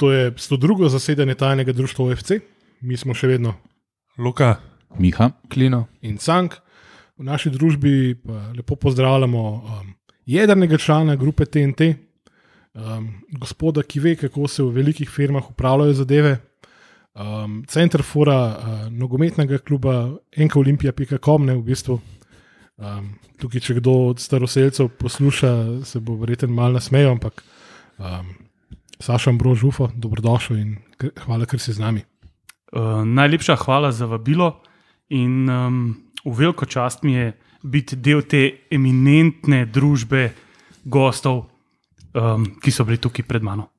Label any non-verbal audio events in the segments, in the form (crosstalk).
To je 102. zasedanje tajnega društva OFC, mi smo še vedno Luka, Miha, Klino. in Cank. V naši družbi pa lepo pozdravljamo um, jedrnega člana grupe TNT, um, gospoda, ki ve, kako se v velikih firmah upravljajo zadeve, um, center fora uh, nogometnega kluba enkaolimpija.com, ne v bistvu. Um, tukaj, če kdo od staroseljcev posluša, se bo verjetno malo nasmejal, ampak um, Saša Ambrož, ufo, dobrodošel in hvala, ker si z nami. Uh, najlepša hvala za vabilo in um, v veliko čast mi je biti del te eminentne družbe gostov, um, ki so bili tukaj pred mano.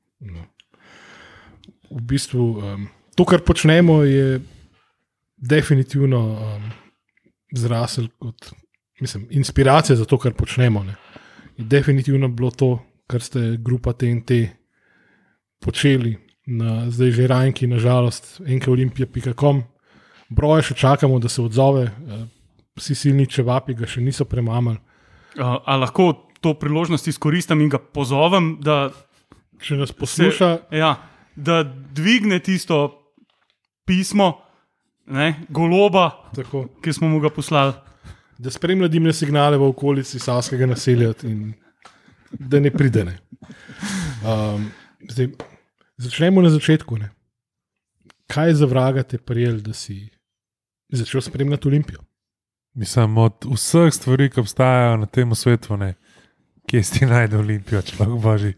v bistvu um, to, kar počnemo, je definitivno um, zrasel kot mislim, inspiracija za to, kar počnemo. Ne. Je definitivno bilo to, kar ste, grupa TNT, počeli na zdaj že rajnki, nažalost, enkeolimpija.com. Broje še čakamo, da se odzove, eh, vsi silni čevapi ga še niso premamali. Uh, a lahko to priložnost izkoristim in ga pozovem, da, Če nas posluša, ja, da dvigne tisto pismo, ne, goloba, tako, ki smo mu ga poslali. da spremlja dimne signale v okolici Savskega naselja in da ne pride. Ne. Um, zdaj, začnemo na začetku. Ne. Kaj je za vraga te prijel, da si začel spremljati Olimpijo? mislim od vseh stvari, ki obstajajo na tem svetu, ne, kje si najde Olimpijo, človek božji.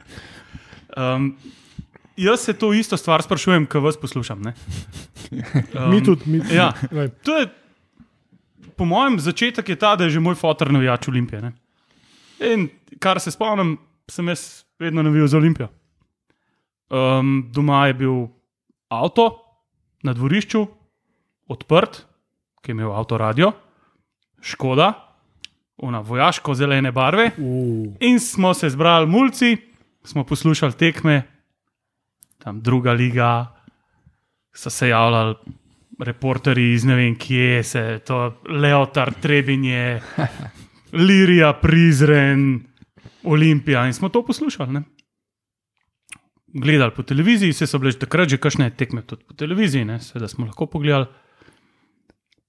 Um, jaz se to isto stvar sprašujem, ko vas poslušam. ne. Um, (laughs) mi tudi, mi tudi. ja. To je, po mojem, začetek je ta, da je že moj fotor navijač Olimpije. Ne? In kar se spomnim, sem jaz vedno navijal za Olimpijo. Um, doma je bil avto na dvorišču, odprt, ki je imel avto radio, škoda, ona vojaško-zelene barve. Uh, In smo se zbrali mulci, smo poslušali tekme, tam druga liga, so se javljali reporterji iz ne vem kje, se to Leotard, Trebinje, (laughs) Lirija, Prizren, Olimpija in smo to poslušali. Ne? Gledali po televiziji, se so bile že takrat že kakšne tekme tudi po televiziji, seveda smo lahko pogledali.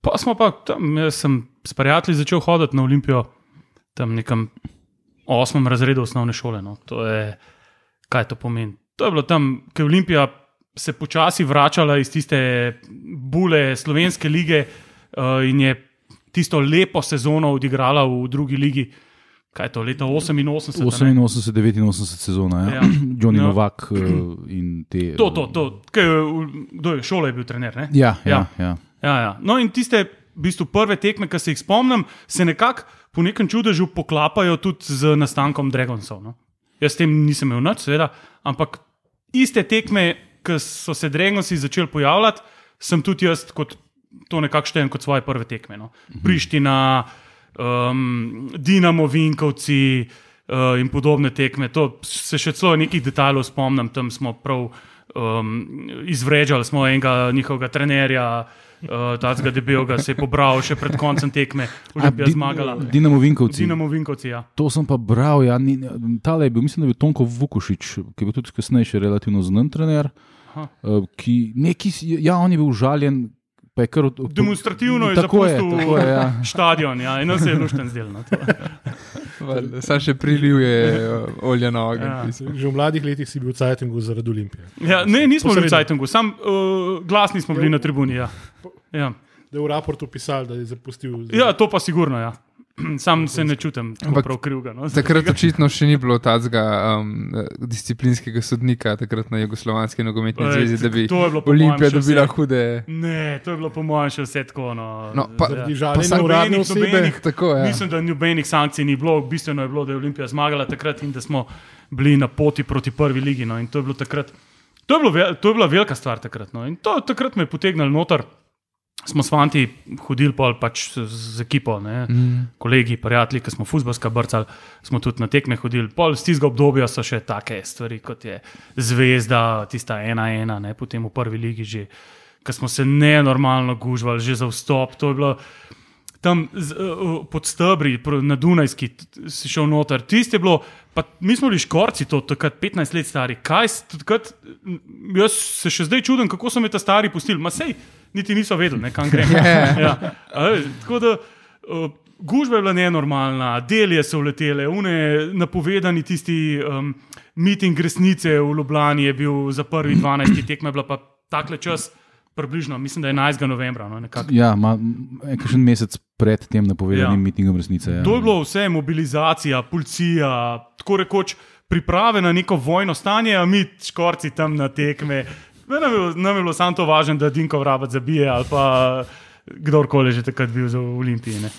Pa smo pa tam, jaz sem s prijatelji začel hoditi na Olimpijo, tam nekam osmem razredu osnovne šole. No. To je, kaj to pomeni? To je bilo tam, ker je Olimpija se počasi vračala iz tiste bule slovenske lige uh, in je tisto lepo sezono odigrala v drugi ligi. Kaj je to, leta 88? a ne? 88, 89 sezona, ja. Ja. (clears throat) Johnny No. Novak uh, in te. (clears throat) To, to, to. Kaj, kdo je šole je bil trener? Ne? Ja, ja, Ja. ja. Ja, ja. No, in tiste v bistvu, prve tekme, ki se jih spomnim, se nekako po nekem čudežu poklapajo tudi z nastankom Dragonsov. No. Jaz s tem nisem imel nič, seveda, ampak iste tekme, ki so se Dragonsi začeli pojavljati, sem tudi jaz kot to nekako štejem kot svoje prve tekme. No. Priština, um, Dinamo, Vinkovci. Uh, in podobne tekme. To se še celo nekih detajlov spomnim, tam smo prav um, izvrežali smo enega njihovega trenerja, uh, tega debelega, se je pobral še pred koncem tekme, Olimpija Di- zmagala. Dinamo Vinkovci. Dinamo Vinkovci, ja. To sem pa bral, ja, ni, tale je bil, mislim, da je bil Tonko Vukušič, ki je bil tudi kasneje še relativno znan trener. Aha. Uh, ki, neki, si- ja, on je bil užaljen, pa je kar od, od, Demonstrativno je tako je, zapustil tako je, ja. (laughs) stadion, ja, in se je lušten zdel. No. (laughs) Sam še prilivje uh, olja na ogenj. Ja. Ja. že v mladih letih si bil v Cajtengu zaradi Olimpije. ja, ne, nismo bili v Posredno. Cajtungu, sam uh, glasni smo bili na tribuni. Ja. Ja. Da je v raportu pisal, da je zapustil. ja, to pa sigurno, ja. (clears throat) Sam se ne čutim tako prav krivga. No, Takrat očitno še ni bilo tazga um, disciplinskega sodnika, takrat na Jugoslovanski nogometni zvezi, da bi Olimpija dobila vse. hude. Ne, to je bilo po mojem še vse tako. No, No, pa- ja. Pa sam uradne nobenih- osebe. nobenih- Tako je. Ja. Mislim, da nobenih sankcij ni bilo, bistveno je bilo, da je Olimpija zmagala takrat in da smo bili na poti proti prvi ligi. No, in to je, bilo takrat, to, je bilo, to je bila velika stvar takrat. No, in to takrat me je potegnilo noter. Smo s fanti hodili pol pač z, ekipo, ne, mm. kolegi, prijatelji, ki smo futbalska brcali, smo tudi na tekme hodili. Pol z tistega obdobja so še take stvari, kot je zvezda, tista ena ena, ne, potem v prvi ligi že, ki smo se nenormalno gužvali, že za vstop. To je bilo tam z, uh, pod stebri, na Dunajski, si šel noter. Tisti je bilo Pa mi smo bili škorci, to takrat 15 let stari. Kaj, takrat, jaz se še zdaj čudim, kako so me ta stari pustili. Ma sej, niti niso vedeli, ne, kam gremo. (laughs) ja. A Tako da uh, gužva je bila nenormalna, delje so letele, une napovedani tisti um, miting resnice v Ljubljani je bil za prvi 12. tekme, bila pa takle čas. Približno, mislim, da je 11. novembra. No, nekako. Ja, ma, en mesec pred tem napovedanim Ja. mitingom resnice. Ja. To je bilo vse, mobilizacija, policija, tako rekoč priprave na neko vojno stanje, a mi škorci tam na tekme. Nam je, bilo- nam je bilo samo to važno, da Dinko vrabec zabije ali pa kdorkoli že takrat bil za Olimpije. Ne.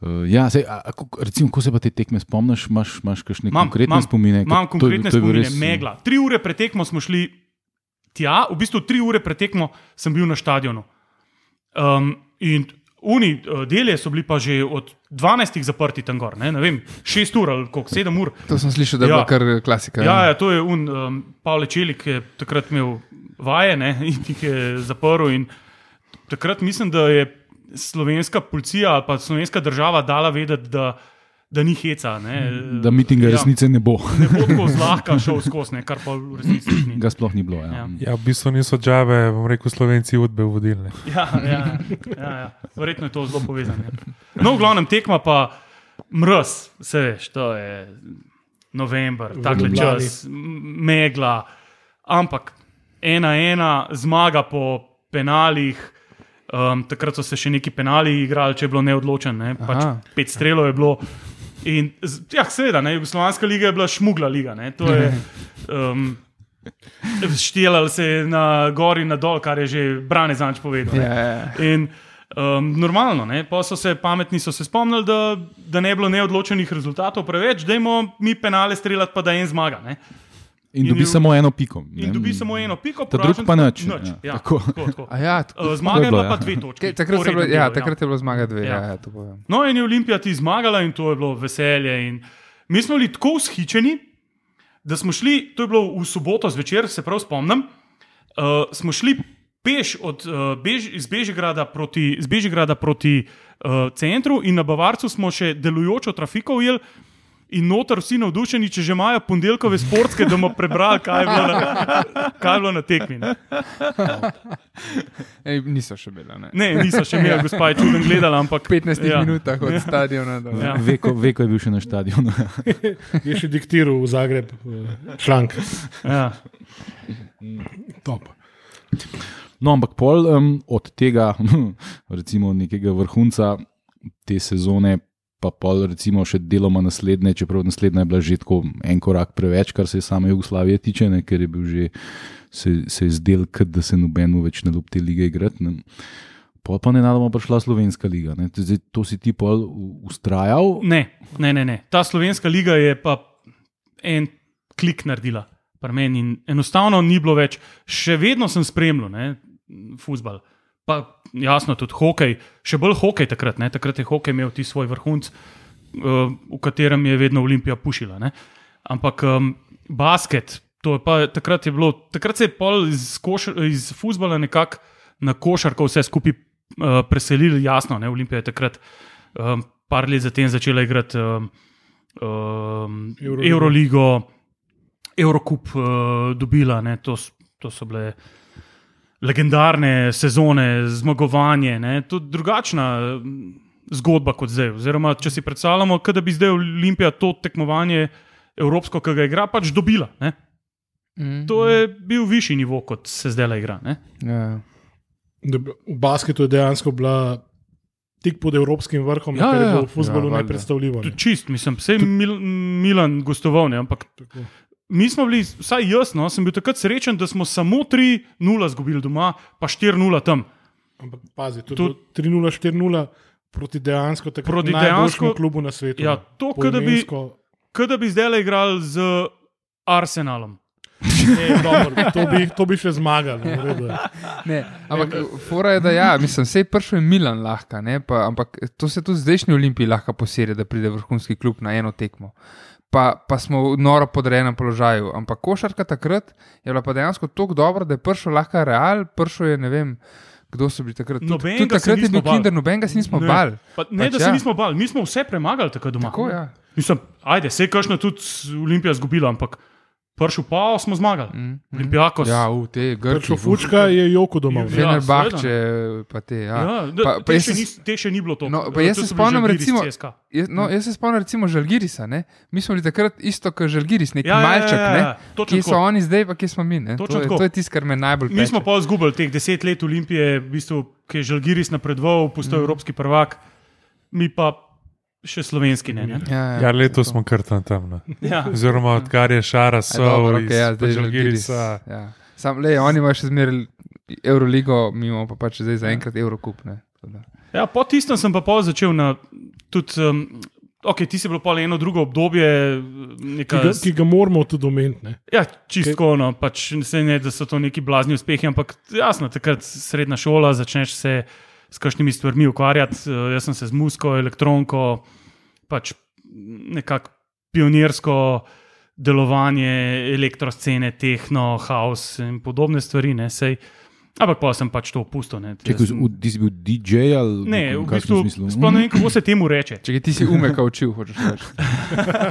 Uh, ja, sej, a, a, recimo, ko se pa te tekme spomniš, imaš, imaš kakšne Imam- konkretne imam- spomine? Imam to konkretne to bil spomine, res, megla. Tri ure pred tekmo smo šli tja, v bistvu tri ure pred tekmo sem bil na stadionu. Um, in Uni uh, delje so bili pa že od 12 zaprti tam gor, ne, ne vem, 6 ur ali koliko, 7 ur. To sem slišal, da je Ja. ja. bila kar klasika. Ja, ja, to je un, um, Pavel Čelik, je takrat imel vaje ne, (laughs) in jih je zaprl. In takrat mislim, da je slovenska policija ali pa slovenska država dala vedeti, da, da ni heca. Ne, Da mitinga ja, resnice ne bo. Ne bo tako zlahka šel skozi, ne, kar pa v resnici ni. Ga sploh ni bilo. Ja. Ja. Ja, v bistvu niso džave, bom rekel, slovenci udbe vodilne. (laughs) Ja, ja, ja, ja. Verjetno je to zelo povezano. No, v glavnem tekma pa mrz, vse veš, to je november, takle čas, megla, ampak ena, ena, zmaga po penalih. Um, takrat so se še neki penali igrali, če je bilo neodločen, ne? pač Aha. pet strelov je bilo. In, ja, seveda, ne, Jugoslovanska liga je bila šmugla liga. Ne, to je, (laughs) um, Štelali se je na gori in na dol, kar je že Brane Zanč povedal. ne. Ja, ja. In um, normalno, ne, pa so se pametni so se spomnili, da, da ne bi bilo neodločenih rezultatov preveč, da imamo mi penale streljati, pa da en zmaga. Ne. In In dobi je- samo eno piko. In ne. dobi samo eno piko, Ta drug pa nič, nič. ja. Ja, Tako. tako. Tako, tako. A ja, tako, Uh, Zmaga je bila pa ja. dve točke. Kaj, takrat, bilo, ja, delu, takrat je bilo zmaga dve. Ja. Ja. Ja, to povem. No, in je Olimpija ti zmagala, in to je bilo veselje. In mi smo bili tako vzhičeni, da smo šli, to je bilo v soboto zvečer, se prav spomnim, uh, smo šli peš od, uh, Bež, iz Bežigrada proti, iz Bežigrada proti uh, centru, in na Bavarcu smo še delujočo trafiko ujeli. In noter vsi navdušeni, če že imajo ponedeljkove sportske, da bomo prebrali, kaj je bilo na, kaj je bilo na tekmi. Ne? Ej, niso še bile. Ne. Ne, niso še imeli, gospa je čuden gledala, ampak 15 Ja. ja. minutah od ja. stadiona do Ja. Veko, veko je bil še na stadionu. (laughs) Je še diktiral v Zagreb eh, članek. ja. Top. No, ampak pol um, od tega, (laughs) recimo, nekega vrhunca te sezone, pa pol, recimo, še deloma naslednje, čeprav naslednja je bila že tako en korak preveč, kar se same Jugoslavije tiče, ne, ker je bil že se, se je zdel, kot da se nobeno več ne ljubi te lige igrati. Ne. Pol pa ne nadamo prišla slovenska liga. Ne. Zdaj, to si ti pol ustrajal. Ne, ne, ne, ne. Ta slovenska liga je pa en klik naredila. enostavno ni bilo več. Še vedno sem spremljal, ne, futbal. Pa jasno, tudi hokej, še bolj hokej takrat. Ne. Takrat je hokej imel ti svoj vrhunc, uh, v katerem je vedno Olimpija pušila. Ne. Ampak um, basket, to je pa takrat je bilo, takrat se je pol iz, koš, iz futbola nekako na košarko vse skupaj uh, preselili, jasno. Ne. Olimpija je takrat um, par let zatem začela igrati um, um, Euroligo. Euroligo, Eurocup uh, dobila. Ne. To, to so bile legendarne sezone, zmagovanje. Ne. To je drugačna mm, zgodba kot zdaj. Oziroma, če si predstavljamo, kot da bi zdaj Olimpija to tekmovanje evropsko, ki ga igra, pač dobila. Ne. Mm. To je bil višji nivo, kot se zdaj igra. Ne. Ja. V basketu je dejansko bila tik pod evropskim vrhom, Ja, kar je ja, ja. bilo v futbolu Ja, valjda. nepredstavljivo. ne. Čist, mislim, vse Mil, Milan gostoval, ne, ampak Tako. Mi smo bili, vsaj jaz, no, sem bil takrat srečen, da smo samo 3-0 izgubili doma, pa 4-0 tam. Ampak pazi, to je Tudi- bilo 3-0, 4-0 proti dejansko tako Proti dejansko- klubu na svetu. Ja, to, kot da bi, Poimensko- kot da bi zdaj igrali z Arsenalom. Ne, dobro, to, bi, to bi še zmagali. (laughs) Ne, ampak fora je, da ja, mislim, vse prišel je Milan lahko, ne, pa, ampak to se tudi zdajšnji olimpiji lahko posiri, da pride vrhunski klub na eno tekmo. Pa, pa smo v noro podrejenem položaju. Ampak košarka takrat je bila pa dejansko tako dobra, da je prišel lahko real, prišel je ne vem. Kdo so bili takrat? Nobenega tudi se takrat je bil. Kinder, nobenega se nismo Ne. bali. Pa, ne, Pač da se ja. nismo bali, mi smo vse premagali tako doma. Tako, ja. Mislim, ajde, se je kakšno tudi Olimpija zgubila, ampak pršel pa smo zmagali. Mm, mm. Olimpijakos. Ja, v te grče. Pač Fučka je joko doma. Ja, Fenerbahče, pa te. Ja. Ja, da, Pa- pa, te, še ni, te še ni bilo to. No, pa jaz se spomnim, recimo- Jaz, no, Hm. jaz se spomnim, recimo, Žalgirisa. Ne? Mi smo bili takrat isto kot Žalgiris, neki Ja, ja, ja, malček. ja, ja, Ne? točno Kje so oni zdaj, pa kje smo mi. ne? To je, to je tisto, kar me najbolj Mi smo peče. pa izgubili teh deset let Olimpije, v bistvu, ki je Žalgiris napredoval, postal mm. evropski prvak, mi pa še slovenski ne. ne? Ja, Ja, letos smo kar tam tam. No. Ja. Oziroma, odkar je Šara so okej, ja. Žalgirisa. Ja. Sam, lej, oni imajo še zmeraj Euroligo, mi imamo pa pač zdaj zaenkrat Eurocup. ne. Tako da. Ja, po tistem sem pa pol začel na. Tudi, um, okay, ti si bilo pol eno drugo obdobje, Ki neka, ga, ki ga moramo tudi omeniti. ne. ja, čistko, no, pač ne, ne, da so to neki blazni uspehi, ampak jasno, takrat srednja šola, začneš se s kakšnimi stvarmi ukvarjati. Uh, jaz sem se z muziko, elektroniko, pač nekako pionirsko delovanje elektroscene, tehno, house in podobne stvari. Ne, sej, ampak pa sem pač to opustil. Ne, Če ti si bil DJ ali Ne, v bistvu, sploh ne vem, kako se temu reče. (laughs) Če ti si umeka učil, hočeš reči.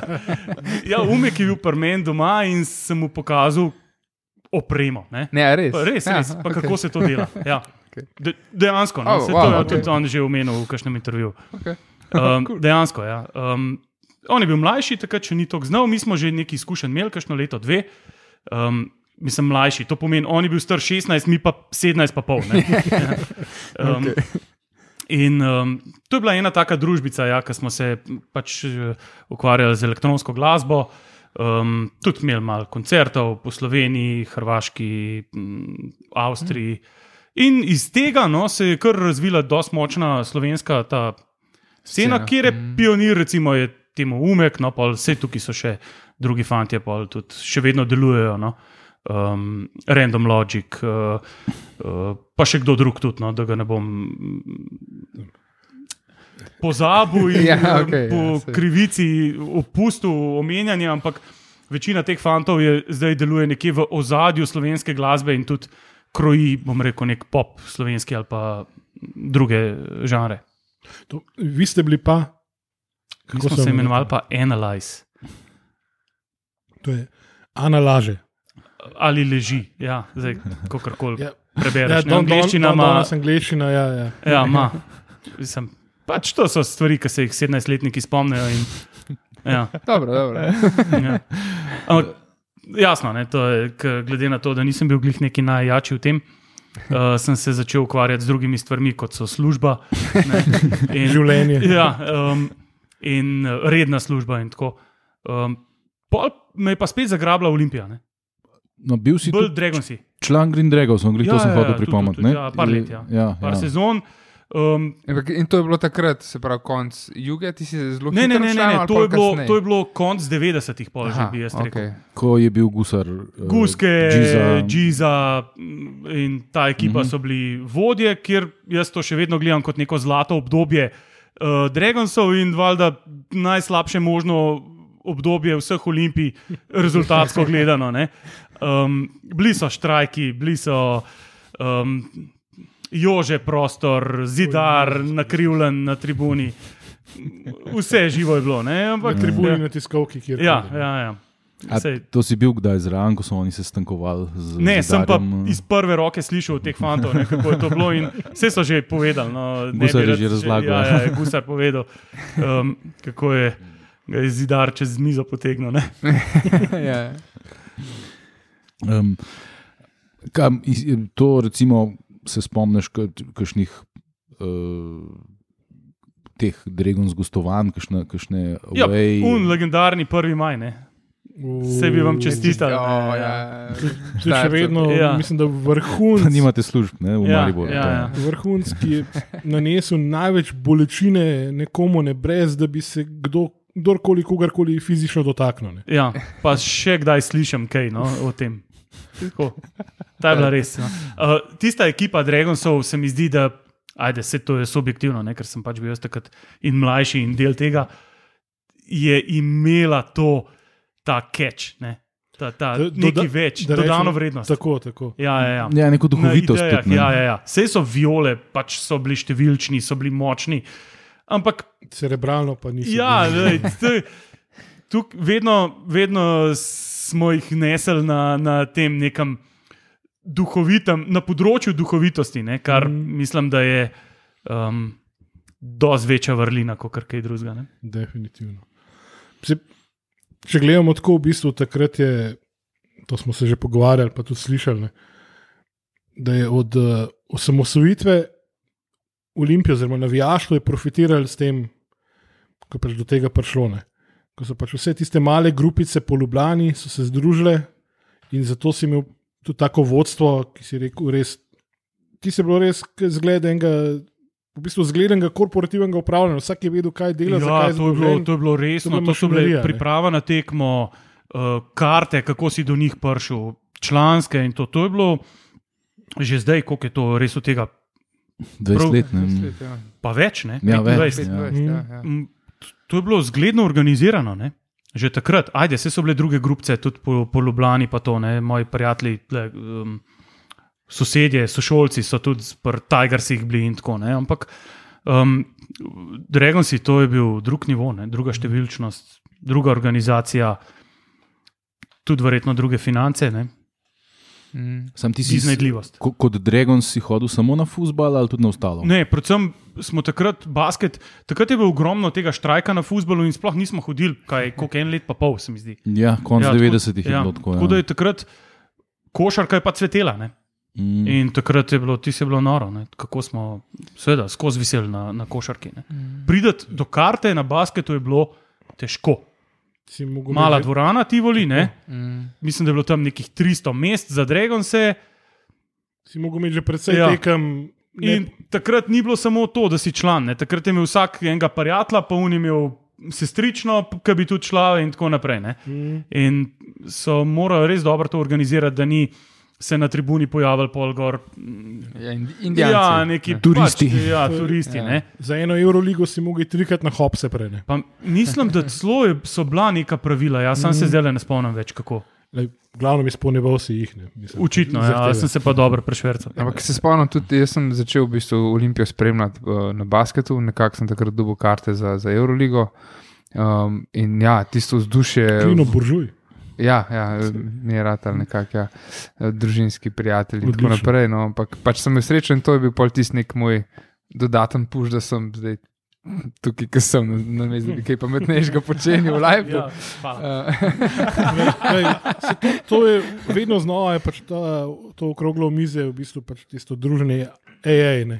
(laughs) Ja, umek je bil pri meni doma in sem mu pokazal opremo. Ne? Ne, a res. Pa res, ja, res. Pa okay. kako se to dela. Ja. Okej. De, dejansko, no, Oh, se wow, to je okej. tudi on že omenil v kakšnem intervjuju. Okay. Um, dejansko, ja. Um, on je bil mlajši, takrat še ni tako znal, mi smo že nekaj izkušenj imeli, kakšno leto, dve. Um, Mislim, mlajši, to pomeni, on je bil star 16, mi pa 17, pa pol. ne. (laughs) um, okay. In um, to je bila ena taka družbica, ja, ki smo se pač eh, ukvarjali z elektronsko glasbo. Um, tudi imeli malo koncertov po Sloveniji, Hrvaški, m, Avstriji. In iz tega no, se je kar razvila dosti močna slovenska ta scena, Scena. kjer je Mm. pionir, recimo, je temu umek, no, pa vse tukaj so še drugi fanti, pa tudi še vedno delujejo. No. Um, Random Logic, uh, uh, pa še kdo drug tudi, no, da ga ne bom mm, pozabil in (laughs) Ja, okay, po ja, krivici opustil omenjanje, ampak večina teh fantov je zdaj deluje nekje v ozadju slovenske glasbe in tudi kroji, bom rekel, nek pop slovenski ali pa druge žanre. To, vi ste bili pa. Kako smo se imenovali pa Analyze To je Ana laže. ali leži, ja, zdaj kakorkoli Ja. ja. prebereš. Ja, Ja, angliščina ima. danes angliščina, ja, ja. Ja, ima. Mislim, pač to so stvari, ki se jih 17-letniki spomnijo. In, ja, Dobro, dobro. ja. Ampak, jasno, ne, to je, glede na to, da nisem bil glih neki najjači v tem. Uh, (laughs) sem se začel ukvarjati z drugimi stvarmi, kot so služba ne, (laughs) in Življenje. Ja, um, in uh, redna služba. In tako. um, pol me je pa spet zagrabila Olimpija, ne. No, bil si bolj tudi Dragon si. član Green Dragov, sem glih Ja, to sem ja, hotel ja, tudi, tudi, ne? ja, par let, ja. ja, Par ja. sezon. Um, In to je bilo takrat, se pravi, konc juge, ti si zelo ne, ne, hitro ne, ne, ne ali to, je bilo, to je bilo konc 90-ih, pol že bi jaz rekel. okej. Ko je bil gusar. eh, Guske, Giza. Džiza in ta ekipa Mhm. so bili vodje, kjer jaz to še vedno gledam kot neko zlato obdobje uh, Dragonsov in valjda najslabše možno obdobje vseh olimpij, rezultatsko gledano. ne. Um, bili so štrajki, bili so um, jože prostor, zidar, nakrivljen na tribuni. Vse živo je bilo, ne? ampak Na tribuni, na tiskovki, kjer Ja, ja, ja. A Sej, To si bil kdaj zraven, ko so oni se stankovali? Z, Ne, z sem pa iz prve roke slišal od teh fantov, ne, kako je to bilo. in Vse so že povedali. No, ne Gusar je že razlagal. Ja, ja, je Gusar povedal, um, kako je, ga je zidar čez mizo potegnil. Ne. (laughs) ja. Um, kam, to recimo se spomniš kakšnih uh, teh Dragons gostovanj, kakšne, kakšne Ja, away- un legendarni 1. maj. Ne. Vse bi vam čestital. Oh, ne, ja. To je še vedno, Ja. ja. mislim, da vrhunc, nimate služb, ne, v Ja, Mariboru. ja, ja. vrhunc, ki je nanesel največ bolečine nekomu, ne brez da bi se kdo, kdorkoli, kogarkoli fizično dotaknil. Ne. Ja, pa še kdaj slišim kaj no, o tem. Tako. Ta je bila res. No. Uh, tista ekipa Dragonsov se mi zdi, da, ajde, se to je subjektivno, ne, ker sem pač bil jaz takrat in mlajši in del tega, je imela to, ta catch, ne, ta, ta Da- nekaj doda- več, da dodano vrednost. Tako, tako. Ja, ja, ja. Ja, neko duhovitost. idejah, tudi, ne. ja, ja, ja. Vse so viole, pač so bili številčni, so bili močni. Ampak Cerebralno pa niso. Ja, lej, (laughs) tuk, vedno, vedno smo jih nesli na, na tem nekem duhovitem, na področju duhovitosti, ne, kar mm. mislim, da je um, dosti večja vrlina kot kaj drugega. ne. Definitivno. Se, če gledamo tako, v bistvu takrat je, to smo se že pogovarjali, pa tudi slišali, ne, da je od uh, osamosvojitve Olimpije, oziroma navijaštvo, je profitiralo s tem, ko je pač do tega prišlo. Ne. Ko so pač vse tiste male grupice po Ljubljani so se združile in zato si imel tudi tako vodstvo, ki si rekel, res, ti si bilo res zgled enega. V bistvu zgledenega korporativnega upravljanja, vsak je vedel, kaj dela. Ja, to, je bilo, to je bilo resno, To to so bile priprava na tekmo, uh, karte, kako si do njih prišel, članske in to. To je bilo že zdaj, koliko je to res od tega, 20 Prav- let. Ne? Svet, ja. pa več, ne? Ja, več, 25. ja. 25, ja, ja. To je bilo zgledno organizirano. Ne? Že takrat, ajde, vse so bile druge grupce, tudi po, po Ljubljani, pa to, ne? moji prijatelji, tle, um, sosedje, sošolci so tudi pri Tigersih bili in tako naprej. Ampak um, Dragonsi, to je bil drug nivo, ne? druga številčnost, druga organizacija, tudi verjetno druge finance, ne? Mm. Sam ti si iznajdljivost. ko, kot Dragon si hodil samo na futbal ali tudi na ostalo? Ne, predvsem smo takrat basket, takrat je bilo ogromno tega štrajka na futbalu in sploh nismo hodili, kaj koliko en let pa pol, se mi zdi. Ja, konc Ja, ja, tako- 90-ih je ja, bilo tako. Tako da Ja. je takrat košarka je pa cvetela. Ne? Mm. In takrat je bilo, ti je bilo noro, ne? kako smo, seveda, skozi veseli na, na košarki. Ne? Prideti do karte na basketu je bilo težko. Si Mala že- dvorana, Tivoli, ne? Mm. mislim, da je bilo tam nekih 300 mest za Dragonse. Si mogel imeti že predvsej Ja. ja. Tekem. Ne, In takrat ni bilo samo to, da si član. Ne? Takrat je imel vsak enega prijatelja, pa je imel sestrično, ki bi tudi šla, in tako naprej. Ne? mm, In so morali res dobro to organizirati, da ni se na tribuni pojavil pol gor. Ja, in- Indijanci. Ja, neki Turisti. Pač, ja, turisti. Ja. Ja. za eno Euroligo si mogel trikrat na hopse prej. ne. Pa mislim, da celo so bila neka pravila, jaz sam se zdaj le ne spomnim več kako. Lej, Glavno izpolnjeval si jih. Ne, mislim, Učitno, ja, zahteve. jaz sem se pa dobro prešvercal. Ampak se spomnim, tudi jaz sem začel v bistvu Olimpijo spremljati uh, na basketu, nekako sem takrat dobil karte za, za Euroligo. Um, in ja, tisto vzdušje. Klino buržuj. Ja, ja mi je rad ali nekako, ja, družinski prijatelj in tako naprej. No, ampak pač sem srečen in to je bil pol tisti nek moj dodaten puš, da sem zdaj tukaj, ki sem, na mestu, da bi kaj pametnejšega počenil v live. (laughs) Ja. Uh, to, to je vedno znova, je pač ta, to okroglo mize, v bistvu pač tisto druženje AA. Ne.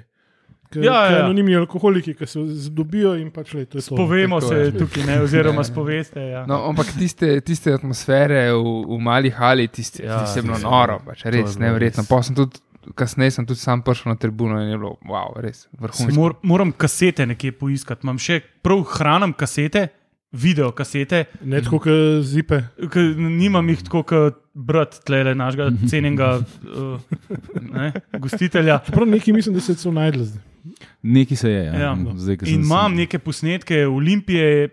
K, Ja, ja, ja. Anonimni alkoholiki, ki se dobijo in pač le, to je to. Povemo Tako se je. tukaj, ne, oziroma (laughs) Ja. spoveste. Ja. No, ampak tiste, tiste atmosfere v, v mali hali, tiste, Ja, tiste je bilo noro, pač, to res res. Pa sem tudi, kasneje sem tudi sam prišel na tribuno in je bilo, wow, res vrhunsko. Mor, moram kasete nekje poiskati. Imam še prav hranim kasete, video kasete, Ne tako, kot zipe. ki nimam jih tako kot brat tlele našega cenjenega uh, (laughs) ne, gostitelja. Prav nekaj mislim, da se je celo najdel zdaj. Nekaj se je. Ja. Ja. Zdaj, ko In imam neke posnetke Olimpije,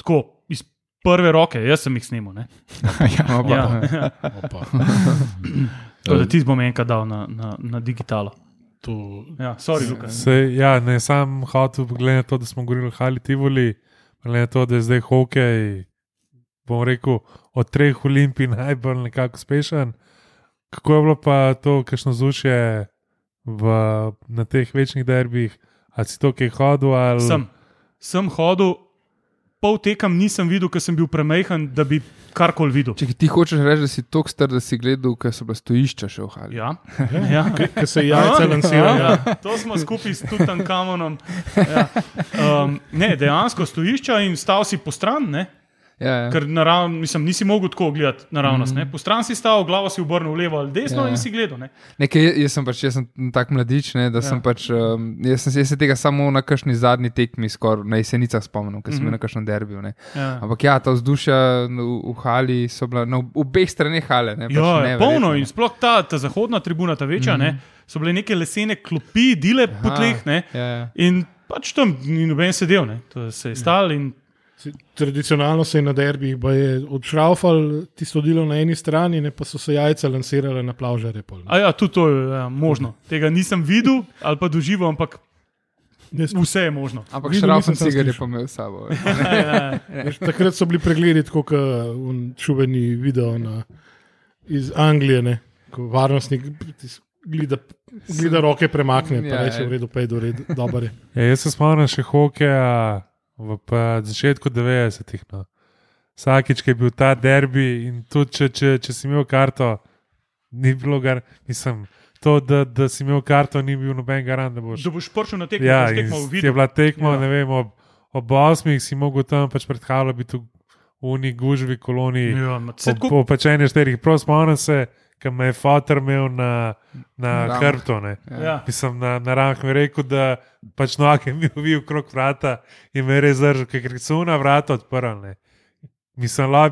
tako iz prve roke, jaz sem jih snimal. ne. No, (laughs) pa, Ja. Opa, (laughs) Tako da ti bom enkrat dal na, na, na digitalo. to, Ja, sorry. Se, ja, ne, sam hotel, glede na to, da smo govorili o Hali Tivoli, glede na to, da je zdaj hokej, bom rekel, od treh olimpij (laughs) najbolj nekako uspešen. Kako je bilo pa to, kakšno zvučje v, na teh večjih derbih, ali si to kaj hodil? Ali... Sem, sem hodil, pol tekam nisem videl, ker sem bil premehen, da bi karkoli videl. Če ti hočeš reči, da si tako star, da si gledal, ker so bila stojišča še v hali. Ja, (laughs) ja. ki se jajca lansirajo. Ja, ja, to smo skupaj s Tutankamonom. Ja. Um, ne, dejansko stojišča in stal si po stran, ne? Ja, ja. ker naravn, mislim, nisi mogel tako gledati naravnost. Mhm. Mm. Po stran si stal, glavo si obrnil levo ali desno Ja. ja. in si gledal. Ne? Nekaj, jaz sem pač, jaz sem tak mladič, ne, da ja. sem pač, um, jaz, sem, jaz se tega samo na kakšni zadnji tekmi, skoraj na jesenicah spomnim, ker sem bil Mhm. na kakšnem derbiju. Ne. Ja. Ampak ja, ta vzdušja v, v hali so bila na obeh straneh hale. Ne, pač Ja, neverjetno, polno ne. in sploh ta, ta zahodna tribuna, ta večja, mm -hmm. ne, so bile neke lesene klopi, dile po Aha, tleh ne, Ja, ja. in pač tam ni noben sedel, ne, to se je stal in Tradicionalno se je na derbih odšraufal tisto delo na eni strani, ne, pa so se jajca lansirale na plavžare. ja, tudi to je ja, možno. Tega nisem videl ali pa doživel, ampak Vse je možno. Ampak šrafen cigar je pa imel s sabo. (laughs) Ja, ja, ja. Takrat so bili pregledi, tako kot čuveni video na, iz Anglije, ne, ko varnostnik gleda, gleda roke premakne, pa Ja, reče: ja. v redu, pej do redu, dober je. Ja, jaz se spomnim še hokeja v začetku 90-ih. No. Vsakič, ko je bil ta derbi in tudi če, če, če si imel karto, ni bilo gar, mislim, to, da, da si imel karto, ni bil noben garant, da boš. Da boš prišel na tekmo, Ja, in tekmo je videl. bila tekma, Ja. ne vem, ob, ob osmih si mogel tam pač pred halo biti v uni gužvi koloniji. Ja, po pečenju štirih, prav spomnim se, ki me je fotor imel na, na ramah. hrbtu. ne. Ja. Mislim, na, na ramah mi je rekel, da pač noge mi uvijo krok vrata in me je res zdržal, ker so una vrata odprla. Mislim, da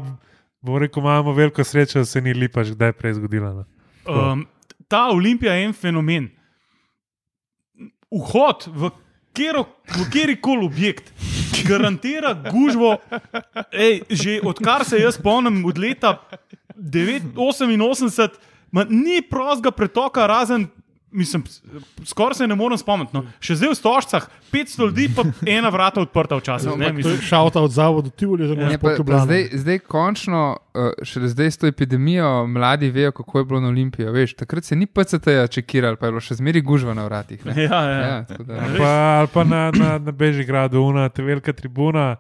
bo rekel, imamo veliko srečo, da se ni lipa že kdaj prej zgodila. No. Um, ta Olimpija je en fenomen. Vhod v kjer koli objekt garantira gužvo. Ej, že odkar se jaz spomnim, od leta 1988, ma, ni prostega pretoka, razen. Mislim, skoraj se ne morem spomniti. No. Še zdaj v Stožcah, 500 ljudi, pa ena vrata odprta včasih. je mislim. šalta od zavoda Tivoli, oziroma Ja, ja, pa, pa Ljubljana. zdaj, zdaj, končno, uh, šele zdaj s to epidemijo, mladi vejo, kako je bilo na Olimpiji. Veš, takrat se ni PCT-ja čekiral, pa je bilo še zmeraj gužva na vratih. ne. (laughs) Ja, ja. Ja, tako da- Ja. Pa, ali pa na, na, na Bežigradu, una te velika tribuna,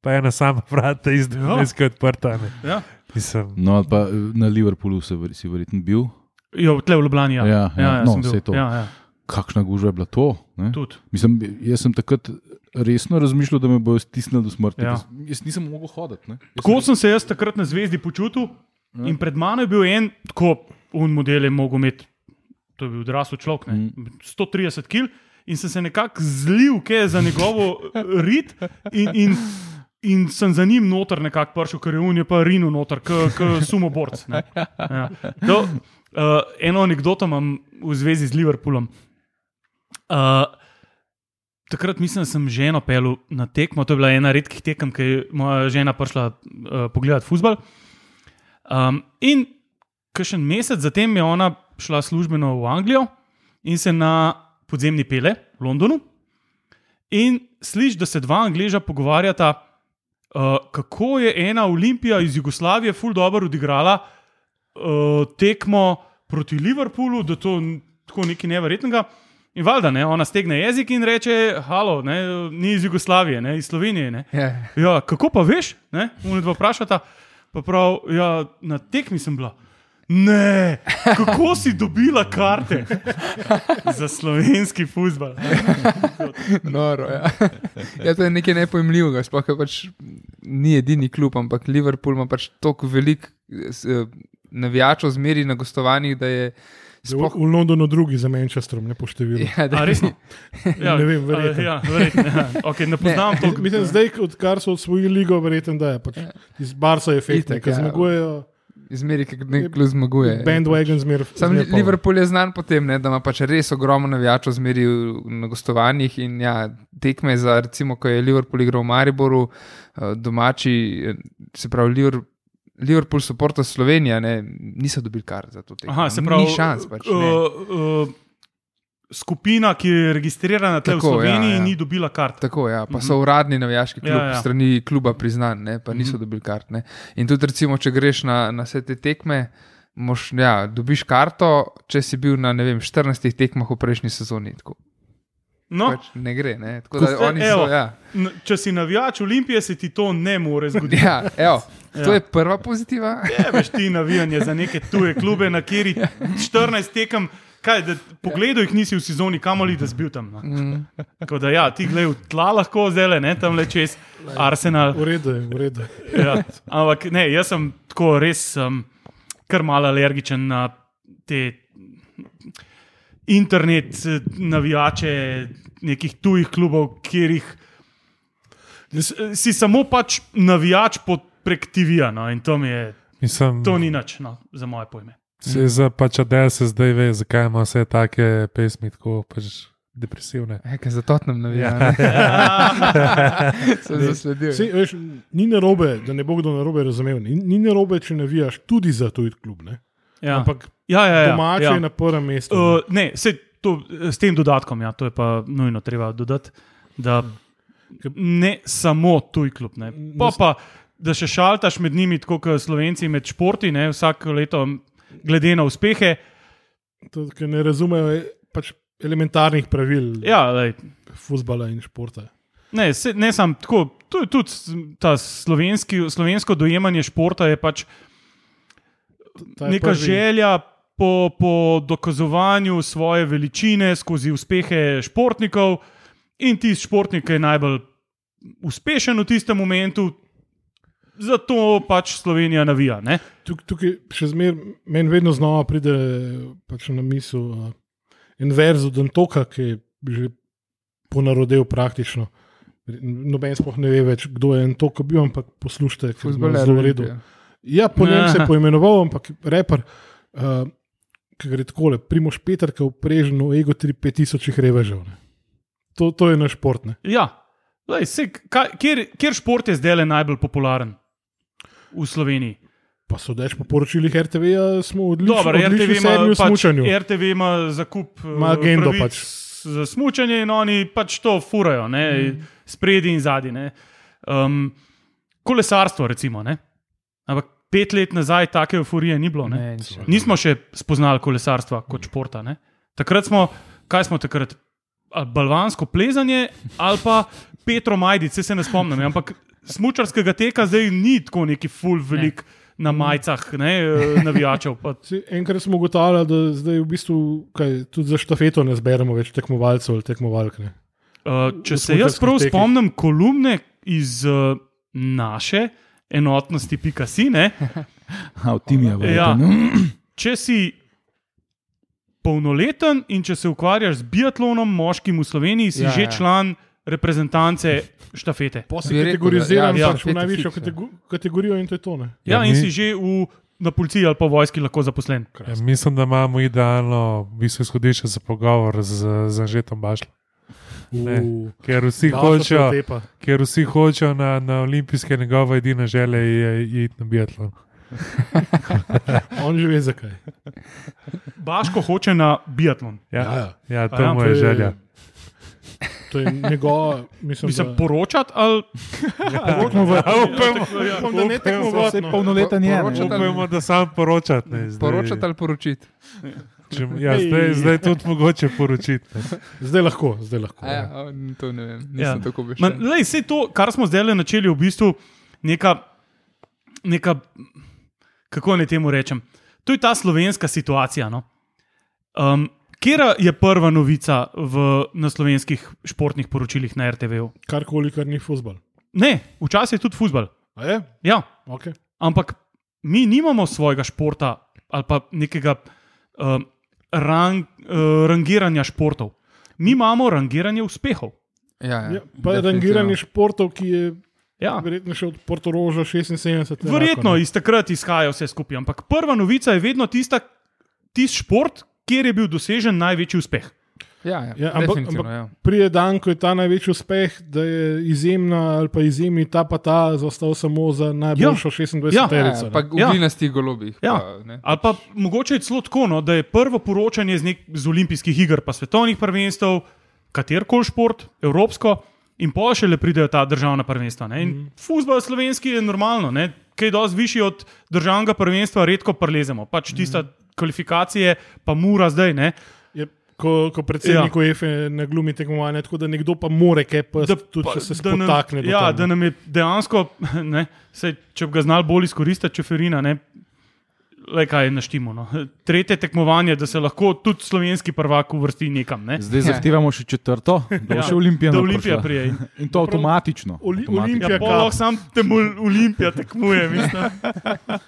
pa ena sama vrata iz Ja. Dunajske odprta. Ne. Ja. Mislim, No, pa eh, na Liverpoolu ver- si verjetno bil. Jo, tle v Ljubljani. Ja, Ja, ja, no, sem bil. saj to. Ja, ja, Kakšna gužva je bila to? Mislim, jaz sem takrat resno razmišljal, da me bojo stisnili do smrti. Ja. Jaz, nisem mogel hoditi. Tako sem se jaz takrat na zvezdi počutil. In pred mano je bil en, tako un model je mogel imeti, to je bil odrasel človek, ne, 130 kg. In sem se nekako zlil, kaj je za njegovo rit, in, in, in sem za njim noter nekako prišel, ker je un je pa rinu noter, kot sumoborc. ne. Ja. To, uh, eno anekdoto imam v zvezi z Liverpoolom. Uh, Takrat mislim, da sem ženo pel na tekmo. To je bila ena redkih tekem, ki je moja žena prišla uh, pogledati futbol. Um, in kakšen mesec zatem je ona šla službeno v Anglijo in se na podzemni pele v Londonu. In slišiš, da se dva Angleža pogovarjata, uh, kako je ena Olimpija iz Jugoslavije ful dobro odigrala uh, tekmo proti Liverpoolu, da to tako nekaj neverjetnega. In valjda, ne, ona stegne jezik in reče: Halo, ne, ni iz Jugoslavije, ne, iz Slovenije. Ne. Ja. Ja, kako pa veš? Uno dva vprašata, pa prav, ja, na tekmi sem bila. Ne, kako si dobila karte za slovenski futbol? Noro, ja. ja, to je nekaj nepojmljivega. Sploh pač ni edini klub, ampak Liverpool ima pač toliko velik eh, navijačev zmeri na gostovanjih, da je V, v Londonu drugi za Manchesterom, ne po številu. Ja, da, A, resno? Ja, Ne vem, verjetno. Ja, verjetno ja. okay, ne poznam Ne. toliko. Mislim, zdaj, odkar so osvojili ligo, verjetno da je. Pač, iz Barca je efekt, ki ja. zmagujejo. Zmeri, ki nek klub zmaguje. Bandwagon zmer. Sam zmer. Liverpool je znan po tem, ne, da ima pač res ogromno navijačev zmeri na gostovanjih. In ja, tekme za, recimo, ko je Liverpool igral v Mariboru, eh, domači, eh, se pravi, Liver, Liverpool suporta Slovenija, ne, niso dobili kar za to tekmo. Aha, se pravi, Ni šans. Pač, ne. uh, uh, skupina, ki je registrirana tukaj v Tako, ja, Sloveniji, ja. ni dobila kart. Tako, ja, pa so uradni navijaški klub Ja, ja, ja. ja. strani kluba priznan, ne, pa niso dobili kart. Ne. In tudi, recimo, če greš na, na vse te tekme, moš, ja, dobiš karto, če si bil na vem, 14 tekmah v prejšnji sezoni. Tako, No, pač ne gre. Ne. Tako da evo. so. Ja. če si navijač Olimpije, se ti to ne more zgoditi. Ja, evo, to Ja. je prva pozitiva. Je veš ti navijanje za neke tuje klube, na kjeri 14 tekem. Kaj, da pogledal jih nisi v sezoni, kamoli da zbil tam. No. Mm. Tako da, ja, ti gledaj v tla, lahko zele, ne tam le čez Arsenal. V redu je, v redu. je. (laughs) Ja. Ampak ne, jaz sem tako res um, kar malo alergičen na te internet eh, navijače nekih tujih klubov, kjer jih s- si samo pač navijač pod prek TV-ja. No, in to, mi je, mislim, to ni nič no, za moje pojme. Se za pač Adel se zdaj ve, zakaj ima vse take pesmi tako pač depresivne. E, kaj za totnem navijam. (laughs) Sem zasledil. Sej, veš, ni narobe, da ne bo kdo narobe razumel. Ni, ni narobe, če navijaš tudi za tuj klub. Ne? Ja. Ampak ja, ja, ja, domače ja. je na prvem mestu. Uh, ne, se, to, s tem dodatkom, ja, to je pa nujno treba dodati, da ne samo tuj klub. Ne. Pa pa, da še šaltaš med njimi, tako kot slovenci med športi, ne, vsako leto, glede na uspehe. To, ker ne razumejo pač elementarnih pravil Ja, lej, futbola in športa. ne, se, ne samo tako, je tudi ta slovenski, slovensko dojemanje športa, je pač je neka prvi- želja po, po dokazovanju svoje veličine skozi uspehe športnikov, in tisti športnik ki je najbolj uspešen v tistem momentu, zato pač Slovenija navija. Ne? Tuk, tukaj še zmeraj meni vedno znova pride pač na misel uh, en verz od Antoka, ki je že ponarodel praktično. Noben sploh ne ve več, kdo je Antok bil, ampak poslušajte, ker je zelo v redu. Olimpije. Ja, po njem se je (laughs) poimenoval, ampak reper, uh, ki gre takole, Primoš Peter, ki je vprežen v ego 3-5 revežev. Ne. To, to je naš šport. Ne. Ja, lej, sej, kaj, kjer, kjer šport je zdaj najbolj popularen v Sloveniji? Pa sodeč po poročilih RTV-ja smo odlični, Dobro, RTV ima, pač. RTV ima zakup eh, Ima agendo pravic pač. za smučanje in oni pač to furajo, ne, mm. spredi in zadnji. Um, kolesarstvo, recimo. Ne? Ampak pet let nazaj take euforije ni bilo. Ne? Ne, nič. Nismo še spoznali kolesarstva kot športa. Ne? Takrat smo, kaj smo takrat? Balvansko plezanje ali pa Petro Majdic, se ne spomnim. ja, Ampak smučarskega teka zdaj ni tako neki full velik ne. na majicah ne, eh, navijačev. (laughs) Si, enkrat smo ugotavljali, da zdaj v bistvu kaj, tudi za štafeto ne zberemo več tekmovalcev ali tekmovalk. Ne. Uh, če V se jaz prav tekih. spomnim kolumne iz uh, naše enotnosti, pika si, ne, (laughs) Ha, je Ja. verjetno. (clears throat) če si polnoleten in če se ukvarjaš z biatlonom, moškim v Sloveniji, si Ja, že ja. član reprezentance štafete. Rekel, kategoriziran ja, ja, pač v štafeta najvišjo fiks, ja. katego kategorijo in to je to. Ne. Ja, Ja, in mi- si že v, na policiji ali pa vojski lahko zaposlen. Ja, mislim, da imamo idealno v bistvu izhodišče za pogovor z, z Anžetom Bašlom. Ne. V- Ker vsi hočejo, ker vsi hočejo na, na olimpijske, njegova edina želja je je iti na biatlon. (laughs) On že ve zakaj. Baško hoče na biatlon. Ja, Ja, ja. ja to A ja, je moja želja. To je njegova, mislim, se da poročati ali ne. Vse polnoleten je. Poročati ne. ali- Upamo, da sam poročati. Ne, zdaj, Poročati ali poročiti? Če, ja, zdaj, zdaj tudi mogoče poročiti. ne. Zdaj lahko, zdaj lahko. A Ja, a, to ne vem, nisem Ja. ja. tako lej, sej to, kar smo zdaj načeli, je v bistvu neka, neka, kako naj temu rečem. To je ta slovenska situacija. No? Um, Kera je prva novica v, na slovenskih športnih poročilih na RTV-u? Karkoli, kar ni futbol. Ne, včasih je tudi je? Ja, Okay. ampak mi nimamo svojega športa ali pa nekega um, rang, uh, rangiranja športov. Mi imamo rangiranje uspehov. Ja, ja, Ja, pa definitivno. rangiranje športov, ki je Ja. verjetno še od Portoroža 76. Verjetno enako, iz takrat izhaja vse skupaj, ampak prva novica je vedno tista, tisti šport, kjer je bil dosežen največji uspeh. Ja, ja, Ja, ampak- ampak- ja. Prije dan, ko je ta največji uspeh, da je izjemna ali pa izjemni ta pa ta zastal samo za najboljšo 26. Ja. terico. Ja, pa v Ja. glinastih golobih. Ja. Pa, ne. Ali pa mogoče je celo tako, no, da je prvo poročanje z, nek, z olimpijskih iger, pa svetovnih prvenstev, katerkoli šport, evropsko, in pa še le pridejo ta državna prvenstva. Ne. In mm. Fusbol slovenski je normalno, ne. kaj dosti višji od državnega prvenstva, redko prelezemo. Pač tista mm. Kvalifikacije, pa mura zdaj. Ne. Ko, ko predsednik ja. UEFA ne glumi tekmovanja, tako da nekdo pa more kaj pa tudi, če se da nam- spotakne. do Ja, tam, da nam je dejansko, (laughs) ne, sej, če bi ga znali bolj izkoristiti, čeferina. Ne, Le kaj je naštimo. No. Tretje tekmovanje, da se lahko tudi slovenski prvak uvrsti nekam. Ne? Zdaj zahtevamo še četrto, da bo Ja, še Olimpija. Da Olimpija prije. In to avtomatično. Oli- avtomatično. Olimpija- Ja, lahko sam temu Olimpija tekmuje. Mislim.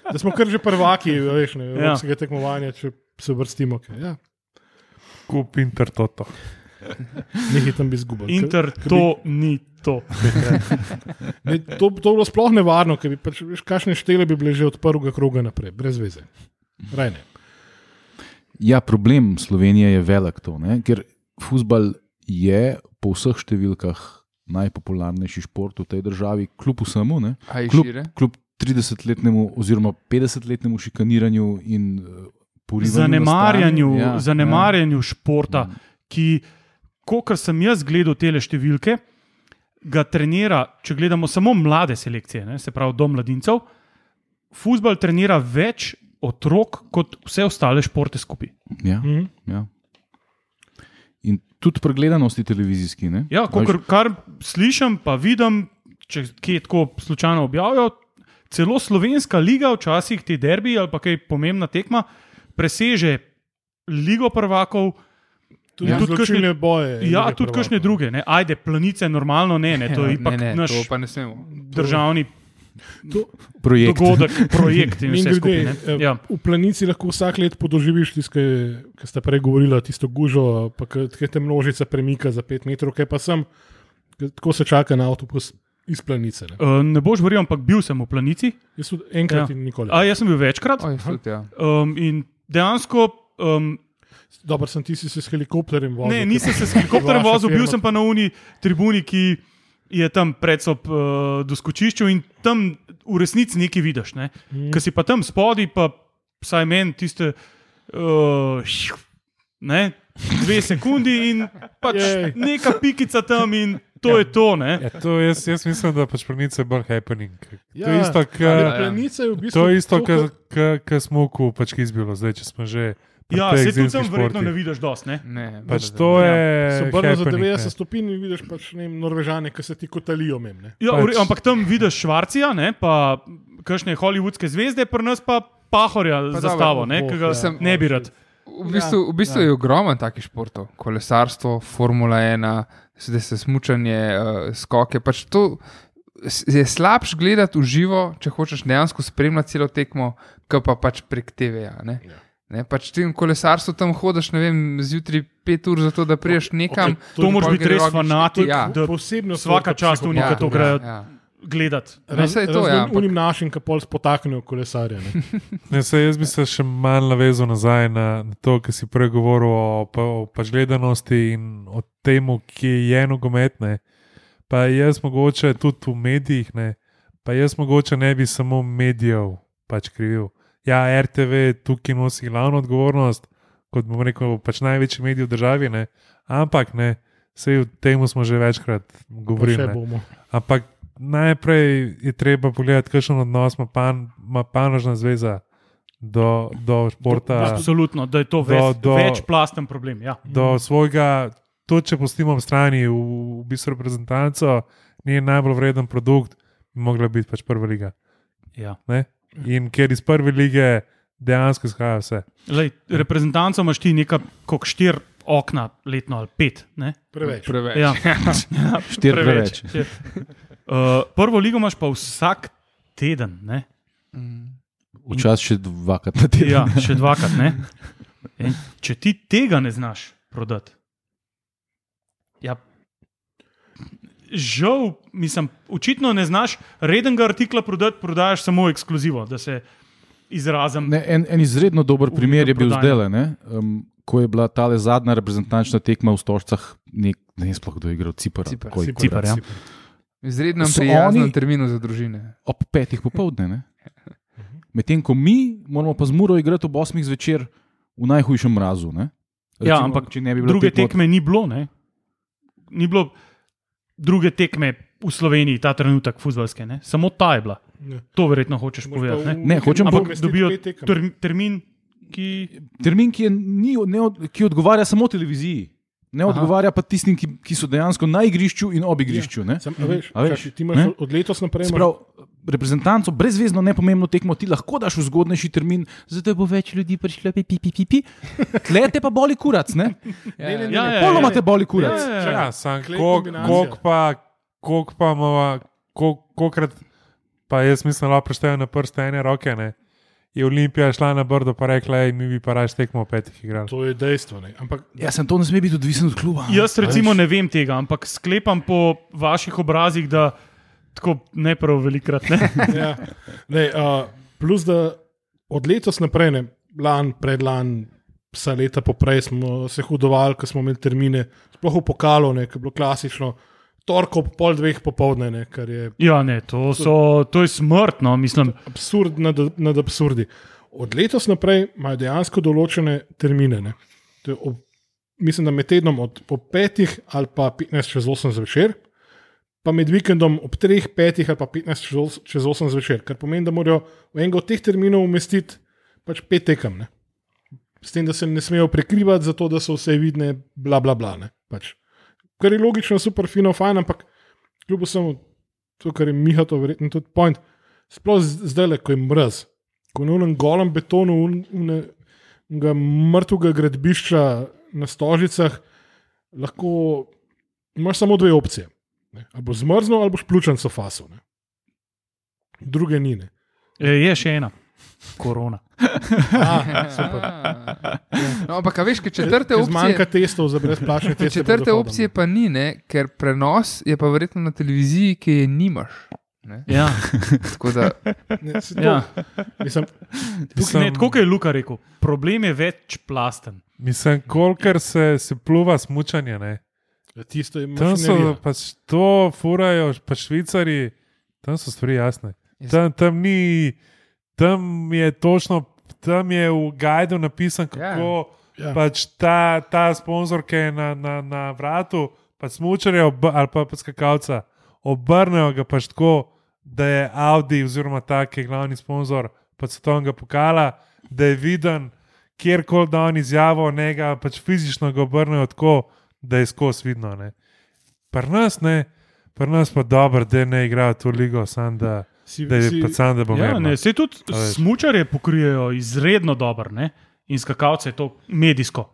Da smo kar že prvaki veš, ne, Ja. evropskega tekmovanja, če se vrstimo. kaj. Ja, Kup Intertoto. (laughs) nekaj tam bi izgubili. Inter, to ni to. (laughs) Ne, to, to bi bilo sploh nevarno, ker bi pač, veš, kakšne štele bi bile že od prvega kroga naprej, brez veze. Raj ne. Ja, problem Slovenije je velik to, ne? ker futbal je po vseh številkah najpopularnejši šport v tej državi, kljub vsemu. ne. Je Kljub, šire? kljub 30-letnemu oziroma 50-letnemu šikaniranju in uh, porivanju na Zanemarjanju, stran. ja, zanemarjanju ja. športa. ki, kot sem jaz gledal te številke, ga trenira, če gledamo samo mlade selekcije, ne, se pravi do mladincev, futbol trenira več otrok kot vse ostale športe skupaj. Ja, Mhm. ja. In tudi pregledanosti televizijski. Ne? Ja, kar, kar slišim, pa vidim, če kje tako slučajno objavijo, celo slovenska liga, včasih ti derbi ali pa kaj pomembna tekma, preseže ligo prvakov. Tudi Ja. ja, Tudi odločilne boje. Ja, tudi kakšne druge. Ne? Ajde, planice, normalno ne, ne. to je ipak ne, ne, naš to pa ne smemo. državni projekt. dogodek, projekt in vse Mimogrede, skupaj. (laughs) ne. eh, Ja. V planici lahko vsak let podoživiš tisto, kar ste prej govorili, tisto gužo, pa ki te množica premika za 5 metrov, kaj pa sem, tako se čaka na avtobus iz planice. Ne. Uh, ne boš verjel, ampak bil sem v planici. Jaz tudi enkrat Ja. in nikoli. A, jaz sem bil večkrat. Oj, fut, ja. Um, in dejansko. Um, Dobro, sem ti si se s helikopterjem vozil. Ne, nisem se s (laughs) helikopterjem vozil, bil sem pa na uni tribuni, ki je tam predsob uh, do skočišča in tam v resnici nekaj vidiš. Ne? Mm. Ker si pa tam spodaj, pa vsaj meni tiste. Uh, ne, dve sekundi in pač Jej. neka pikica tam, in to je to. Ne? Ja, to jaz, jaz mislim, da pač planice je bolj happening. Ja, to je isto, ali kar je v bistvu. To je isto, tako- kar smo v pač izbilo, zdaj če smo že. Ja, se tudi tam verjetno ne vidiš dosti. Ne? Ne, Pač to je. Se obrne za happening, 90 ne. stopinj in vidiš pač ne vem, Norvežane, ki se ti kotalijo. Mem, ne. Ja, Pač-. Ampak tam vidiš Švarcija, ne, pa kakšne hollywoodske zvezde, pri nas pa Pahorja Pa zastavo, ne, oh, ki ga ja. ne bi rad. V bistvu, v bistvu ja. je ogromno takih športov, kolesarstvo, Formula 1, zdaj se smučanje, uh, skoke. Pač to je slabš gledati v živo, če hočeš dejansko spremljati celo tekmo, kot pa pač prek TV-ja. Ne? Ja. Ne, pač ti v kolesarstvu tam hodiš, ne vem, zjutraj pet ur, zato da priješ nekam. Okej, To moraš biti gre res fanatik, Ja, da Posebno vsaka čast v nekaj to grejo ja. gledati. No, saj to, ja, Unim našim, ki pol spotaknejo kolesarje. ne. (laughs) Ne, saj jaz bi se še malo navezal nazaj na, na to, kar si prej govoril o, pa, o pač gledanosti in o tem, ki je nogometne. Pa jaz mogoče tudi v medijih, ne, pa jaz mogoče ne bi samo medijev pač krivil. Ja, RTV tukaj nosi glavno odgovornost, kot bom rekel, pač največji medij v državi, ne, ampak ne, vse o tem smo že večkrat govorili. bomo. Ampak najprej je treba pogledati, kakšen odnos ima, pan, ima panožna zveza do, do športa, Absolutno, da je to Do- več, do- večplasten problem. Ja. do svojega, tudi če pustimo v strani v, v bistvu reprezentanco, ni najbolj vreden produkt, bi mogla biti pač prva liga. Ja. Ne? In ker iz prve lige dejansko izhaja vse. Lej, reprezentanco imaš ti nekaj kot štir okna letno ali pet. Ne? Preveč. Preveč. Ja. (laughs) ja, Štir preveč. Uh, prvo ligo imaš pa vsak teden. Ne? Mm. Včasih še dvakrat na teden. Ja, še dvakrat. Ne? In če ti tega ne znaš prodati, ja, žal, mislim, očitno ne znaš rednega artikla prodati, prodajaš samo ekskluzivo, da se izrazim. Ne, en, en izredno dober primer je bil zdaj, um, ko je bila ta zadnja reprezentančna tekma v Stožcah, nek, ne vem sploh kdo je igral, Cipr. Ciper. Koliko? Ciper, ja. Prijaznem oni- terminu za družine. Ob petih popovdne. ne. Medtem ko mi moramo pa z Muro igrati ob osmih zvečer v najhujšem mrazu. Ne? Ja, ampak če ne bi bilo druge tekmo- tekme ni bilo. Ne? Ni bilo druge tekme v Sloveniji, ta trenutek, fuzbalske. Ne? Samo ta je bila. Ne. To verjetno hočeš Moraš povedati. Ne? Ne, hočem Ampak umestiti dobijo pet tekem. ter, termin, ki. Termin, ki, je, ni, ne, ki odgovarja samo televiziji. Ne Aha. odgovarja pa tistim, ki, ki so dejansko na igrišču in ob igrišču. ne. Sam, a veš, A veš, kaj, ti imaš ne? od letos naprej. Pravi, reprezentanco, brezvezno, nepomembno tekmo, ti lahko daš v zgodnejši termin, zato bo več ljudi prišlo, pi, pi, pi, pi, pi. Tle te pa boli kurac, ne? Ne, ne, ne, Ja, ne, ja, Poloma ja. te boli kurac. Ja, ja, ja. Ja, sam koliko kombinacija. pa, koliko pa imamo, kolikrat, pa jaz mislim, da lahko preštejem na prste ene roke. Ne? Je Olimpija šla na brdo, pa rekla, ej, mi bi pa raje tekmo petih igrali. To je dejstvo. Ne. Ampak Ja, sem to ne sme biti odvisen od kluba. Jaz recimo ne vem tega, ampak sklepam po vaših obrazih, da tako ne prav velikrat. Ne? (laughs) ja, ne, uh, plus, da od letos naprej, ne, lan, predlan, vsa leta poprej smo se hudovali, ko smo imeli termine, sploh v pokalu, ne, ki je bilo klasično. Torko ob pol dveh popovdne, ne, je Ja, ne, to, so, to je smrtno, mislim. absurd nad, nad absurdi. Od letos naprej imajo dejansko določene termine. Ne. To je Ob mislim, da med tednom od po 5 ali pa 15 čez 8 zvečer, pa med vikendom ob 3, 5 ali pa 15 čez os- čez 8 zvečer, kar pomeni, da morajo v enega od teh terminov umestiti pač pet tekem. Ne? S tem, da se ne smejo prekrivati, zato da so vse vidne, bla bla bla. ne, Pač. Kar je logično, super, fino, fajn, ampak kljub vsemu, to, kar je Miha, to verjetno tudi point. Sploh zdaj, le, ko je mrz, ko je na golem betonu, un- une- unega mrtvega gradbišča na stožicah, lahko imaš samo dve opcije. Ne? Ali bo zmrznil, ali boš pljučen so faso. Ne? Druge ni. Ne? E, je še ena, korona. A, (laughs) super. No, ampak, veš, kaj četrte Ker Zmanjka opcije. testov za brezplačne teste. Četrte opcije pa ni, ne? ker prenos je pa verjetno na televiziji, ki je nimaš. Ne? Ja, Tako da, Ne, to- ja. Mislim, Tukaj, ne, tako je Luka rekel, problem je večplasten. Mislim, kolikor se, se pluva smučanje. Ne? tisto je Tam so pač to furajo, pa švicari, tam so stvari jasne. Tam, tam, ni, tam je točno, tam je v gajdu napisan, kako Ja. ja. pač ta, ta sponzor, ki je na, na, na vratu, pa smučarja ob, ali pa, pa skakalca, obrnejo ga pač tako, da je Audi, oziroma ta, ki je glavni sponzor pa svetovnega pokala, da je viden, kjerkoli da on izjavo, njega pač fizično ga obrnejo tako, da je skozi vidno. ne. Pri nas ne, pri nas pa dobro, da ne igrajo to ligo, sam da, Si, da je si, sam, da bo Ja, mirno. ne, se tudi A veš. smučarje pokrijejo izredno dobro, ne? in skakalce je to medijsko.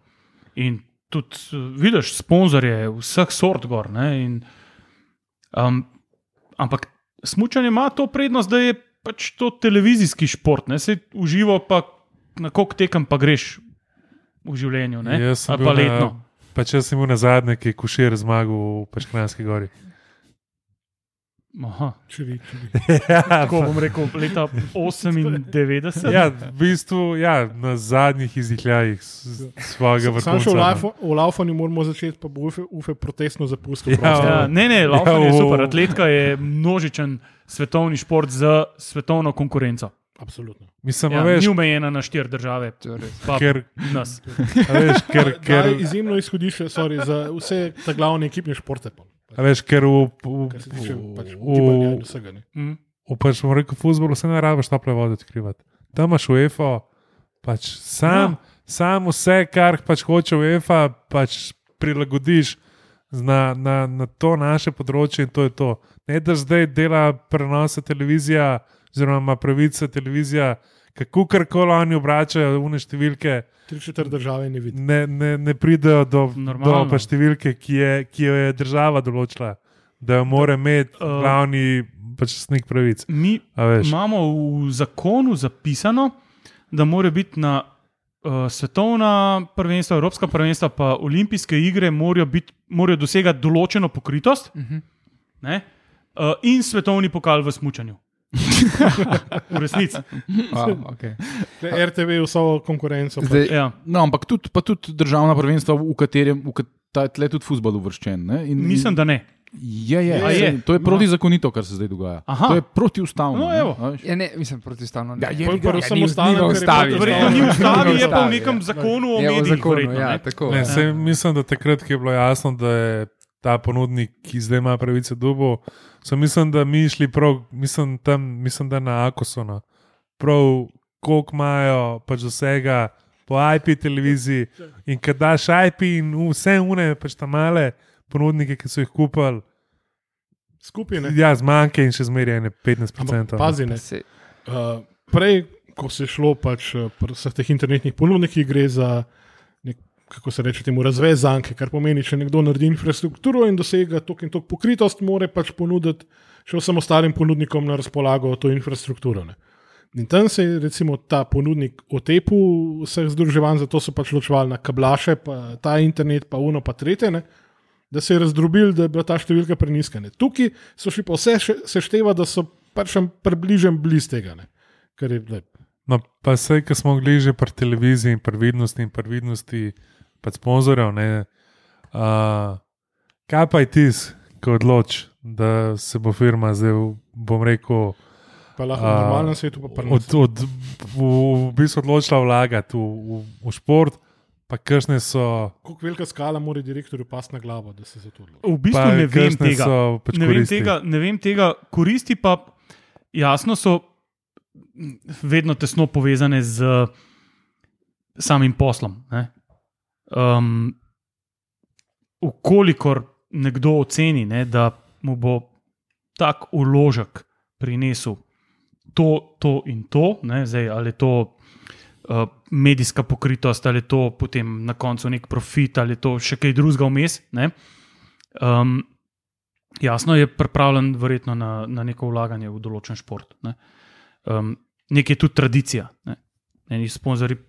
In tudi eh, vidiš, sponzorje vseh sort gor. ne, In, um, ampak smučanje ima to prednost, da je pač to televizijski šport, ne se uživo, pa na koliko tekem pa greš v življenju, ne? Jaz sem pa letno. Na, pač jaz sem bil na zadnje, ki je kušir zmagal v Peškranski gori. Aha. čiri, čiri. ja, Tako bom rekel, leta 98. ja, v bistvu ja, na zadnjih izdihljajih s- svojega Sam še v, no. Laufo- v Laufanju moramo začeti, pa bo ufe, ufe protestno zapustil. Ja, prostor. Ja, ne, ne, laufanje je Ja, v- super. Atletika je množičen svetovni šport z svetovno konkurenco. Absolutno. Mislim, Ja, ja, veš, ni omejena na štiri države, pa ker, nas. a veš, ker, Ker, ker, izjemno izhodišče sorry, za vse te glavne ekipne športe. pol. A veš, ker v, v, Kar se tiče pač v, gibanja in vsega. ne. Mm. v, pač bom rekel, futbolu se ne rabiš tople vode odkrivati. Tam imaš UEFA, pač sam, Ja. sam vse, kar pač hoče UEFA, pač prilagodiš na, na, na to naše področje in to je to. Ne da zdaj dela prenose televizija, oziroma ima pravice televizija, kako karkoli oni obračajo, une številke. Tri četrt države ne vidi. ne, ne, ne pridejo do, do Normalno. pa številke, ki, je, ki jo je država določila, da jo mora imeti Uh, uh, glavni pač snik pravic. Mi imamo v zakonu zapisano, da mora biti na uh, svetovna prvenstva, evropska prvenstva, pa olimpijske igre morajo, biti, morajo dosegati določeno pokritost Mhm. ne, uh, in svetovni pokal v smučanju. (laughs) v resnici. wow, okay. RTV vso konkurenco. Zdaj, Ja. No, ampak tudi, pa tudi državna prvenstva, v katerem v kat- je tudi futbol uvrščen. Ne? In, Mislim, da ne. je, je, A je? To je protizakonito, kar se zdaj dogaja. Aha. To je protiustavno. No, ne, ja, ne, mislim, protistavno. Ja, je, pa ja, v ja, samostalnem, ni v ker je ustavi, protiustavno. Verjetno ni ustavi, je pa v nekem ja. zakonu o Je medijih. zakonu, ja, ne. Ne, Ja. sej, mislim, da takrat, ko je bilo jasno, da je ta ponudnik, ki zdaj ima pravice dubo, so mislim, da mi šli prav, mislim, tam, mislim da na Akosu. No. Prav, koliko imajo pač vsega po IP televiziji in kad daš IP in vse une, pač tam male ponudnike, ki so jih kupili, Skupaj ne. ja, zmanjke in še zmeraj ne 15%. Ampak pazi, ne. Uh, prej, ko se je šlo pač uh, pri vseh teh internetnih ponudnikih, gre za kako se reče, temu razvezanke, kar pomeni, če nekdo naredi infrastrukturo in dosega tok in tok pokritost, mora pač ponuditi še vsem ostalim ponudnikom na razpolago to infrastrukturo. Ne. In tam se je recimo ta ponudnik otepil vseh združevanj, zato so pač ločevali na kablaše, pa ta internet, pa uno, pa tretje. Ne. Da se je razdrobil, da je bila ta številka preniska. Ne. Tukaj so šli pa vse še- sešteva, da so pač približen blizu tega. Ne. Kar je le. No, pa vse, ki smo gledali že pri televiziji in previdnosti in previdnosti pa sponzorjev. Ne, uh, kaj pa je tis, ko odloči, da se bo firma zdaj, bom rekel, Pa lahko v normalnem svetu pa od, prnemo. od, v, v bistvu odločila vlagati v, v, v šport, pa kakšne so. Kako velika skala mora direktorju pasti na glavo, da se za to odloči? V bistvu ne vem tega. so pač ne, vem tega ne vem tega, koristi pa jasno so vedno tesno povezane z samim poslom. Ne? Um, ukolikor nekdo oceni, ne, da mu bo tak uložek prinesel to, to in to, ne, zdaj, ali je to uh, medijska pokritost, ali je to potem na koncu nek profit, ali je to še kaj drugega vmes. Um, jasno je pripravljen, verjetno, na, na neko vlaganje v določen šport. Ne. Um, Nekaj je tudi tradicija. Ne. Eni sponzorji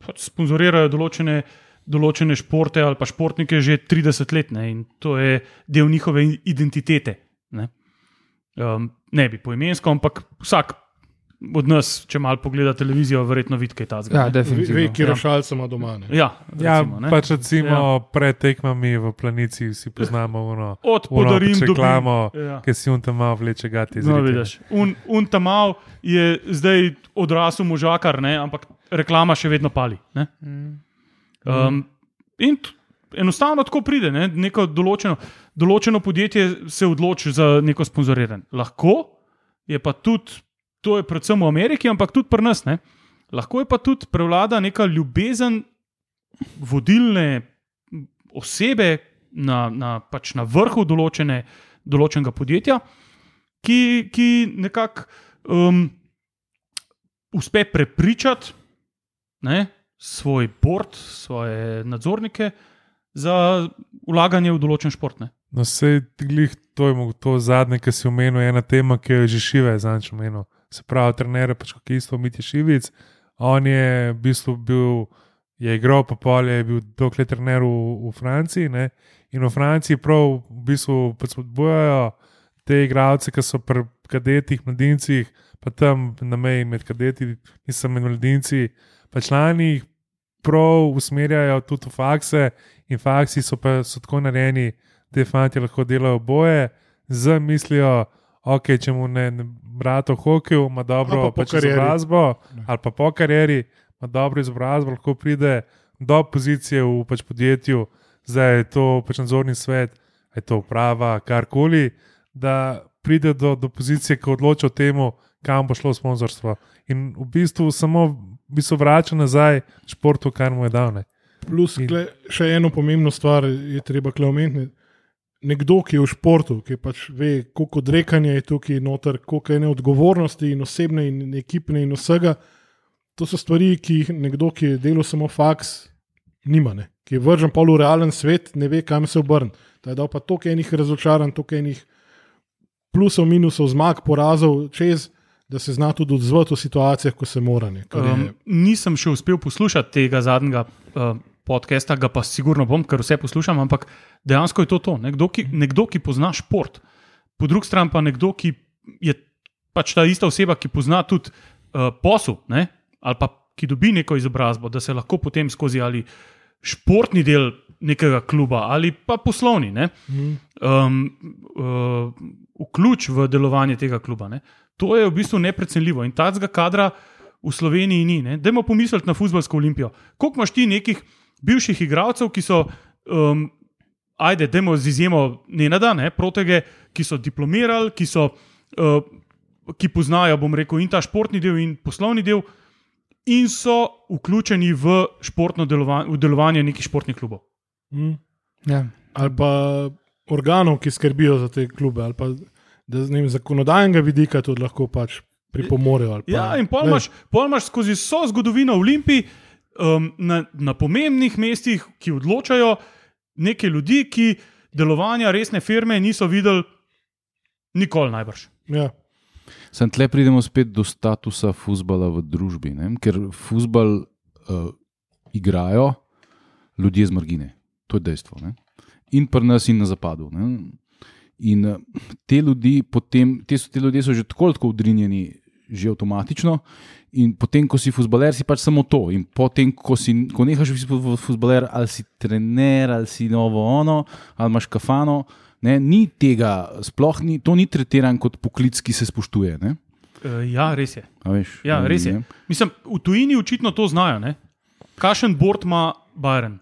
pač sponzorirajo določene, določene športe ali pa športnike že 30 let ne, in to je del njihove identitete. Ne, um, ne bi poimensko, ampak vsak od nas, če malo pogleda televizijo, verjetno vidi kaj tazga. Ja, Ve, definitivno. ve, kje rošalce ima doma. Ne? Ja, Ja, recimo, ne. pač recimo Ja. ja. pred tekmami v planici vsi poznamo ono, Od podarim do reklamo, Ja. ki si un tam malo vleče gati No, vidiš. Un, un tamal je zdaj odrasel možakar, ne? ampak reklama še vedno pali. Ne? Um, in enostavno tako pride. Ne? Neko določeno, določeno podjetje se odloči za neko sponzoriranje. Lahko je pa tudi, to je predvsem v Ameriki, ampak tudi pri nas. Ne? Lahko je pa tudi prevlada neka ljubezen vodilne osebe na, na, pač na vrhu določene, določenega podjetja, ki, ki nekako um, uspe prepričati ne, svoj port, svoje nadzornike za vlaganje v določen šport. Ne. No, glih to je mogo- to zadnje, ki si omenil, je ena tema, ki jo je že šive zanč omenil. Se pravi, trener, pač kot isto Miti Šivic. On je v bistvu bil, je igral pa polje, je bil dokler trener v, v Franciji. Ne? In v Franciji prav v bistvu spodbujajo te igralce, ki so pri kadetih, mladincih, pa tam na meji med kadeti, nisem med mladinci, pa člani jih prav usmerjajo tudi v fakse, in faksi so pa so tako narejeni, da fanti lahko delajo boje, z mislijo, ok, če mu ne, ne brata v hokeju, ima dobro Ali pa pač karieri. izobrazbo, ali pa po karieri, ima dobro izobrazbo, lahko pride do pozicije v pač podjetju, zdaj je to pač nadzorni svet, je to uprava, karkoli, da pride do, do pozicije, ki odloča o tem, kam bo šlo sponzorstvo. In v bistvu samo v bistvu vrača nazaj športu, kar mu je dal. Ne. Plus, In- kle, še eno pomembno stvar je treba kleomeniti. Nekdo, ki je v športu, ki pač ve, koliko odrekanja je tukaj noter, koliko je neodgovornosti in osebne in ekipne in vsega, to so stvari, ki jih nekdo, ki je delal samo faks, nima. Ne? Ki je vržen pol v realen svet, ne ve, kam se obrniti. Ta je dal pa toliko enih razočaranj, toliko enih plusov, minusov, zmag, porazov čez, da se zna tudi odzvati v situacijah, ko se mora. ne, je- Um, nisem še uspel poslušati tega zadnjega uh, podcasta, ga pa sigurno bom, ker vse poslušam, ampak dejansko je to to. Nekdo, ki, nekdo, ki pozna šport, po drugi strani pa nekdo, ki je pač ta ista oseba, ki pozna tudi uh, posel, ne? ali pa ki dobi neko izobrazbo, da se lahko potem skozi ali športni del nekega kluba ali pa poslovni. Ne? um, uh, vključ v delovanje tega kluba. Ne. To je v bistvu neprecenljivo in takega kadra v Sloveniji ni. Ne. Dajmo pomisliti na futbalsko olimpijo. Koliko imaš ti nekih bivših igralcev, ki so, um, ajde, dajmo z izjemo Nenada, ne, protege, ki so diplomirali, ki, so, uh, ki poznajo, bom rekel, in ta športni del, in poslovni del, in so vključeni v športno delovanje, v delovanje nekih športnih klubov. Mm. Ja. ali pa organov, ki skrbijo za te klube, ali pa da z njim zakonodajnega vidika tudi lahko pač pripomorejo. ali Pa, Ja, in pol imaš, pol imaš skozi vso zgodovino Olimpiji um, na, na pomembnih mestih, ki odločajo, nekaj ljudi, ki delovanja resne firme niso videli nikoli najbrž. Ja. Sem tle pridemo spet do statusa futbola v družbi, ne? ker futbol uh, igrajo ljudje z margine, to je dejstvo. Ne? In pri nas, in na zapadu. Ne? In uh, te, ljudi potem, te, so, te ljudje so že tako tako udrinjeni, že avtomatično. In potem, ko si futboler, si pač samo to. In potem, ko, si, ko nehaš biti futboler, ali si trener, ali si novo ono, ali imaš kafano. Ne, ni tega, sploh ni, to ni tretiran kot poklic, ki se spoštuje. Ne? Uh, ja, res je. A Veš, Ja, res je. ne? Mislim, v tujini očitno to znajo. Ne? Kakšen bord ima Bayern.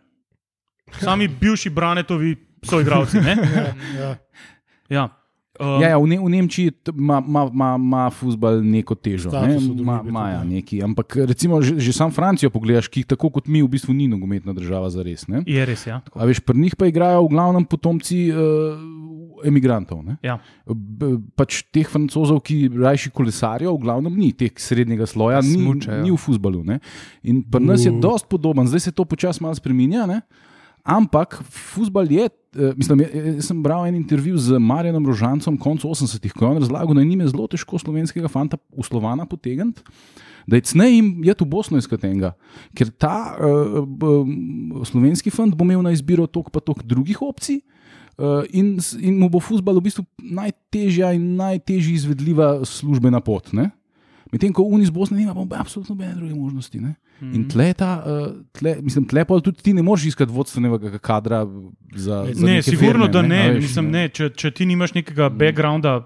Sami bivši Branetovi so igravci. Ne? Ja. Ja. Um, Ja, ja, v, ne, v Nemčiji ima- futbol neko težo. Ne? Ma, tudi, ma, ja, ja. neki, ampak recimo že, že sam Francijo pogledaš, ki tako kot mi v bistvu ni nogometna država za res. Ne? Je res, ja. A veš, pri njih pa igrajo v glavnem potomci uh, emigrantov. Ne? ja. B- Pač teh francozov, ki rajši kolesarijo, v glavnem ni teh srednjega sloja, ni, Smučajo. ni v futbalu. In pri nas je dost podoben, zdaj se to počasi malo spremenja. Ne? Ampak futbal je, eh, mislim, je- jaz sem bral en intervju z Marjanom Rožancem konec 80-ih, ko je on razlagal, da je njime zelo težko slovenskega fanta v Slovana potegniti. Da je cnej jim je tu Bosno izkatenga, ker ta uh, slovenski fant bo imel na izbiro tok pa tok drugih opcij, uh, in, in mu bo futbal v bistvu najtežja in najtežji izvedljiva službena pot. Ne? Medtem ko Unis Bosne nima absolutno nobene druge možnosti. Ne? In tle, ta, uh, tle, mislim, tle pa tudi ti ne moreš iskati vodstvenega kadra za. za Ne, sigurno, firme, da ne. a veš, mislim, ne. Če, če ti nimaš nekega backgrounda,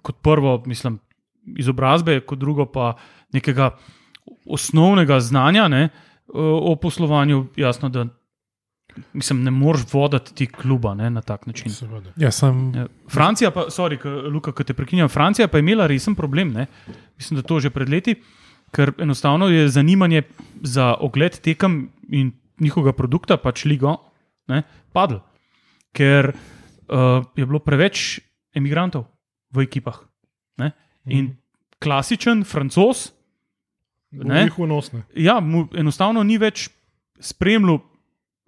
kot prvo, mislim, izobrazbe, kot drugo pa nekega osnovnega znanja ne, o poslovanju, jasno, da mislim, ne moreš voditi ti kluba ne, na tak način. Seveda. Ja, sem, Ja. Francija, pa, sorry, Luka, ki te prekinjam, Francija pa je imela resen problem, ne? mislim, da to že pred leti, ker enostavno je zanimanje za ogled tekem in njihovega produkta, pač ligo, ne, padlo. Ker uh, je bilo preveč emigrantov v ekipah. Ne? In klasičen francos, Ne? Ne. ja, mu enostavno ni več spremljal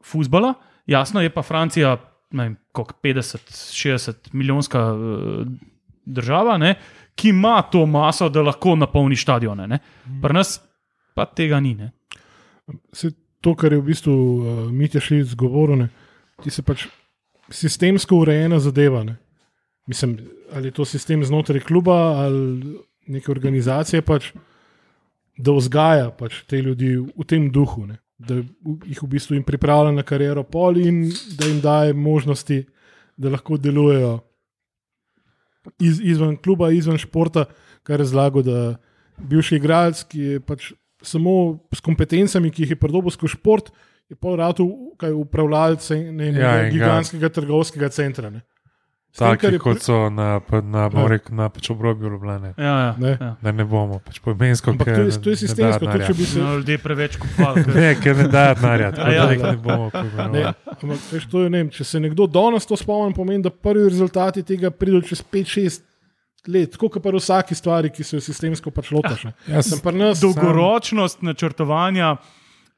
futbola, jasno je pa Francija, vem, koliko 50-60 milijonska uh, država, ne, ki ima to maso, da lahko napolni stadione. ne. Pri nas pa tega ni. Ne. Se to, kar je v bistvu uh, Mitja Šilc govoril, ne, ti se pač sistemsko urejena zadeva. Ne. Mislim, ali je to sistem znotraj kluba ali neke organizacije, pač, da vzgaja pač te ljudi v tem duhu, ne. Da jih v bistvu jim pripravlja na kariero pol in da jim daje možnosti, da lahko delujejo iz, izven kluba, izven športa, kar je zlago, da bivši igralec, ki je pač samo s kompetencami, ki jih je pridobil skozi šport, je pol ratu ne, Ja, in ga- gigantskega trgovskega centra. Ne. Taki, je kot so na, na, bom Ja. rekel, na pač obrobju Ljubljane. Ja, ja, Ne. ja. Da ne bomo, pač poimensko. Ampak ker to je, to je sistemsko, tudi če bi se. No, ljudje preveč kupovali. Ne, ker ne da denarja, tako ja, da da. ne bomo Ne, poimenovali. ampak, veš, to je, ne vem, če se nekdo danes to spomni, pomeni, da prvi rezultati tega pridejo čez 5-6 let, tako kot pri vsaki stvari, ki se jo sistemsko pač Sem pri nas, Dolgoročnost načrtovanja,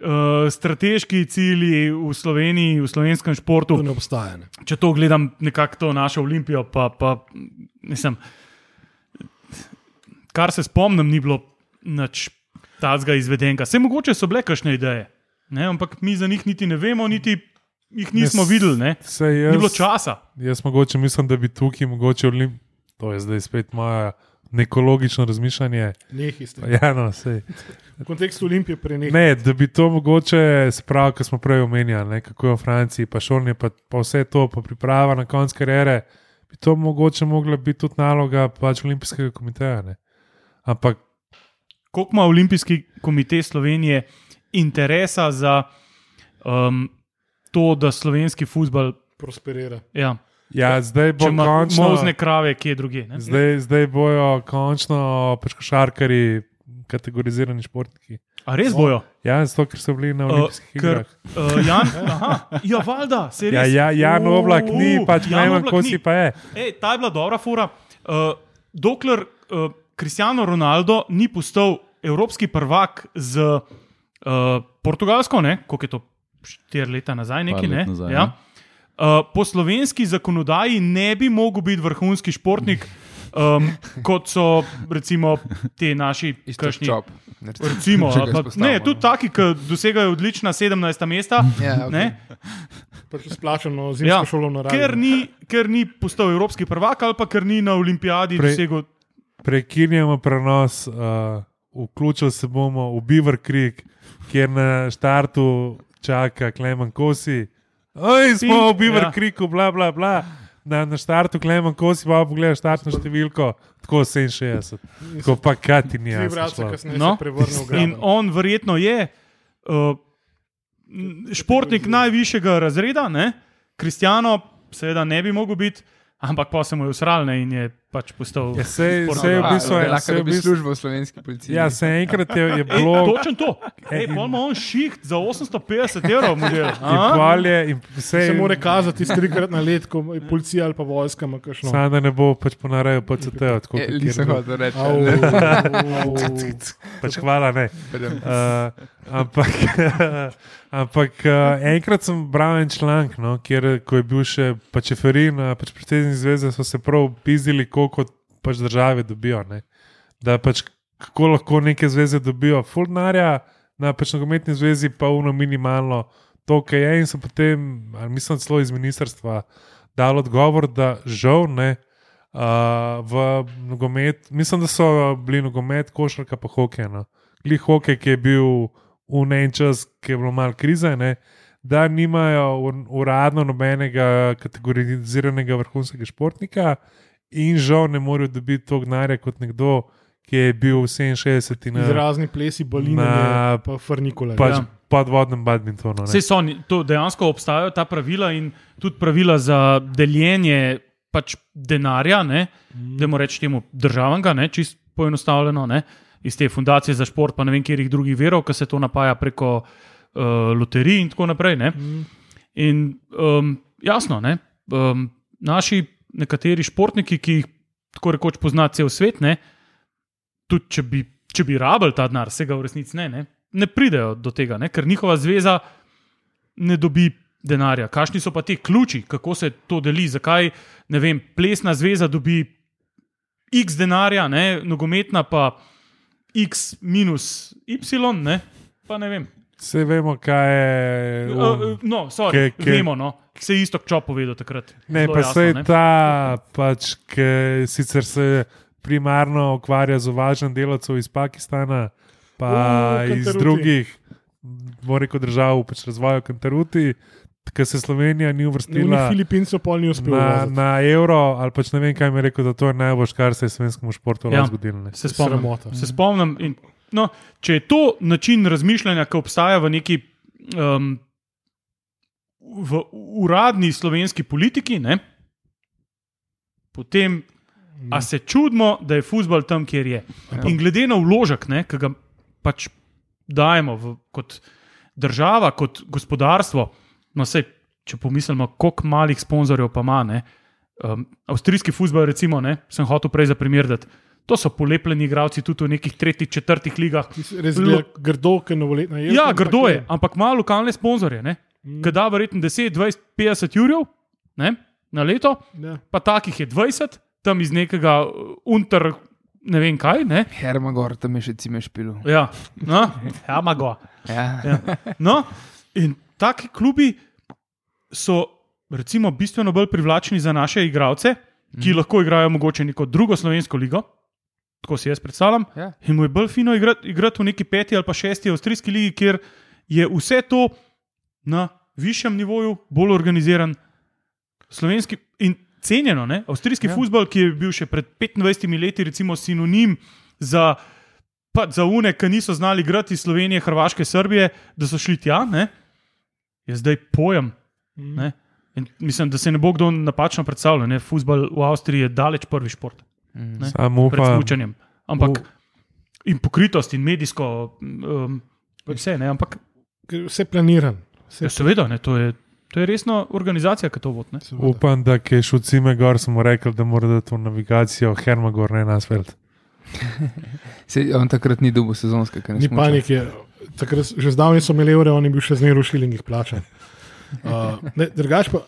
uh, strateški cilji v Sloveniji, v slovenskem to športu. ne obstaja. Ne. če to gledam, nekako to našo olimpijo, pa, pa mislim, kar se spomnim, ni bilo nič tazga izvedenega. Vse mogoče so bile kakšne ideje, ne? ampak mi za njih niti ne vemo, niti jih nismo Jaz- videli, ne? Saj ni bilo jaz, časa. jaz mogoče mislim, da bi tukaj mogoče olim. To je zdaj spet moja neko logično razmišljanje. Nehi ste. Ja, no, sej. V kontekstu Olimpije prenehaj. Ne, da bi to mogoče, se pravi, kar smo prej omenjali, ne, kako je v Franciji, pa šolanje, pa, pa vse to, pa priprava na konc kariere, bi to mogoče mogla biti tudi naloga pač olimpijskega komiteja. Ne. Ampak Koliko ima Olimpijski komitej Slovenije interesa za um, to, da slovenski futbol. Prosperira. Ja, ja, zdaj bo končno. možne krave, kje druge. ne? Zdaj, zdaj bojo končno košarkari kategorizirani športniki. A res bojo? Ja, zato ker so bili na Uh, olimpijskih ker, igrah. uh, Jan, aha, ja, valjda, se Ja, res. ja, Jan U, Oblak ni, u, pač ne Jan vem, Oblak ko ni. si pa je. Ej, ta je bila dobra fura. Uh, dokler uh, Cristiano Ronaldo ni postal evropski prvak z uh, Portugalsko, ne, koliko je to štiri leta nazaj, nekaj, ne, nazaj, ja. Uh, po slovenski zakonodaji ne bi mogel biti vrhunski športnik. Um, kot so recimo ti naši čop. Recimo, (laughs) pa, ne, tudi taki, ki dosegajo odlična 17. mesta. Ja, okay. ne, Pač splačano zimsko Ja, šolo na ker, raju. ni, ker ni postal evropski prvak, ali pa ker ni na olimpijadi Prej- dosegel. Prekinjamo prenos, uh, vključili se bomo v Beaver Creek, kjer na štartu čaka Klemen Kosi. Oj, smo v Beaver ja. Creeku, bla, bla, bla. Na, na štartu Klemen Kosi, pa pogledaš štartno številko, tako 67. Tako pa kaj ti ni jasno. No. In on verjetno je uh, športnik najvišjega razreda, ne? Kristjano, seveda ne bi mogel biti, ampak pa se mu je usral ne, in je pač postal. Ja, sej, športnik. sej v A, bistvu je lahko dobi bistvu- službo v slovenski policiji. Ja, se enkrat je, je Ej, bilo. točen to. Ej, pol ima on šiht za 850 evrov model. In a? pol je, in vse Se mora kazati trikrat na let, ko je policija ali pa vojska. Samo da ne bo pač ponarejal PCT. tako Je, kot nisem kjer- hotel reči. (laughs) Pač hvala, ne. Uh, ampak (laughs) ampak uh, enkrat sem bral en članek, no, kjer ko je bil še pač Eferin, uh, pač predsednik zveze, so se prav pizdili, koliko pač države dobijo. Ne. Da pač kako lahko neke zveze dobijo fulnarja, na pač nogometni zvezi pa uno minimalno to, kar je. In so potem, mislim, celo iz ministrstva dal odgovor, da žal ne. Uh, v nogomet, mislim, da so bili nogomet, košarka, pa hokej. No. Glih hokej, ki je bil v en čas, ki je bilo malo krize, ne, da nimajo ur- uradno nobenega kategoriziranega vrhunskega športnika in žal ne morejo dobiti toliko denarja kot nekdo, ki je bil v 67 in Izrazni plesi, baline, Na- pa frnikole. pač Ja. podvodnem badmintonu. ne. Vse so, oni- to dejansko obstajajo ta pravila in tudi pravila za deljenje pač denarja, ne, da moramo reči temu državnega, ne, čist poenostavljeno, ne, iz te fundacije za šport, pa ne vem, kjerih drugih verov, ki se to napaja preko uh, loterij in tako naprej. Ne. In um, jasno, ne, um, naši nekateri športniki, ki jih tako rekoč pozna cel svet, ne, tudi če bi, če bi rabili ta denar, se ga v resnici ne, ne, ne pridejo do tega, ne, ker njihova zveza ne dobi denarja. Kakšni so pa ti ključi, kako se to deli, zakaj ne vem, plesna zveza dobi x denarja, ne, nogometna pa x minus y, ne, pa ne vem. Vse vemo, kaj je. Uh, um, no, sorry, Ke- ke- vemo, no. Se je isto čop povedal takrat. Ne, Zelo pa se ne. ta, pač, ki sicer se primarno ukvarja z uvažanjem delavcev iz Pakistana, pa O, iz drugih, reči, držav, pač razvoja Kantaruti, ker se Slovenija ni Ni uvrstila na, uvoziti. na evro, ali pač ne vem, kaj mi je rekel, da to je najbolj, kar se je slovenskemu športu Ja. zgodilo. ne. Se spomnim. Se spomnim in, no, če je to način razmišljanja, ki obstaja v neki um, v uradni slovenski politiki, ne, potem a se čudimo, da je futbol tam, kjer je. In glede na vložek, ki ga pač dajemo v, kot država, kot gospodarstvo, no, sej, če pomislimo, koliko malih sponzorjev pa ima. Ne, um, avstrijski futbol, recimo, ne, sem hotel prej za primer dati. To so polepljeni igralci tudi v nekih tretjih, četrtih ligah. Res je grdo, ker novoletna je. Ja, grdo je, ampak ima lokalne sponzorje, Mm. ki da verjetno 10, 20, 50 jurjev ne, na leto, Ja. pa takih je 20, tam iz nekega uh, unter, ne vem kaj. Ne. Hermagor, tam je še cime špil. Ja, no, (laughs) ga. Ja. Ja. No, in taki klubi so, recimo, bistveno bolj privlačni za naše igralce, ki Mhm. lahko igrajo mogoče neko drugo slovensko ligo. Tako si jaz predstavljam. Ja. In mu je bolj fino igrati, igrati v neki peti ali pa šesti avstrijski ligi, kjer je vse to na višjem nivoju, bolj organiziran, slovenski in cenjeno. Ne? Avstrijski Ja. ja. futbol, ki je bil še pred 25 leti, recimo, sinonim za. Pa za une, ki niso znali igrati iz Slovenije, Hrvaške, Srbije, da so šli tja, ne, je zdaj pojem. Ne. In mislim, da se ne bo kdo napačno predstavljal. Futbol v Avstriji je daleč prvi šport Ne. Samo pred upam. Ampak U- in pokritost in medijsko, um, vse ne. Ampak Vse planiran. Vse ja, seveda, ne, to je. To je resna organizacija, ki to vodi. upam, da je šel cime gor, smo rekli, da mora dati to navigacijo Hermagor, ne Nasfeld. (laughs) Se, on takrat ni dobil sezonske, ker ne Ni panike. Takrat, že zdavni so imeli evre, on je bil še zmeraj v šilingih plačan. (laughs) Uh, ne, drugač pa,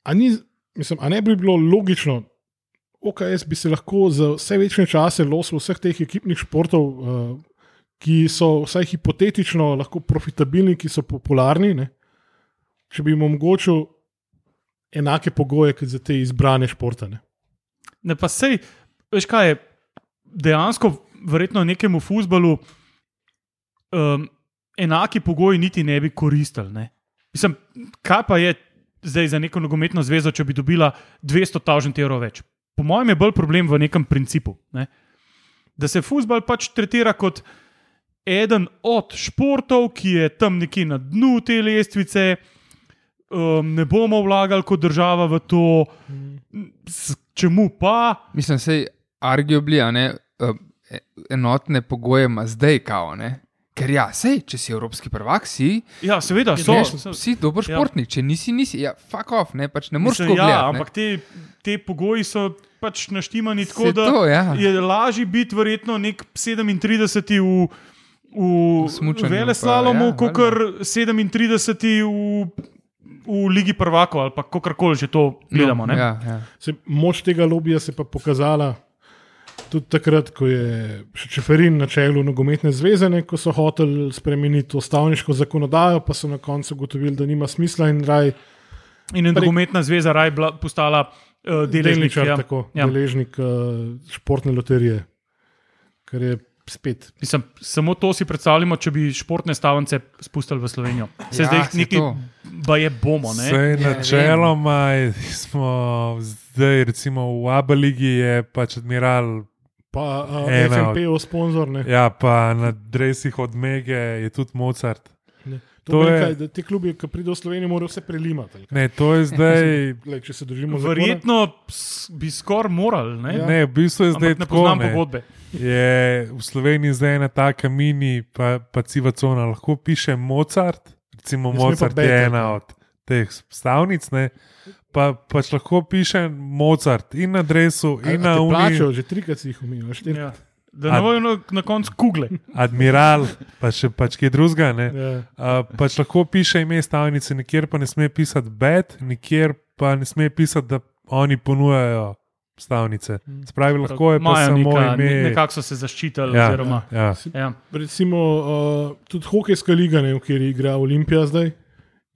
a, ni, mislim, a ne bi bilo logično, OKS bi se lahko za vse večne čase losil vseh teh ekipnih športov, uh, ki so vsaj hipotetično lahko profitabilni, ki so popularni, ne? če bi jim omogočil enake pogoje kot za te izbrane športe. Ne? Ne, pa sej, veš kaj je, dejansko, verjetno nekemu futbalu um, enaki pogoji niti ne bi koristili. Ne? Mislim, kaj pa je zdaj za neko nogometno zvezo, če bi dobila 200 tisoč evrov več? Po mojem je bolj problem v nekem principu. Ne? Da se futbal pač tretira kot eden od športov, ki je tam nekje na dnu te lestvice. Um, ne bomo vlagali kot država v to, čemu pa. Mislim, da je arguably, a ne, eh, enotne pogoje ima zdaj, kao, ne. Ker ja, sej, če si evropski prvak, si, Ja, seveda so. So- si dober Ja. športnik, če nisi, nisi, ja, fuck off, ne, pač ne moreš tako ja, ne. ampak te, te pogoji so pač naštimani tako, da to, ja. je lažje biti verjetno nek 37 v, v, V veleslalomu, ja, kot kar 37 v, v Ligi prvakov ali pa kakorkoli že to gledamo. No, ne. ja, ja. Se, moč tega lobija se je pa pokazala tudi takrat, ko je Čeferin na čelu nogometne zveze, ne, ko so hoteli spremeniti ustavniško zakonodajo, pa so na koncu ugotovili, da nima smisla in raj In je nogometna zveza raj bila, postala uh, deležnik, delničar, ja. tako, Ja. deležnik uh, športne loterije, kar je spet. Mislim, samo to si predstavljamo, če bi športne stavnice spustili v Slovenijo. Se Ja, zdaj neki to. ba je bomo. Ne? Vse Ja, načeloma smo zdaj, recimo v Abaligi je pač admiral, Pa uh, Ena od- FNP-ov sponzor. Ne, ja, pa na dresih od Mege je tudi Mozart. To To je- kaj, da ti klubi, ki pridejo v Slovenijo, morajo vse prelimati. Ne, to je (laughs) zdaj. Glej, če se držimo zakona. Verjetno s- bi skoraj morali. Ne? Ja. Ne, v bistvu je zdaj Ampak ne tako. poznam Ne. pogodbe. Je v Sloveniji zdaj ena taka mini, pa, pa civa cona, lahko piše Mozart, recimo pa Mozart je Beethoven. ena od teh stavnic, ne, pa pač lahko piše Mozart in na dresu, A- in a na uni, plačajo, že trikrat si jih umil. Ja. Da ne bojo na, na koncu kugle. admiral, pa še pač kaj drugega. ne. Ja. Uh, pač lahko piše ime stavnice, nikjer pa ne sme pisati bed, nikjer pa ne sme pisati, da oni ponujajo stavnice. Spravi, lahko je pa Imajo samo neka, ime. ne, nekako so se zaščitili. Ja, oziroma, ja. ja. Recimo uh, tudi hokejska liga, ne, v kateri igra Olimpija zdaj,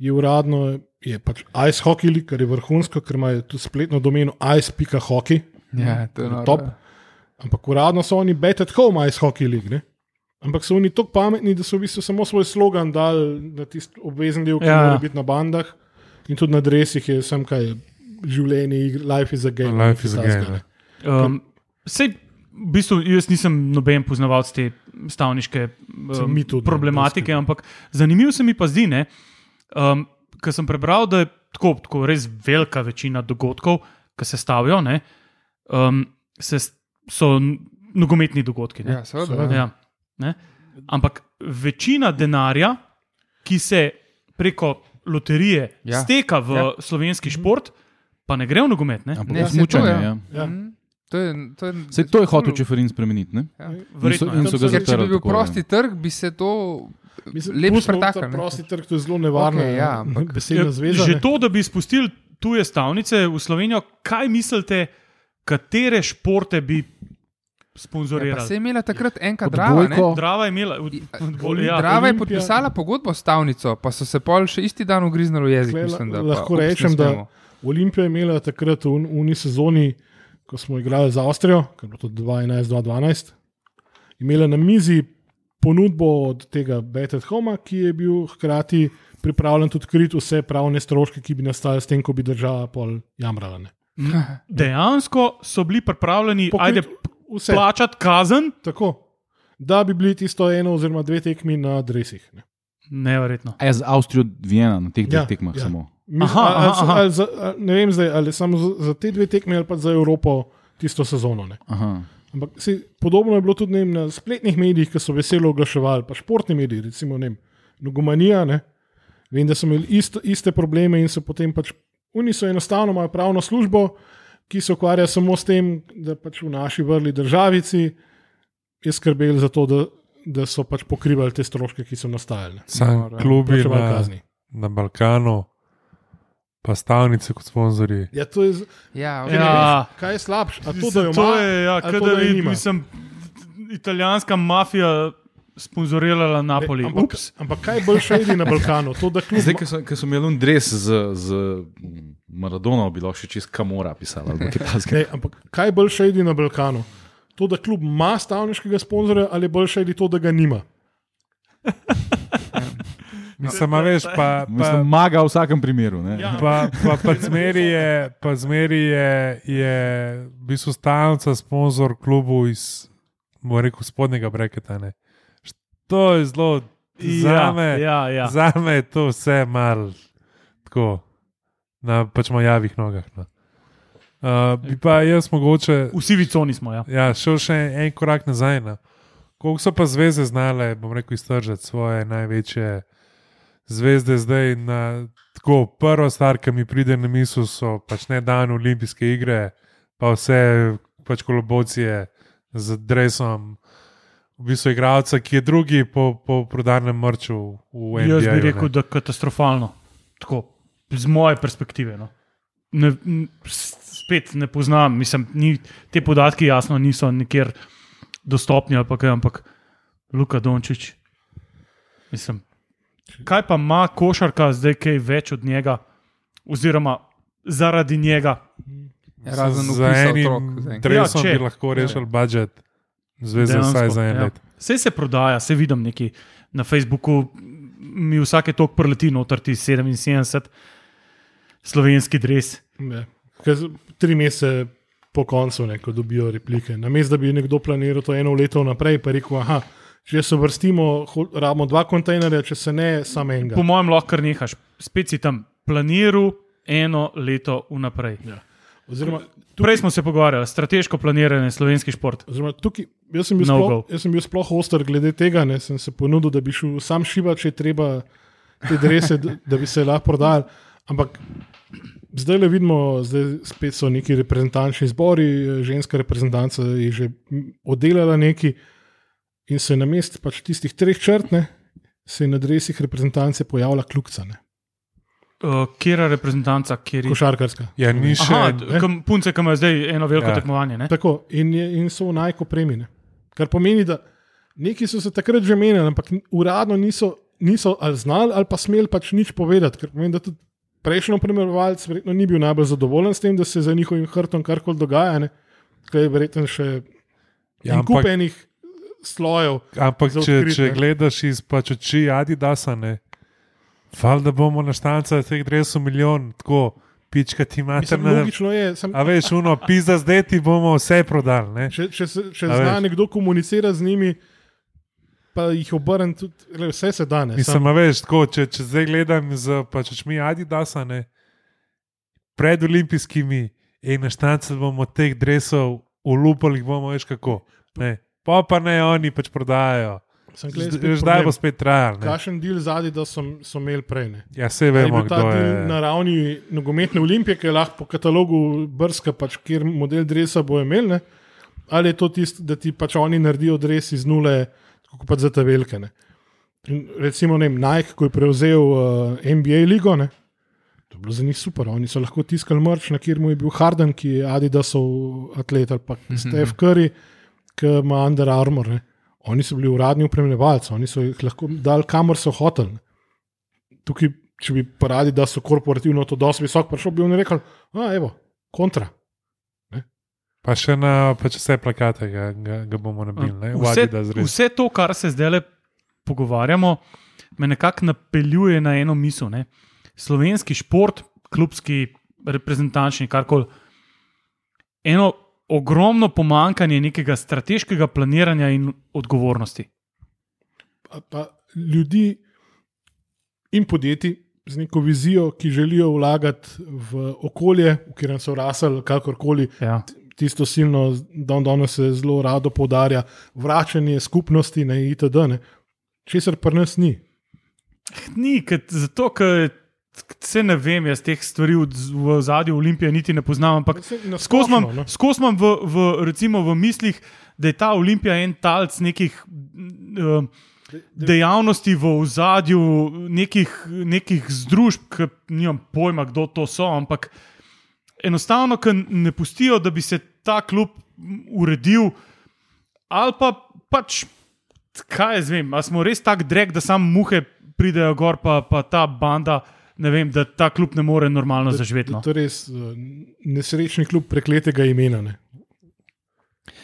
je uradno je pač Ice Hockey League, kar je vrhunsko, ker ima tudi spletno domeno ice.hockey. Ja, to je Top. ja. Ampak uradno so oni Bet at Home Ice Hockey League. Ne? Ampak so oni tako pametni, da so v bistvu samo svoj slogan dali na tisti obvezen del, ki Ja. mora biti na bandah. In tudi na dresih je sem kaj življenje, life is a game. Life is a game, ne. ne. Um, sej, v bistvu, jaz nisem noben poznavalec te stavniške um, tudi ne, problematike, dosti. ampak zanimivo se mi pa zdi, ne, um, ker sem prebral, da je tako, tako res velika večina dogodkov, ki se stavijo, ne, um, se, s- so nogometni dogodki. Ne. Ja, seveda. Seveda. Ja. Ja, ne? Ampak večina denarja, ki se preko loterije Ja. ja. steka v Ja. ja. slovenski šport, pa ne gre v nogomet. Ne? Ampak Ne, to, smučanje. ja. Ja. Ja. To je, to je, Sej to je hotel Čeferin spremeniti. ne? Ja. Verjetno, in so ja. ga Ker če bi bil tako, ja. prosti trg, bi se to Mislim, lep pustimo spektakel. ta ne. Prosti trg, to je zelo nevarno. Okej, ja, ampak- (laughs) besedna zveza. Že to, da bi spustili tuje stavnice v Slovenijo, kaj mislite, katere športe bi Ja, pa sponzorirali? se je imela takrat enka drava. ne? Drava je imela, od, od, ja, Drava je Olimpija- podpisala pogodbo s stavnico, pa so se pol še isti dan ugriznili v jezik. Tukaj Mislim, da, lahko pa, rečem, da-. Olimpija je imela takrat v un- uni sezoni, ko smo igrali z Avstrijo, ki je bilo to 2011-2012, imela na mizi ponudbo od tega Betet Homa, ki je bil hkrati pripravljen tudi kriti vse pravne stroške, ki bi nastali s tem, ko bi država pol jamrala. Ne. (laughs) dejansko so bili pripravljeni Pokrit ajde, vse. plačati kazen. Tako, da bi bili tisto eno oziroma dve tekmi na dresih. Ne. Neverjetno. A je z Avstrijo Viena na teh dveh Ja, tekmah ja. samo. Mislim, Aha, ali, aha, ali, aha. ali, za, ali, ne vem zdaj, ali samo za, za te dve tekme ali pa za Evropo tisto sezono. Ne. Aha. Ampak si, podobno je bilo tudi vem, na spletnih medijih, ki so veselo oglaševali, pa športni mediji, recimo Nogomanija. Ne? Vem, da so imeli isto, iste probleme in so potem pač, oni so enostavno imajo pravno službo, ki se ukvarja samo s tem, da pač v naši vrli državici je skrbeli za to, da, da so pač pokrivali te stroške, ki so nastajali. Sam Noro. klubi na, kazni. na Balkanu, pa stavnice kot sponzorji. Ja, to je, z- Ja, kaj, Ja. je, kaj je slabše? A to, da jo to ima, je, ja, to, da je mislim, italijanska mafija sponzorirala Napoli. ampak, Ups. ampak kaj bolj še ide na Balkanu? To, da kljub Zdaj, ko so, ko so imeli dres z, z Maradono, bi lahko še čist kamora pisala. Ne, ampak kaj bolj še ide na Balkanu? To, da klub ima stavniškega sponzorja, ali bolj še ide to, da ga nima? Mislim, a veš, pa, pa, Mislim, maga v vsakem primeru. ne. Ja. pa, pa, pa zmeri je, pa zmeri je, je v bistvu stalnica, sponzor klubu iz, rekel, spodnjega breketa. Ne. To je zelo. Za me, ja, ja. za me je to vse malo tako, na pač mojavih nogah. No. Uh, bi pa jaz mogoče V sivi coni smo. Ja. ja, šel še en korak nazaj. No. Koliko so pa zveze znale, bom rekel, iztržiti svoje največje zvezde zdaj? Na, tako, prva stvar, ki mi pride na misel, so pač ne dan olimpijske igre, pa vse pač kolobocije z drevesom. V bistvu igralca, ki je drugi po, po prodanem mrču v NBA. Jaz bi rekel, da je katastrofalno. Tako, z moje perspektive. No. Ne, spet ne poznam, mislim, ni, te podatki jasno niso nikjer dostopni ali pa kaj, ampak Luka Dončić. Mislim, kaj pa ima košarka zdaj kaj več od njega, oziroma zaradi njega? Razen za enim drevesom Ja, če. bi lahko rešili budžet, zveze vsaj za en ja. let. Vse se prodaja, se vidim neki na Facebooku, mi vsake tok preleti noter ti 77 slovenski dres. Ne. Tri mesece po koncu, ne, ko dobijo replike. Namesto da bi nekdo planiral to eno leto naprej, pa rekel, aha, če se vrstimo, rabimo dva kontejnerja, če se ne, samo enega. Po mojem, lahko kar nehaš, spet si tam planiral eno leto vnaprej. Ja. Oziroma, Prej smo se pogovarjali, strateško planiranje slovenski šport. oziroma tukaj, jaz, sem No sploh, go. jaz sem bil sploh oster glede tega, ne, sem se ponudil, da bi šel sam šivat, če treba te drese, da bi se lahko prodajali. Ampak zdaj le vidimo, da spet so neki reprezentančni zbori, ženska reprezentanca je že oddelala neki in se na mest pač tistih treh črt, ne, se je na dresih reprezentance pojavila kljukca, ne, Uh, Kera reprezentanca, kjer je. košarkarska. Ja, ni še. Aha, kam, punce, ki imajo zdaj eno veliko Ja. tekmovanje. Ne? Tako, in, in so v najko premine. Kar pomeni, da neki so se takrat že menili, ampak uradno niso, niso ali znali ali pa smeli pač nič povedati. Ker pomeni, da tudi prejšnji primerjalec verjetno ni bil najbolj zadovoljen s tem, da se za njihovim hrbtom karkoli dogaja. ne. Tukaj je verjetno še Ja, ja, ampak- kup enih slojev. Ampak za če, odkrit, če ne. gledaš iz pač oči Adidasa, ne, fal da bomo naštancali teh drevesov milijon, tako pička ti imate Mislim, na. logično je, sem, A veš, uno, pizda zdaj ti bomo vse prodali. Ne? če, če, se- če zna veš. nekdo komunicirati z njimi, pa jih obrne tudi, glej, vse se da. ne, Mislim, a veš, tako, če, če zdaj gledam z pač očmi Adidasa, ne, pred olimpijskimi in naštancali bomo teh drevesov, ulupali bomo, veš kako. Ne. Pa pa ne, oni pač prodajajo. Sem Že zdaj bo spet trajal. Kakšen del zadnji, da so, so imeli prej. Ne? Ja, je vemo, kdo je. na ravni nogometne olimpije, ki je lahko po katalogu brska, pač, kjer model dresa bo imel, ne? ali je to tisto, da ti pač oni naredijo dres iz nule, kot pač za te velike. Ne? In recimo ne, Nike, ko je prevzel uh, NBA ligo, ne? to je bilo za njih super. Oni so lahko tiskali mrč, na kjer mu je bil Harden, ki je Adidasov atlet, ali pa Steph Curry, ki ima Under Armour. Ne? Oni so bili uradni upremljevalci, oni so jih lahko dali kamor so hoteli. ne. Tukaj, če bi paradi, da so korporativno to dosti visoko prišel, bi on rekel, a evo, kontra. Pa še na pač vse plakate ga, ga, ga bomo nabili. ne, v Vse, vse to, kar se zdaj pogovarjamo, me nekako napeljuje na eno misel. Ne? Slovenski šport, klubski, reprezentančni, karkoli. Eno ogromno pomankanje nekega strateškega planiranja in odgovornosti. Pa, pa ljudi in podjetij z neko vizijo, ki želijo vlagati v okolje, v katerem so rasli, kakorkoli. Ja. Tisto silno, da danes se zelo rado poudarja, vračanje skupnosti na itd. Ne. Česar pri nas ni. Ni, ker- zato ker se ne vem, jaz teh stvari v, v zadju Olimpije niti ne poznam, ampak Skozi imam, no. skozi imam v, v, recimo, v mislih, da je ta Olimpija en talc nekih uh, dejavnosti v ozadju, nekih, nekih združb, ki nimam pojma, kdo to so, ampak enostavno, ker ne pustijo, da bi se ta klub uredil, ali pa pač, kaj jaz vem, ali smo res tako drek, da samo muhe pridejo gor, pa, pa ta banda. Vem, da ta klub ne more normalno zaživeti. No. To je res uh, nesrečni klub prekletega imena. Ne.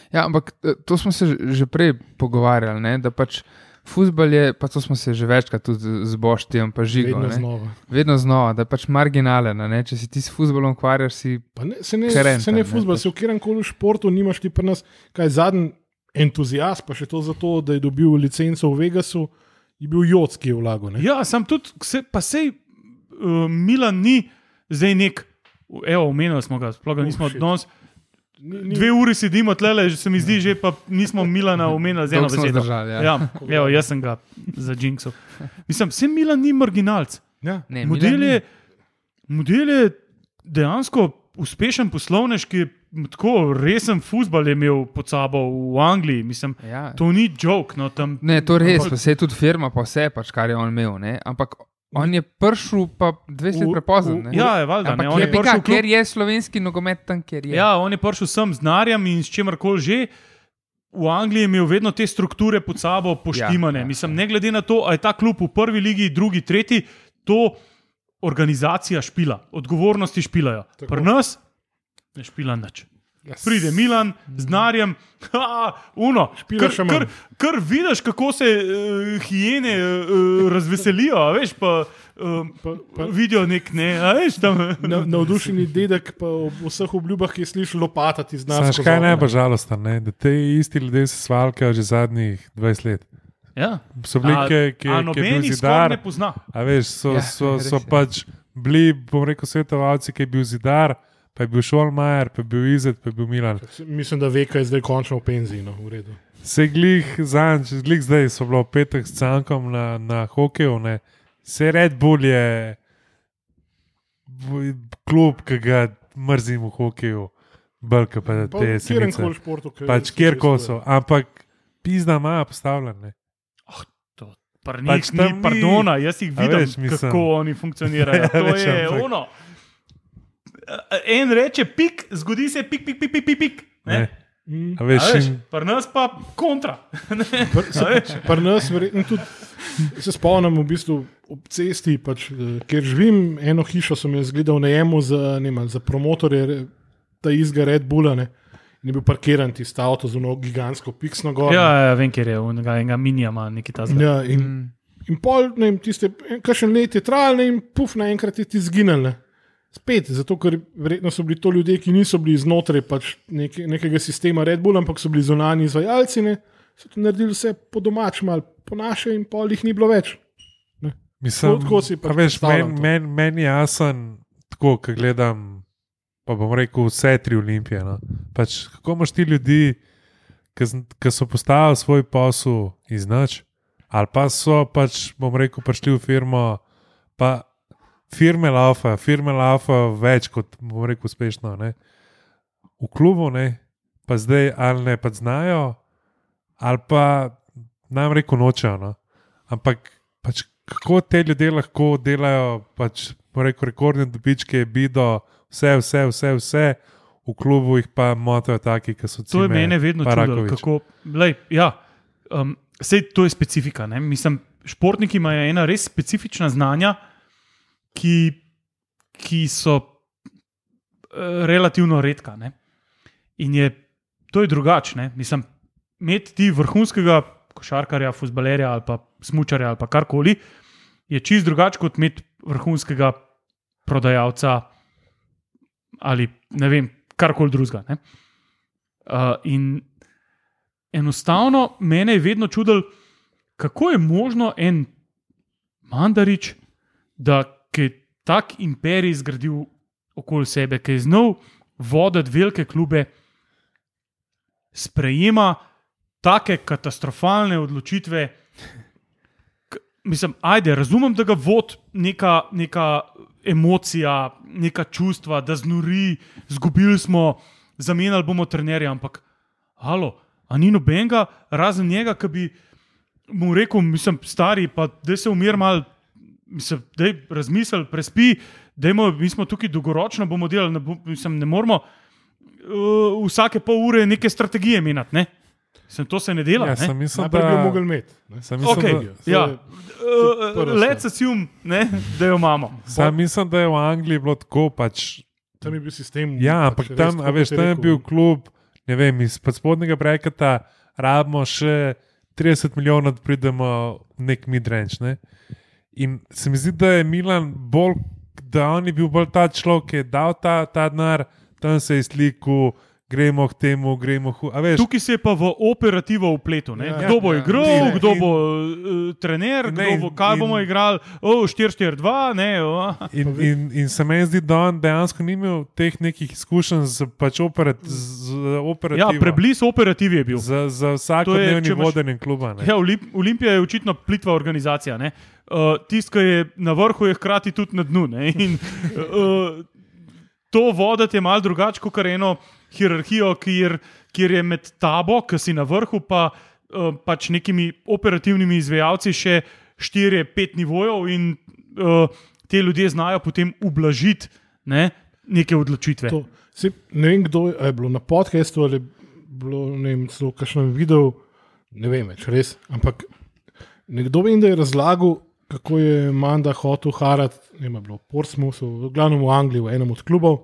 Ja, ampak eh, to smo se že- prej pogovarjali, ne, da pač futbol je, pa to smo se že večkrat tudi z Boštjem, pa žigo. Vedno ne. znova. Vedno znova, da je pač marginalen. Ne? Če si ti s futbolom ukvarjaš, si Pa Ne, se ne, Herenten, se ne ne, futbol, pač. se v katerem koli športu nimaš ti pri nas, kaj zadnji entuzijast, pa še to zato, da je dobil licenco v Vegasu, je bil Joc, ki je vlagal. ne. Ja, sem tudi, se, pa sej uh, Milan ni zdaj nek, evo, omenili smo ga, sploh ga nismo Oh, shit. danes. Ni- ni- Dve uri sedimo tle, že se mi zdi, že pa nismo Milana (laughs) omenili z eno besedo. zdržali, ja. Ja, evo, jaz sem ga za Jinxov. Mislim, vse Milan ni marginalc. Ja. Ne, Model Milan ni. je, model je dejansko uspešen poslovnež, ki je tako resen futbal je imel pod sabo v Angliji. Mislim, Ja. to ni joke. No, tam, Ne, to je res, Ampak- pa se je tudi firma, pa vse, pač, kar je on imel. Ne? Ampak on je prišel pa 20 let prepozno. Ja, je valjda. Ampak ne, on je je pika, klub- ker je slovenski nogomet tam, kjer je. Ja, on je prišel sem z narjem in s čimer koli že. V Angliji je imel vedno te strukture pod sabo poštimane. Ja, ja, Mislim, ne glede na to, ali je ta klub v prvi ligi, drugi, tretji, to organizacija špila, odgovornosti špilajo. Tako. Pri nas ne špila nič. Yes. Pride Milan z narjem, ha, uno, kar, kar, kar vidiš, kako se uh, hijene uh, razveselijo, a veš, pa, uh, Pa, pa, vidijo nek ne, a veš tam. na, navdušeni dedek pa ob vseh obljubah, ki je slišal lopatati z. Znaš, kaj je najbolj žalostno, ne? da te isti ljudje se svalkajo že zadnjih 20 let. Ja. So bili, A- ki, noben jih skoraj zidar, ne pozna. a veš, so, Ja, so, so je. pač bili, bom rekel, svetovalci, ki je bil zidar, pa je bil Šolmajer, pa je bil Izet, pa je bil Milan. Mislim, da ve, kaj je zdaj končno v penziji. No, v redu. Se glih zanj, glih zdaj so bilo v petek s Cankom na, na hokeju, ne. se Red Bull je klub, ki ga mrzim v hokeju, brka pa te v katerem semice. koli športu. ki Pač se kjer udeležuje. so, ampak pizda ima postavljene. Pač Pač ni, tam ni- pardona, jaz jih vidim, veš, mislim. kako oni (laughs) funkcionirajo. To Veš, je ampak- ono. En reče pik, zgodi se pik, pik, pik, pik, pik. pik. Mm. A veš, A veš, Pri nas pa kontra. (laughs) Pr- se- Pri nas, verjetno tudi se spomnim, v bistvu ob cesti, pač, eh, kjer živim, eno hišo sem jaz gledal v najemu za, ne vem, za promotorje ta izga Red Bulla. Ne? In je bil parkiran tisti avto z eno gigantsko piksno gor. Ja, ja, vem, ker je unega enega minijama, neki ta zdaj. ja in, Mm. in pol, ne vem, tiste, kakšen let je trajal, ne, in puf, naenkrat je ti zginil. Ne? Spet, zato ker verjetno so bili to ljudje, ki niso bili znotraj pač neke, nekega sistema Red Bull, ampak so bili zunani izvajalci, ne, so to naredili vse po domač, malo po naše, in pol jih ni bilo več. Mislim, Tako- si pač a veš, predstavljam meni men, men je jasen, tako, ko gledam, pa bom rekel, vse tri olimpije. No. Pač, kako imaš ti ljudi, ki so postavili svoj posel iz nič, ali pa so pač, bom rekel, prišli v firmo, pa firme laufa, firme laufa več kot, bom rekel, uspešno. Ne. V klubu, ne, pa zdaj ali ne pa znajo, ali pa nam reko nočejo. No. Ampak pač, kako te ljudje lahko delajo, pač, rekel, rekordne dobičke, bido, vse, vse, vse, vse, v klubu jih pa motajo taki, ki so To je mene vedno čudilo. Kako, lej, ja, um, sej, to je specifika. Ne? Mislim, športniki imajo ena res specifična znanja, ki, ki so uh, relativno redka. Ne? In je, to je drugače. Mislim, imeti ti vrhunskega košarkarja, futbalerja ali pa smočarja ali pa karkoli, je čist drugače kot imeti vrhunskega prodajalca ali ne vem, karkoli drugega. Uh, in enostavno mene je vedno čudil, kako je možno en mandarič, da ki je tak imperij zgradil okoli sebe, ki je znal voditi velike klube, sprejema take katastrofalne odločitve. Mislim, ajde, razumem, da ga vodi neka, neka emocija, neka čustva, da znuri, izgubili smo, zamenjali bomo trenerja, ampak, halo, a ni nobenega, razen njega, ki bi mu rekel, mislim, stari, pa da se umir mal, mislim, da razmisli, prespi, dajmo, mi smo tukaj dolgoročno, bomo delali, ne, bo, mislim, ne moramo uh, vsake pol ure neke strategije menjati. Ne? Mislim, to se ne dela. Ja, ne? sem mislil, Najprej bi jo da, mogli imeti. ne. sem mislil, Okay. da, Ja, je uh, let's assume, ne, da jo imamo. sam mislim, da je v Angliji bilo tako pač. Tam je bil sistem. Ja, pač ampak res, tam, a veš, je tam je bil klub, ne vem, iz pod spodnjega breketa, rabimo še 30 milijonov, da pridemo v nek midrange. Ne? In se mi zdi, da je Milan bolj, da on je bil bolj ta človek, ki je dal ta, ta denar, tam se je slikal, gremo k temu, gremo hu. Tukaj se je pa v operativo upletel. ne. Ja. Kdo bo Ja. igral, In- kdo bo uh, trener, Ne, kdo bo, kaj in- bomo igrali. Oh, 4-4-2, ne. Oh. In, in, in se meni zdi, da on dejansko ni imel teh nekih izkušenj z, pač operat, z Ja, operativo. preblizu operativi je bil. Za, za vsakodnevni vodenje kluba. Ne. Ja, Olimp- Olimpija je očitno plitva organizacija. Uh, Tisti, ki je na vrhu, je hkrati tudi na dnu. ne. In, uh, to voditi je malo drugače kot eno hierarhijo, kjer, kjer je med tabo, ki si na vrhu, pa uh, pač nekimi operativnimi izvajalci še 4-5 nivojev in uh, te ljudje znajo potem ublažiti ne, neke odločitve. To, se, ne vem, kdo je, je bilo na podkastu ali bilo ne vem, celo kakšen video, ne vem več res. Ampak nekdo vem, da je razlagal, kako je Manda hotel harati, ne vem, bilo v Portsmouthu, v glavnem v Angliji, v enem od klubov.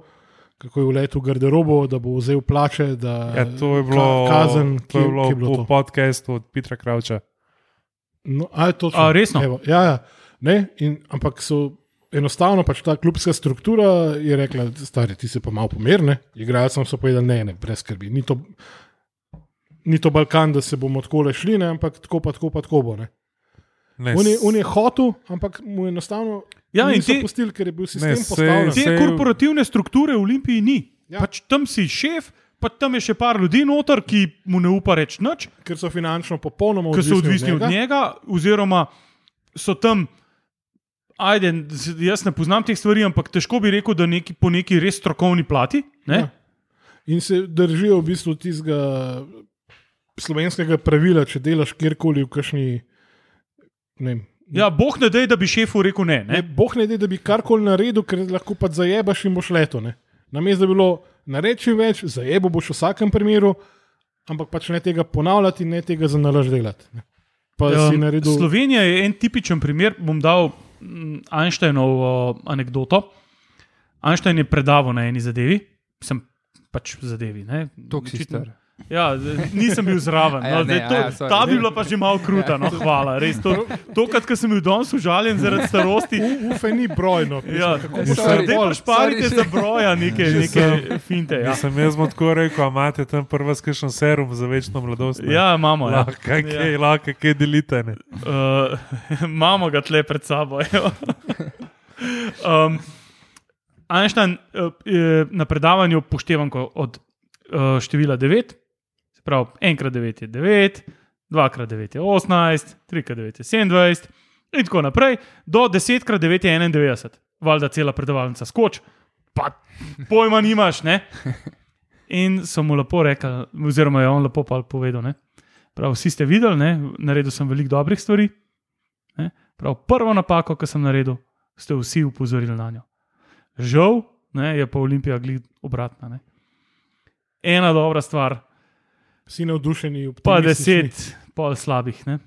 Kako je vletel v garderobo, da bo vzel plače. Da, Ja, to je bilo, ka, kazen, to je bilo, kje je bilo v podkastu od Petra Kravča. No, a je to A, resno? Evo, ja, ja. Ne, in, ampak so enostavno pač ta klubska struktura je rekla, stari, ti se pa malo pomirne. Igralcem so povedali, ne, ne, brez skrbi. Ni to, ni to Balkan, da se bomo tako le šli, ne, ampak tako pa tako pa tako bo. Ne. Ne, On je, on je hotel, ampak mu je enostavno Ja, te- pustili, ker je bil sistem Ne, ne, sej- postavljen. Te korporativne strukture v Olimpiji ni. Ja. Pač tam si šef, pa tam je še par ljudi noter, ki mu ne upa reči nič, Ker so finančno popolnoma ker so odvisni, odvisni od njega, oziroma so tam. Ajde, jaz ne poznam teh stvari, ampak težko bi rekel, da neki, po neki res strokovni plati. Ne? Ja. In se držijo v bistvu tistega slovenskega pravila, če delaš kjerkoli v kakšni. Ne, vem, Ja, boh ne dej, da bi šefu rekel ne. ne? Ne, boh ne da, da bi karkoli naredil, ker lahko pa zajebaš in boš leto. Na mestu, da bi bilo nareči več, zajebo boš v vsakem primeru, ampak pač ne tega ponavljati, ne tega za nalaž delati. Ne. Pa um, si naredil. Slovenija je en tipičen primer. Bom dal mm, Einsteinovo anegdoto. Einstein je predaval na eni zadevi, sem pač zadevi. ne. Ja, nisem bil zraven. A ja, No, ne, zdaj, to, ja, sorry. ta bi bila pa že malo kruta. No, hvala. Res, to, tokrat, ko sem bil danes užaljen zaradi starosti. U- Ufe ni brojno. Ja, zdaj pa šparite za broja neke, neke finte. Ja. Mislim, jaz bom tako rekel, imate tam prva skšen serum za večno mladost. ne? Ja, imamo. Ja. Lahko, kaj, kaj, lahko, kaj delite. Ne? Uh, (laughs) imamo ga tle pred sabo. (laughs) evo. um, Einstein uh, na predavanju upoštevan od uh, števila 9, se pravi, 1x9 je 9, 2x9 je 18, 3x9 je 27 in tako naprej, do 10x9 je 91, valjda cela predavalnica skoč, pa pojma nimaš, ne? In so mu lepo rekli, oziroma je on lepo povedal? Prav, vsi ste videli, ne? naredil sem veliko dobrih stvari. Prav, prvo napako, ki sem naredil, ste vsi upozorili na njo. Žal ne, je pa Olimpija gled obratna. Ne? Ena dobra stvar, Si navdušeni, pa deset, pol slabih. Ne?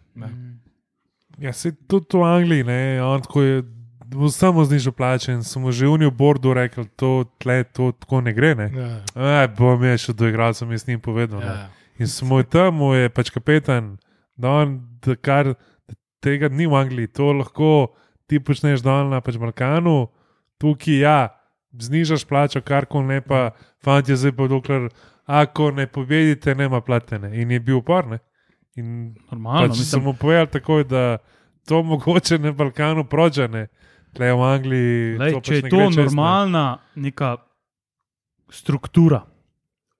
Ja, se tudi v Angliji, ne, on tako je. Samo znižal plače in smo že v bordu rekli, to tle, to tako ne gre. Ne? Ja, E, bom jaz še do igralcev, jaz njim povedal. Ja. ja. In smo tam, je pač kapetan, da on, da kar da tega ni v Angliji, to lahko ti počneš dol na pač Balkanu, tukaj ja, znižaš plačo, kar koli ne pa, fanti zdaj pa dokler, ako ne pobedite, nema platene. In je bil upor. ne. In Normalno, pač mislim, sem mu povedal takoj, da to mogoče na Balkanu prođane, tle v Angliji. Lej, to če pač je to normalna neka struktura,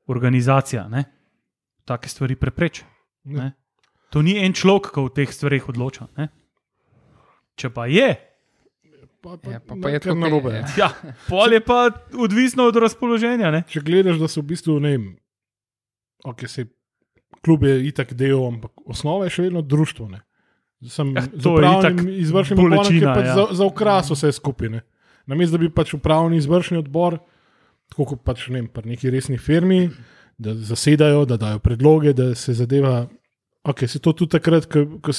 organizacija, ne? take stvari prepreči. Ja. To ni en človek, ki v teh stvarih odloča. Ne? Če pa je, Pa, pa, Ja, pa, na- pa je kar tako, narobe. ja. ja, pol je pa odvisno od razpoloženja. Ne? Če gledaš, da so v bistvu, ne vem, okay, se klub je itak del, ampak osnova je še vedno društvo. Ne. Sem Ja, to izvršnim odborom, ki je pač ja. za, za ukras vse skupine. Namesto da bi pač upravni izvršni odbor, tako kot pač ne vem, pri neki resni firmi, da zasedajo, da dajo predloge, da se zadeva. Ok, se to tudi takrat, ko,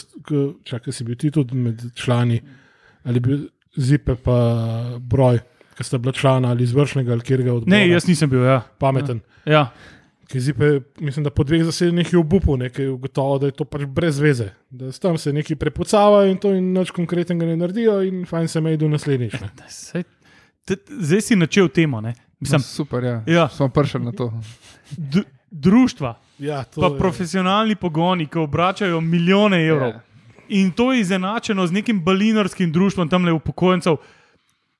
si bil ti tudi med člani ali bil zipe pa broj, ki sta bila člana ali izvršnega ali kjerga odbora. ne, jaz nisem bil. Ja. pameten. Ja. Ki zdaj, pa, mislim, da po dveh zasedanjih je obupal, nekaj je ugotovil, da je to pač brez veze. Da s tam se nekaj prepucavajo in to in nič konkretnega ne naredijo, in fajn se me idu naslednjič. (laughs) zdaj si načel temo. Ne? Mislim, Super, ja. Ja. Smo prišli na to. d- društva, Ja, to pa je- profesionalni pogoni, ki obračajo milijone evrov. Ja. In to je izenačeno z nekim balinarskim društvom, tam le upokojencev.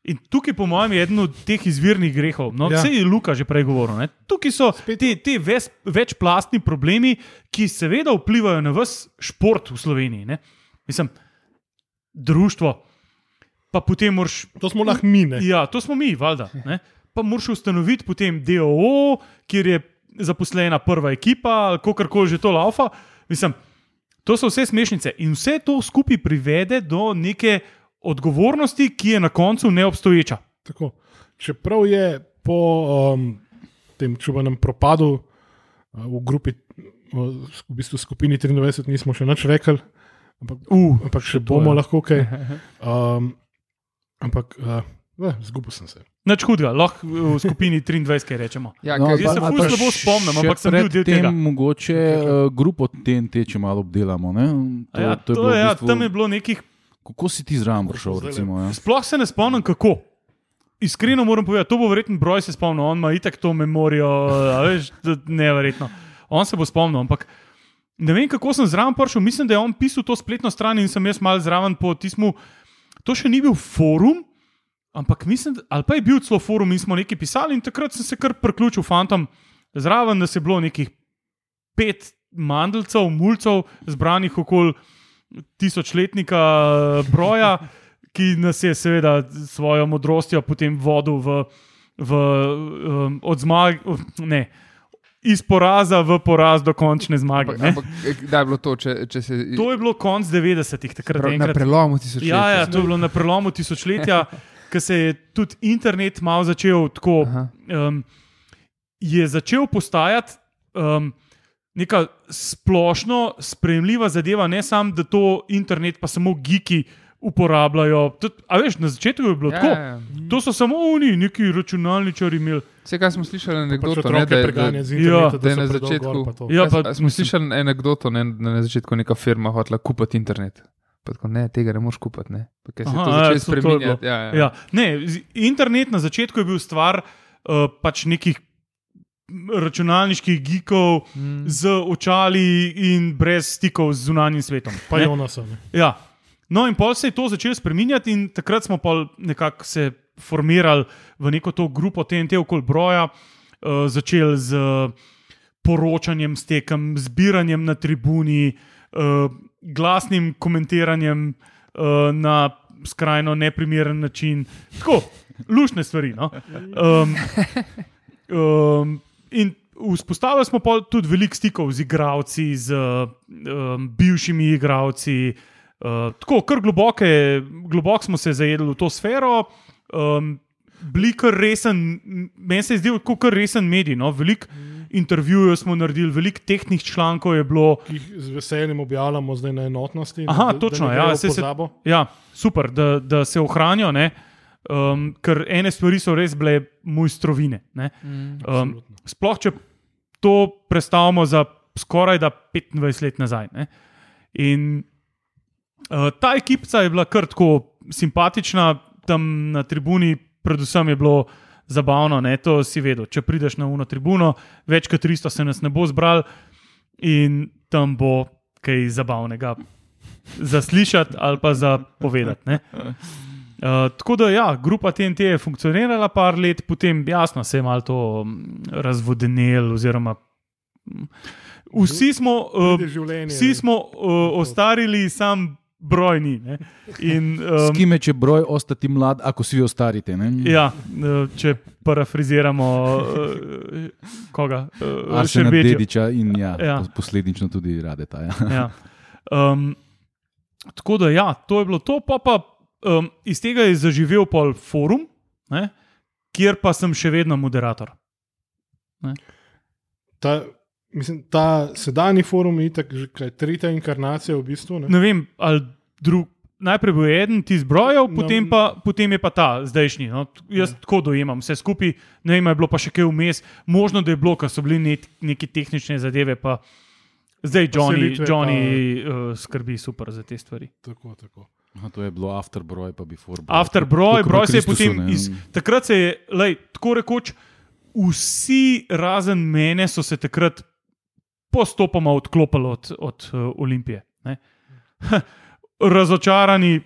In tukaj, po mojem, je eden od teh izvirnih grehov. No, Ja. Vse je Luka že prej govoril. Ne? Tukaj so te, te ves, večplastni problemi, ki seveda vplivajo na vse šport v Sloveniji. Ne? Mislim, društvo. Pa potem moraš To smo lahko mi, ne. Ja, to smo mi, valjda. Ne? Pa moraš ustanoviti potem DOO, kjer je zaposlena prva ekipa, ali kako koli že to laufa. Mislim, to so vse smešnice in vse to skupaj privede do neke odgovornosti, ki je na koncu neobstoječa. Tako. Čeprav je po um, tem čuvanem propadu uh, v grupi, v, v bistvu skupini 23, nismo še nič rekli, ampak, uh, ampak še bomo lahko kaj. (laughs) Um, ampak, uh, eh, zgubil sem se. Nič hudega, lahko v skupini (laughs) 23 kaj rečemo. Ja, No, kaj- jaz se ful pa slabo spomnim, ampak sem bil del pred tem tega. Mogoče uh, grupo TNT, če malo obdelamo. Ne? A Ja, to, bilo v je, ja, bistvu- tam je bilo nekih Kako si ti zraven prišel? Recimo, ja? Sploh se ne spomnim, kako. Iskreno moram povedati, to bo verjetno broj se spomnil, on ima itak to memorijo, a veš, to je neverjetno. On se bo spomnil, ampak ne vem, kako sem zraven prišel. Mislim, da je on pisal to spletno stran in sem jaz mal zraven po tismu. To še ni bil forum, ampak mislim, da, ali pa je bil celo forum in smo nekaj pisali in takrat sem se kar priključil fantom zraven, da se je bilo nekih pet mandlcev, mulcev, zbranih okoli tisočletnika eh, broja, (laughs) ki nas je seveda s svojo modrostjo potem vodil v, v um, od zmag, ne. Iz poraza v poraz do končne zmage. Ampak, ampak eh, kdaj je bilo to, če, če se To je bilo konc 90-ih, takrat Prav, na enkrat. prelomu tisočletja? Ja, ja, to je bilo na prelomu tisočletja, (laughs) ko se je tudi internet malo začel tako. Aha. Um, je začel postajati um, neka splošno sprejemljiva zadeva, ne samo da to internet, pa samo geeki uporabljajo. Tud, a veš, na začetku je bilo Ja, tako. ja, ja. To so samo oni, neki računalničari imeli. Vse, kar smo slišali, Pač anekdoto, ne, da, je- da, Ja, da je so na začetku- gor pa. Ja, pa, smo slišali anegdoto, ne, da je na začetku neka firma hotela kupiti internet. Pa tako, ne, tega ne moreš kupiti. Ne. Pa kaj se je Aha, to ja, je spremenjati. Ja, ja. Ja, ne, internet na začetku je bil stvar uh, pač nekih računalniških geekov Mm. z očali in brez stikov z zunanjim svetom. Pa ne. Jonasa. Ne. Ja. No, in pol se je to začelo spreminjati, in takrat smo pa nekako se formirali v neko to grupo TNT okoli broja, uh, začeli z uh, poročanjem s tekem, zbiranjem na tribuni, uh, glasnim komentiranjem uh, na skrajno neprimeren način. Tako, lušne stvari. No? Um, um, in vzpostavili smo tudi veliko stikov z igravci, z um, bivšimi igravci. Uh, tako, kar globoke, globoko smo se zajedli v to sfero. Um, bili kar resen, meni se je zdel kot kar resen medij. No? Veliko intervjujev smo naredili, veliko tehničnih člankov je bilo. Ki jih z veseljem objavljamo zdaj na enotnosti. Aha, da, točno, da ja, se- pozabo. Ja, super, da, da se ohranijo, ne? um, ker ene stvari so res bile mojstrovine. ne. Mm. Um, sploh, če to predstavimo za skoraj 25 let nazaj. Ne? In uh, ta ekipa je bila kar tako simpatična, tam na tribuni, predvsem je bilo zabavno, ne? to si vedel. Če prideš na uno tribuno, več kot 300 se nas ne bo zbral in tam bo kaj zabavnega zaslišati ali pa za povedati. ne. Uh, tako da, ja, grupa TNT je funkcionirala par let, potem jasno se je malo to mm, razvodenelo. Oziroma, mm, vsi smo, uh, vsi smo uh, ostarili, sam broj ni. ne. In, um, Skime, če broj ostati mlad, ako si vi ostarite. Ne? ja, uh, če parafriziramo uh, koga, uh, Arsena Šerbedžo. Dediča in ja, Ja. posledično tudi Radeta. Ja. ja. um, tako da, ja, to je bilo to. Pa pa, um, iz tega je zaživel pol forum, ne, kjer pa sem še vedno moderator. Ta, mislim, ta sedanji forum je tako, že kaj, tretja inkarnacija v bistvu. Ne? Ne vem, ali drug. Najprej bo eden ti zbrojal, No, potem, pa, potem je pa ta zdajšnji. No. Jaz tako dojemam vse skupaj, ne vem, je bilo pa še kaj vmes, možno da je bilo, ker so bili nek, neke tehnične zadeve, pa zdaj Johnny, Selitve Johnny pa... uh, skrbi super za te stvari. Tako, tako. Aha, to je bilo after broj, pa before broj. After Tako- broj, se je potem ne. iz. Takrat se je, lej, tako rekoč, vsi, razen mene, so se takrat postopoma odklopili od, od uh, Olimpije. Ne? (laughs) Razočarani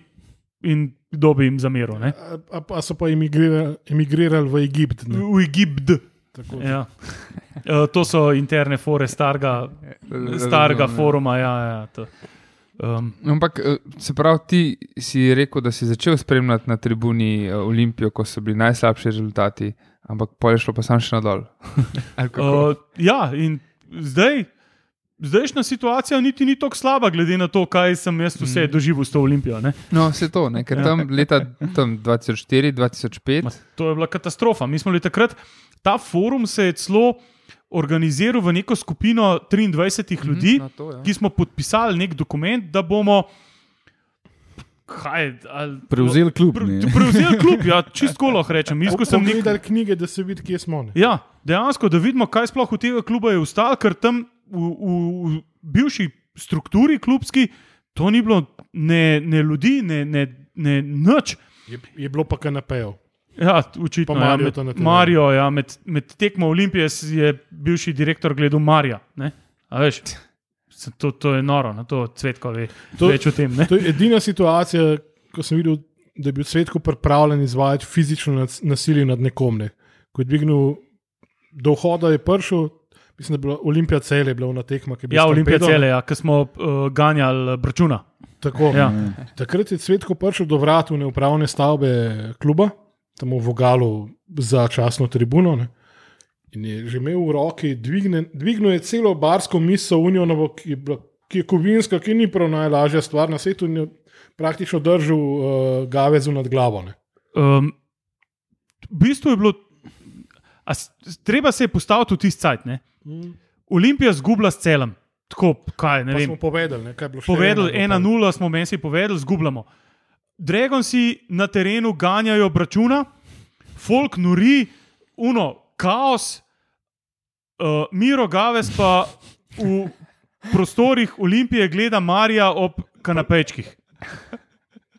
in kdo bi jim zameril. ne? A, a, a so pa emigrirali, emigrirali v Egipt. Ne? V Egipt. Tako, Ja. Uh, to so interne fore starega, starega Razumem, ja. foruma. Ja, ja, to. um, Ampak, eh, se pravi, ti si rekel, da si začel spremljati na tribuni Olimpijo, ko so bili najslabši rezultati, ampak pol je šlo pa sam še nadol. (laughs) Ali kako? Uh, ja, in zdaj, zdajšnja situacija niti ni tako slaba, glede na to, kaj sem jaz vse Mm. doživel s to olimpijo. Ne? No, vse to, ne? ker tam leta tam 2004, 2005. Ma, To je bila katastrofa. Mi smo bili takrat, ta forum se je celo organiziral v neko skupino 23 ljudi, No, to, ja. ki smo podpisali nek dokument, da bomo. Kaj, ali, Prevzeli klub. Pre, ne. prevzeli klub, ja, (laughs) čisto lahko rečem. Ko sem nek, Pogledali knjige, da se vidi, kje smo. Ne? Ja, dejansko, da vidimo, kaj sploh v tega kluba je ostalo, ker tam v, v, v bivši strukturi klubski to ni bilo ne, ne ljudi, ne, ne, ne nič. Je, je bilo pa kanapejev. Ja, očitno Pa ja, Mario med, na terenu. Mario, ja, med, med tekmo Olimpije je bivši direktor gledal Marija. ne. A veš, To, to je noro, na to cvetko ve To- več o tem. Ne? To je edina situacija, ko sem videl, da je bil svetko pripravljen izvajati fizično nas- nasilje nad nekom. Ne. Ko je dvignil do vhoda, je prišel, mislim, da je bila Olimpija cele, je bila na tekma. ki je bil Ja, Olimpija torpedom. cele, ja, ki smo uh, ganjali računa. Tako. Ja. Takrat je Cvetko prišel do vrat v neupravne stavbe kluba, tam v Vogalu za časno tribuno. Ne. In je že imel v roki, dvigne, dvignil je celo barsko misel Unijonovo, ki je, bila, ki je kovinska, ki ni prav najlažja stvar na svetu, in je praktično držal uh, gavezu nad glavo. Ne. Um, v bistvu je bilo, a, treba se je postaviti v tisti cajt. ne. Olimpija zgubila s celem. Tako, kaj, ne Pa vem. smo povedali, ne, kaj je bilo Povedali, ena, 1-0 smo meni si povedali, zgubljamo. Dragonsi na terenu ganjajo računa, folk nori, uno, kaos, uh, Miro Gaves pa v prostorih Olimpije gleda Marija ob kanapečkih.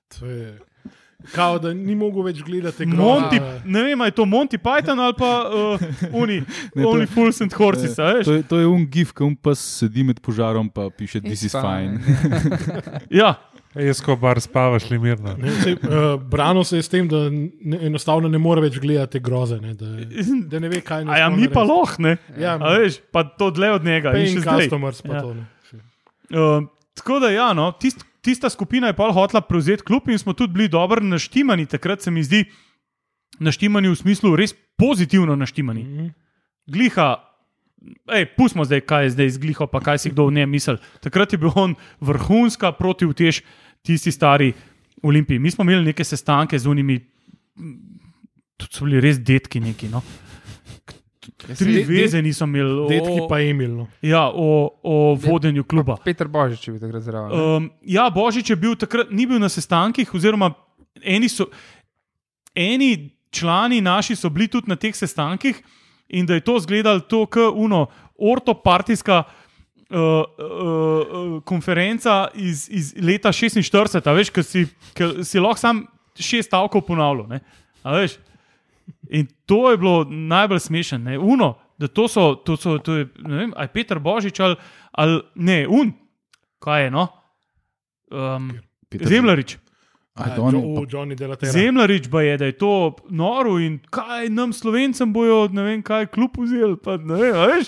To je, kao, da ni mogel več gledati Monty, groza. ne vem, je to Monty Python ali pa uh, Uni, Ne, to- Only Fools and Horses. a veš? To je, to je un gif, ki un pas sedi med požarom in piše: This is fine. (laughs) (laughs) Ja, Jaz, ko bar spavaš, li mirno. Ne, sej, uh, Brano se je s tem, da ne, enostavno ne more več gledati groze. Ne, da, da ne ve, kaj a ja, mi pa lahko, ne. Ja, A veš, pa to dlje od njega. in še customers pa Ja. to. Ne. Uh, tako da, ja, no, tist, tista skupina je pa hotela prevzeti klub in smo tudi bili dobro naštimani. Takrat se mi zdi, naštimani v smislu res pozitivno naštimani. Mhm. Gliha, ej, pustimo zdaj, kaj je zdaj z gliho, pa kaj si kdo v njem misli. Takrat je bil on vrhunska protivtež tisti stari olimpiji. Mi smo imeli neke sestanke z unimi, tudi so bili res detki neki. No. Tri veze niso imeli. Detki pa Emil. No. Ja, o, o vodenju kluba. Peter Božič je bil takrat zraven. Um, ja, Božič je bil takrat, ni bil na sestankih, oziroma eni, so, eni člani naši so bili tudi na teh sestankih, in da je to izgledalo to, kot uno, ortopartijska. Uh, uh, uh, konferenca iz, iz leta 46, a veš, ki si, ke si lahko sam šest stavkov ponavljal. ne. A veš? In to je bilo najbolj smešno. ne. Uno, da to so, to so to je, ne vem, ali Peter Božič ali, ali ne, un, kaj je no. Um, Peter- Zemljarič. Ja, Delatera. Zemljarič pa je, da je to noro in kaj nam slovencem bojo, ne vem, kaj kljub vzeli. Pa, ne vem, a veš,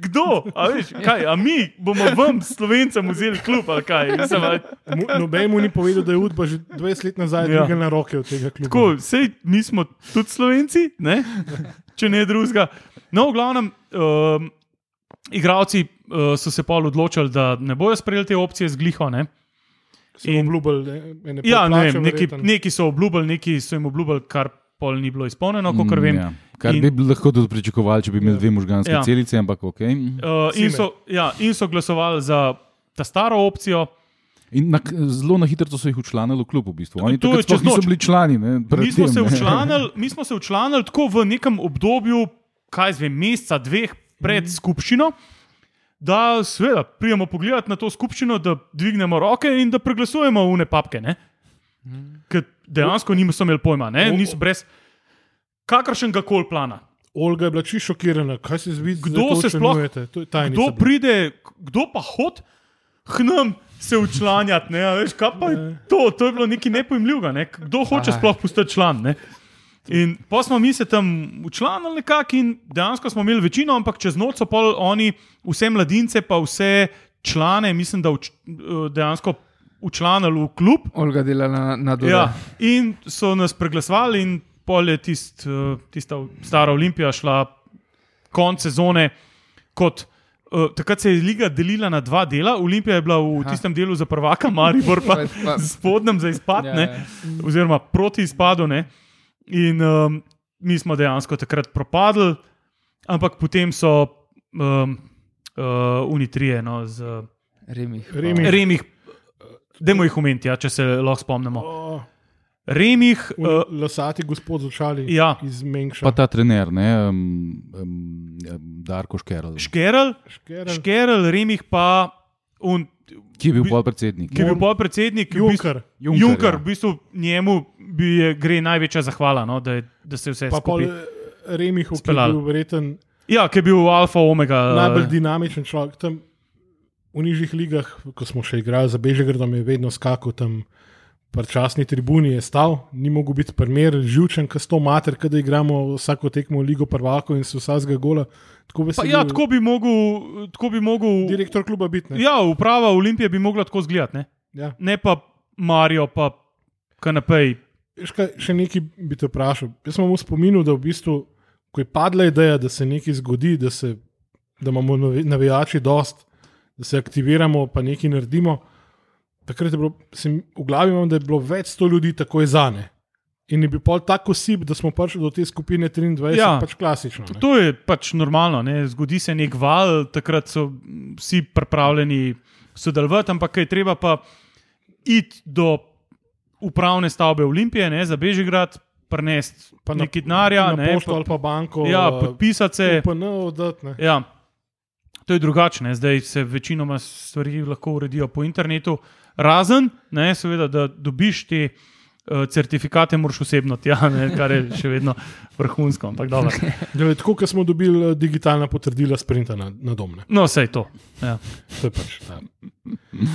kdo, a veš, kaj, a mi bomo vam slovencem vzeli kljub ali kaj. Mislim, a, Mu- Noben mu ni povedal, da je Udba že 20 let nazaj Ja. na roke od tega kluba. Tako, sej, mi smo tudi slovenci, ne? če ne drugega. No, v glavnem, um, igravci uh, so se pol odločili, da ne bojo sprejeli te opcije z gliho. Ne? So jim obljubili, ne, ene Ja, ne vem, neki, neki so obljubili, neki so jim obljubili, kar pol ni bilo izpolnjeno, kot Mm, vem. Ja. Kar In- bi lahko tudi pričakovali, če bi imeli dve možganske Ja. celice, ampak ok. Uh, in, so, ja, in so glasovali za ta staro opcijo. In na, zelo na hitro so jih učlanili v klub, v bistvu. Oni To čez niso bili člani. Ne, Mi smo, tem, včlanili, mi smo se včlanili tako v nekem obdobju, kaj zvem, meseca, dveh pred Mhm. skupščino, da seveda pridemo pogledati na to skupščino, da dvignemo roke in da preglasujemo une papke. Ne? Mhm. Ker dejansko niso imeli pojma, ne? Niso brez kakršnega koli plana. Olga je bila čisto šokirana, kaj se zdi, Kdo se sploh- Tajnica Kdo bila. pride, kdo pa hod k nam se učlanjati, ne, a veš, kaj pa je to, to je bilo nekaj nepojmljivega, ne? kdo hoče sploh postati član. Ne? In pa smo mi se tam učlanili nekako in dejansko smo imeli večino, ampak čez noč so pol oni, vse mladince, pa vse člane, mislim, da eh, dejansko učlanili v klub. Olga dela na, na dolu. Ja, in so nas preglasovali, in pol je tist, eh, tista stara Olimpija šla konec sezone kot. Uh, takrat se je liga delila na dva dela. Olimpija je bila v Aha. Aha. tistem delu za prvaka, Maribor pa (laughs) (laughs) spodnjem za izpad, Ja, ja, ja. oziroma proti izpadu. Ne? In um, mi smo dejansko takrat propadli, ampak potem so um, uh, unitrije no, z Remih. Remih. Remih, dajmo jih umeti, ja, če se lahko spomnimo. Oh, Remih, uh, Lasati gospod začali ja. iz Mengša. Pa ta trener, ne, um, um, Darko Škerl, Škerl, Škerl, Škerl, Remih pa. Un, ki je bil Bi- podpredsednik. ki je bil podpredsednik, bistvu- Junker. Juncker, Junker, ja. v bistvu njemu bi je, gre največja zahvala, no, da, je, da se vse Pa pol skupaj. Remih, ki je bil verjeten Ja, ki je bil alfa, omega. najbolj dinamičen človek. Tam v nižjih ligah, ko smo še igrali za Bežegradom, je vedno skakal tam. Prčasni tribuni je stal, ni mogel biti primer, živčen, kot sto mater, da igramo vsako tekmo Ligo prvako in se vsakega gola. Tako Pa, veseli. ja, tako bi mogel. Tako bi mogel Direktor kluba biti. Ne? ja, uprava Olimpije bi mogla tako izgledati, ne? Ja. ne pa Marijo, pa kanapej. Veš kaj, še nekaj bi te vprašal. Jaz sem v spominu, da v bistvu, ko je padla ideja, da se nekaj zgodi, da, se, da imamo navi- navijači dost, da se aktiviramo, pa nekaj naredimo. Takrat je bilo, sem, v glavi imam, da je bilo več sto ljudi takoj za ne. In je bil pol tako sip, da smo prišli do te skupine 23, ja. Pač klasično. Ne? To je pač normalno, ne? zgodi se nek val, takrat so vsi pripravljeni sodelovati, ampak je treba pa iti do upravne stavbe Olimpije, ne? za Bežigrad, prenesti na- nekaj denarja, Na ne? pošto ali pa banko. ja, podpisati se. UPN oddati, ne. Ja. To je drugače, zdaj se večinoma stvari lahko uredijo po internetu, razen, ne, seveda, da dobiš te uh, certifikate, moraš osebno tja, ne, kar je še vedno vrhunsko. Ampak dobro. (laughs) Glede, tako, kot smo dobili eh, digitalna potrdila sprinta na, na dom. Ne. No, vse je to. Ja. To je pač. Ja.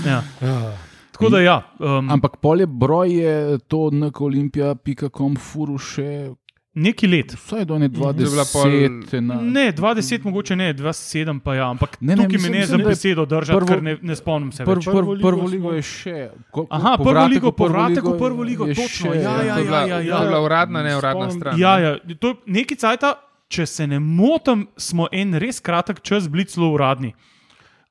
Ja. Ja. Tako da ja. Um, Ampak polje broj je to na olimpija.com furu še neki let. vsaj do ne To je bila pol- 20. Na... Ne, 20, mogoče ne, 27 pa ja, ampak Ne, ne, tukaj mislim- me ne za je besedo držati, prvo- ker ne, ne spomnim se. Prvo, več. prvo, Prvo prvo ligo je še. Ko, Aha, prvo povratek ligo, povratek v prvo ligo, je točno, še- ja, ja, je bila, ja, ja. to je bila uradna, ne uradna Spomnim. stran. Ja, ja, to je nekaj cajta, če se ne motim, smo en res kratek čas bili celo uradni.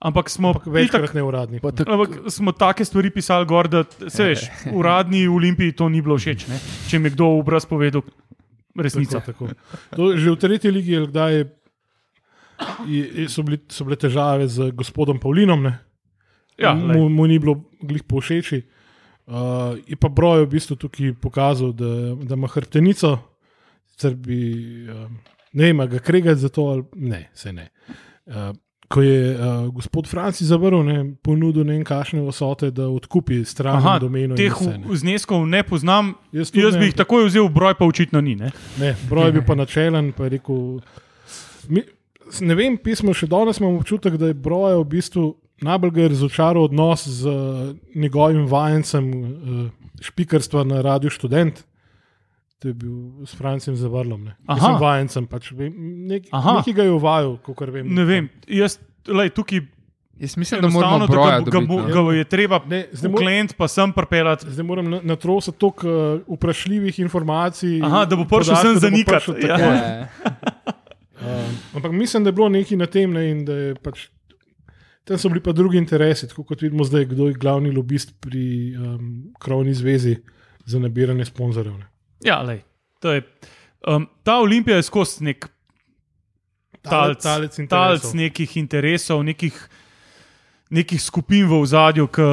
Ampak smo Ampak večkrat neuradni. Tak, Ampak smo take stvari pisali, gor, da se veš, (laughs) uradni v Olimpiji to ni bilo všeč. Ne? Če mi je kdo v obraz povedal resnico. Tako, tako. To, že v tretji ligi je kdaj je, je, so, bili, so bile težave z gospodom Pavlinom, ne? Ja, mu, mu ni bilo glih povšeči. Uh, je pa broj v bistvu tukaj pokazal, da, da ima hrbtenico, sicer bi um, ne vem, a ga kregati za to ali ne, se ne. Uh, ko je uh, gospod Franci zavrl, ne, ponudil ne kakšne vsote, da odkupi stran Aha, domeno. teh vse, ne. zneskov ne poznam, Jaz jaz ne. bi jih takoj vzel, broj pa očitno ni. Ne? Ne, broj je bil pa načelen, pa je rekel. Mi, ne vem, pismo še danes imam občutek, da je broj v bistvu najbolj ga je razočaral odnos z uh, njegovim vajencem uh, špikarstva na Radiu Student. To je bil s Francijem Zavrlom. Mislim, vajencem pač. Nek, nekaj ga je uvajal, kot vem. Ne vem, jaz lej, tukaj Jaz mislim, da da ga, dobiti. ga, no. ga je treba Ne, klient pa sem pripeljati. Zdaj moram na, na trosu toliko uh, vprašljivih informacij. Aha, da bo prišel sem zanikati, ja. Ja. (laughs) Um, ampak mislim, da je bilo nekaj na tem, ne, in da je pač. Tam so bili pa drugi interesi, tako kot vidimo zdaj, kdo je glavni lobist pri um, krovni zvezi za nabiranje sponzorjev. Ne. Ja, lej, to je. Um, ta Olimpija je skozi nek talc, talec talc interesov. nekih interesov, nekih, nekih skupin v ozadju, ki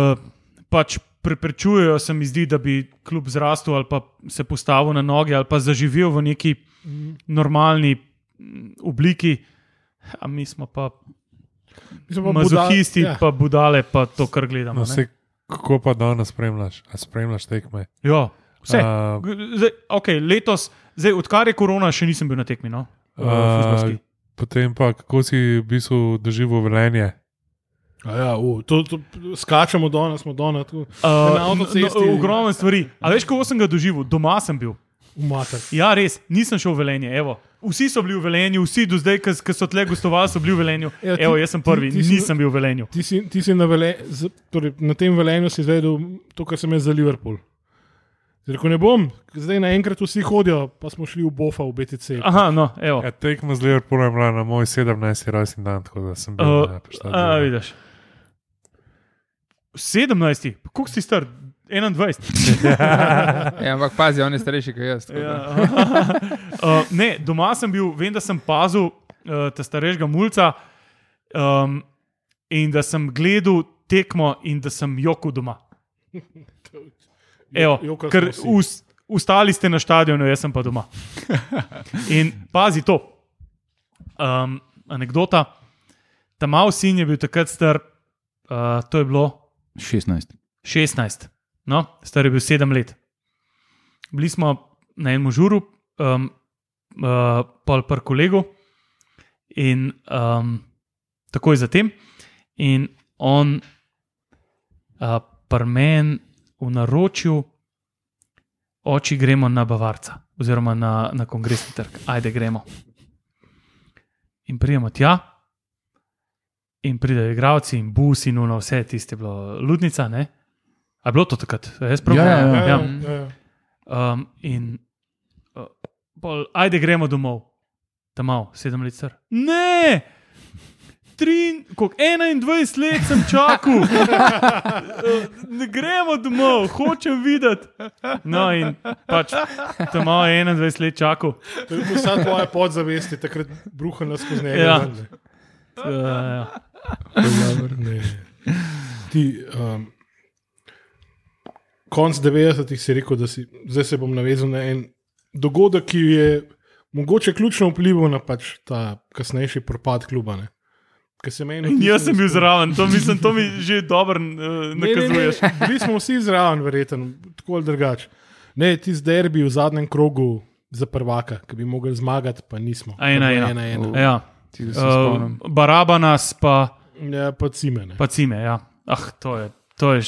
pač preprečujejo, se mi zdi, da bi kljub zrastu ali pa se postavil na noge ali pa zaživel v neki normalni mm, obliki. A mi smo pa Mislim pa mazohisti, buda- ja. pa budale, pa to, kar gledamo. No, ne. se, kako pa danes spremljaš? A spremljaš tekme? Ja, vse. G- Zdaj, okay, letos, zdaj, odkar je korona, še nisem bil na tekmi. No? fuzbalski. Potem pa, kako si v bistvu doživel velenje. A Ja, u, to, to, skačemo do nas, smo do nas, tu Uh, na avtocesti. no, ogromno stvari. A veš, kako sem ga doživel? Doma sem bil. umater. Ja, res, nisem šel v velenje. Evo. Vsi so bili v velenju, vsi do zdaj, ki so tle gostovali, so bili v velenju. (laughs) Ja, ti- Evo, jaz sem prvi, ti- ti nisem bil v velenju. Ti si, ti si na, vele, z, torej, na tem velenju si izvedel to, kar sem jaz za Liverpool. Rekel ne bom, zdaj naenkrat vsi hodijo, pa smo šli v Bofa, v BTC. Aha, no, evo. Ja, tekma z Liverpoolom je bila na moj 17. rojstni dan, tako da sem bil Uh, na pač a, vidiš. 17, koliko si star? 21. (laughs) Ja, ampak pazi, on je starejši kot jaz. tako da. Ja. uh, (laughs) ne, doma sem bil, vem, da sem pazil uh, te starejšega mulca um, in da sem gledal tekmo in da sem jokal doma. (laughs) Evo, Jokali ker us, ustali ste na stadionu, jaz sem pa doma. (laughs) In pazi to. Um, anekdota. Ta mal sin je bil takrat star, uh, to je bilo 16. 16, no, star je bil 7 let. Bili smo na enem žuru, um, uh, pol par kolegu in um, takoj zatem. In on, uh, prmen v naročju, oči gremo na Bavarca, oziroma na, na kongresni trg, ajde gremo. In prijemo tja, in pridejo igravci, in bus, in uno, vse tiste bilo ludnica. Ne? A je bilo to takrat? Jaz prav Ja, ja, ja. Ja, ja. ja, ja. Um, in uh, pol, ajde, gremo domov, tam malo, sedem let star. Ne! Trin, koliko, 21 let sem čakal, Uh, (laughs) ne gremo domov, hočem videti. No, in pač tam malo 21 let čakal. To je vsa tvoja podzavest, je takrat bruhala skozi njega. Ja. ven, ne. Uh, Ne. Ti, um, konc 90-ih si rekel, da si, zdaj se bom navezal na en dogodek, ki je mogoče ključno vplival na pač ta kasnejši propad kluba. Ne. Meni (laughs) in jaz sem bil zraven, to, mislim, to mi že dobro uh, Ne, ne, ne, nakazuješ. (laughs) Bili smo vsi zraven, verjetno, tako ali drugače. Ne, ti zdaj derbi v zadnjem krogu za prvaka, ki bi mogli zmagati, pa nismo. A ena, ena. ena, ena. Ja. Se spomnim. Uh, Barabanas pa, Ja, pa cimene. pa cime. Ja. Ah, to je, to je,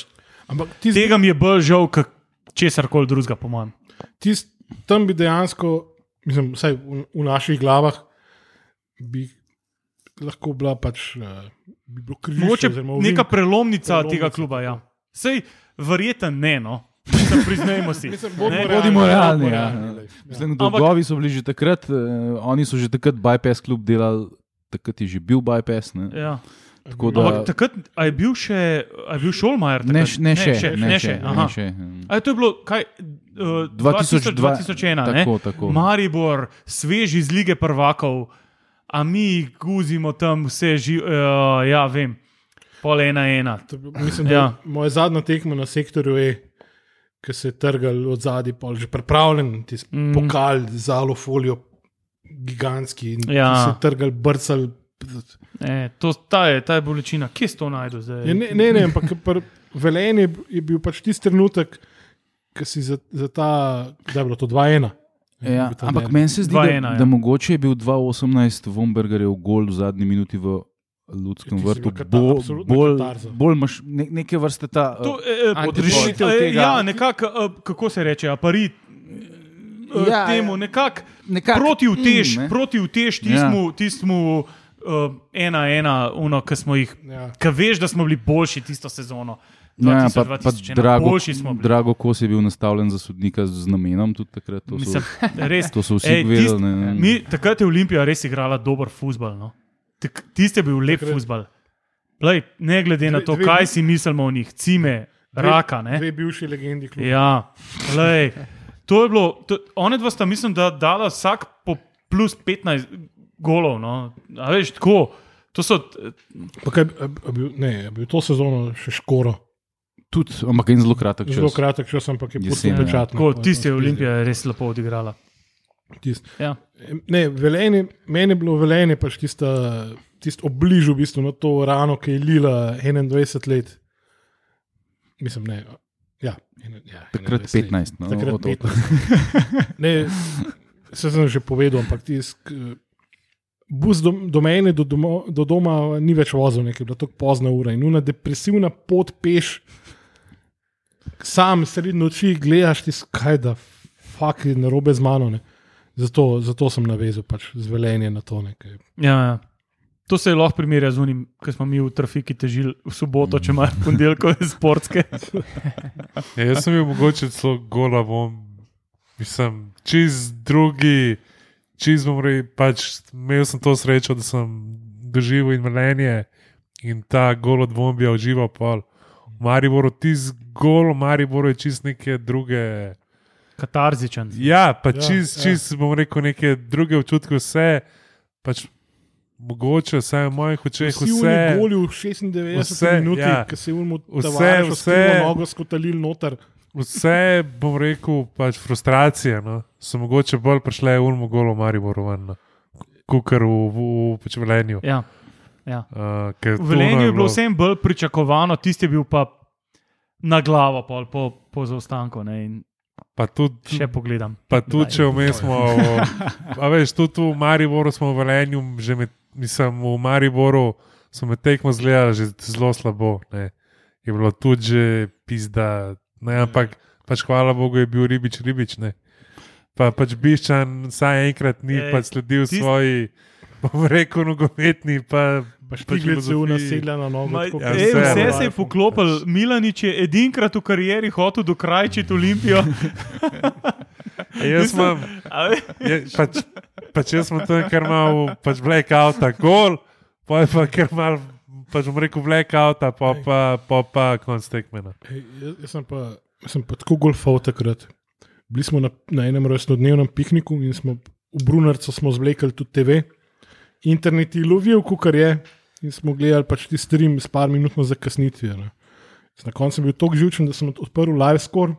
Ampak ti, tega mi je bolj žal, kot česar koli drugega, po mojem. ti tam bi dejansko, mislim, vsaj v, v naših glavah, bi lahko bila pač. Uh, bi bilo križišče, Mogoče oziroma neka prelomnica, Prelomnica, tega kluba. Ja. Sej, verjeten ne, no. Priznajmo si. (laughs) Mislim, Ne, bodimo Bodimo realni. Ja. Ja. Mislim, dolgovi so bili že takrat, uh, oni so že takrat bypass klub delali, takrat je že bil bypass. Ne? Ja. Tako da, Ampak takrat a je bil še, a je bil Šolmajer? ne, takrat? š- ne še, še, ne še. aha. ne še. A je to je bilo kaj? Uh, 2002 2001, ne? Tako, tako. Maribor, svež iz lige prvakov, a mi guzimo tam vse živo. Uh, ja, vem, pol ena ena. To je Mislim, da Ja. ja. moja zadnja tekma na sektorju je, ki se je trgal od zadaj, pol že pripravljen, ti Mm. pokal z alufolijo, gigantski in Ja. ti se trgal, brcal. E, to, ta, je, ta je bolečina, kje si to najdel zdaj? Ja, ne, ne, ne, ampak velenje je bil pač tisti trenutek, ki si za, za ta, da je bilo to 2-1. Ja, ampak meni se zdi, 2:1, da, ja. da mogoče je bil 2018 Vombergerjev gol v zadnji minuti v Ljudskem Ja, vrtu. Bolj bolj, katarza. bolj imaš ne, neke vrste ta. To, uh, eh, eh, odrešitev eh, tega. Ja, nekako, eh, kako se reče, aparit. Ja, Ja, temu nekako nekak, proti utež, mm, ne. proti utež Ja. tistmu, tistmu uh, ena, ena, uno, ki smo jih, Ja. ki veš, da smo bili boljši tisto sezono. Ja, 2000, pa, pa 2001. Drago. Drago Kos je bil nastavljen za sodnika z namenom tudi takrat. To so, Mislim, res, to so vsi Ej, vedeli. tist- ne, ne. Mi, takrat je Olimpija res igrala dober futbol. No. Tisti je bil lep Takrat- futbol. Lej, ne glede na Dve- to, dve- kaj si mislimo o njih, cime, raka. Ne? Dve bivši legendi kluba. Ja, lej, to je bilo, to, one dva sta, mislim, da dala vsak po plus 15 golov. No. A veš, tako. To so, Pa kaj, a, a bil, ne, je bil to sezono še škoro. Tudi, ampak en zelo kratek čas. Zelo kratek čas, ampak je pustil ja. pečat. tako, tisti je Olimpija res lepo odigrala. Tist. Ja. Ne, velenje, meni je bilo velenje pač tista, tist obližu v bistvu na to rano, ki je lila 21 let. Mislim, ne. Ja, ene- ja, Takrat 21 let. 15. No, Takrat od- od- 15. Ne, se sem že povedal, ampak tisk, bus do, do mene, do, domo, do doma ni več vozil, nekaj, bila tako pozna ura in una depresivna pot peš, sam sredi noči gledaš ti, kaj da, fuk je narobe z mano. Ne. Zato, zato sem navezal pač z velenjem na to. Nekaj. Ja, ja. To se je lahko primerja z unim, ki smo mi v trafiki težili v soboto, če imaš ponedeljkove sportske. (laughs) Ja, jaz sem bil mogoče celo gola, bom, mislim, čez drugi, čez bom rekel, pač imel sem to srečo, da sem doživel in velenje in ta gol od bombija užival pol. V Mariboru, ti z gol, v Mariboru je čist neke druge. Katarzičen. Ja, pa Ja, čist, ja. čist bom rekel, neke druge občutke, vse, pač mogoče, vsaj v mojih očeh, Si v vse. Negolju v 96 vse, minutah, ja. ja. ki si v Vse, vse, vse. nogo skotalil noter. Vse, bom rekel, pač frustracije. No. So mogoče bolj prišle v Ulmu golo Mariboru, ven, no. kukar v, v, v pač velenju. Ja. Ja. Uh, V Velenju no, je bilo vsem bolj pričakovano, tisti je bil pa na glavo pol, po, po zaostanku. Ne, Pa tudi, še pogledam. pa tudi če vmes smo, a veš, tudi v Mariboru smo v Velenju, že med, mislim, v Mariboru smo med tekmo zgledali že zelo slabo. Ne. Je bilo tudi že pizda, ne, ampak pač hvala Bogu je bil ribič, ribič. Ne. Pa pač Biščan vsaj enkrat ni Ej, pač sledil tist- svoji, bom rekel, nogometni. Pa, Pač pač v filozofiji. naselja na nogo. Ma, tako ja, ej, vse, vse no. se je poklopil, Milanič je edinkrat v karieri hotel dokrajčiti Olimpijo. A Jaz imam, je, pač, pač jaz sem tam, ker imam pač blackout, gol, pa je pa ker mal, pač bom rekel blackout, pa pa, pa, pa konc tekmena. Ej, jaz, jaz, sem pa, sem pa tako golfal takrat. Bili smo na, na enem rojstnodnevnem pikniku in smo v Brunarcu smo zvlekli tudi TV. Internet je lovil, kar je, in smo gledali pač ti stream s par minutno zakasnitvijo. Na koncu sem bil tako živčen, da sem odprl live score,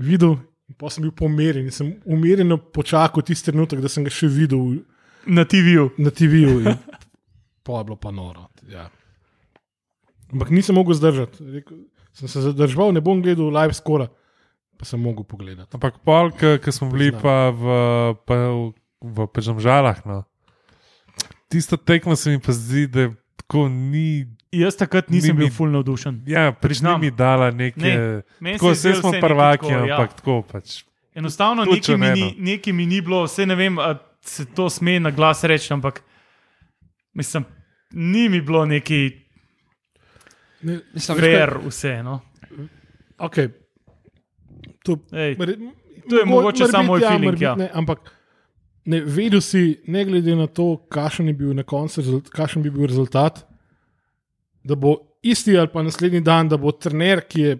videl, in pa sem bil pomirjen. Sem umirjeno počakal tisti trenutek, da sem ga še videl Na TV-ju. na TV-ju. (laughs) Pa je bilo pa noro. Ja. Ampak nisem mogel zdržati. Rekel, sem se zadržal, ne bom gledal live skora, pa sem mogel pogledati. Ampak pol, ki smo bili pa v, pa v, v Pežamžalah, no. Tisto tekmo se mi pa zdi, da tako ni, Jaz takrat nisem Ni mi- bil fulno navdušen. ja, prišli Priznam. mi dala neke, Ne, meni tako se je vse smo nekaj prvaki, tako, ja. ampak tako pač. Enostavno nekaj mi, ni, nekaj mi ni bilo, vse ne vem, ali se to sme na glas reči, ampak mislim, ni mi bilo neki Ne, Mislim, fair vse. No. okay. to, Ej, To je mogoče samo moj feeling, morebiti ja. Ne, ampak ne, vedel si, ne glede na to, kakšen, je bil na koncu kakšen bi bil rezultat, da bo isti ali pa naslednji dan, da bo trener, ki je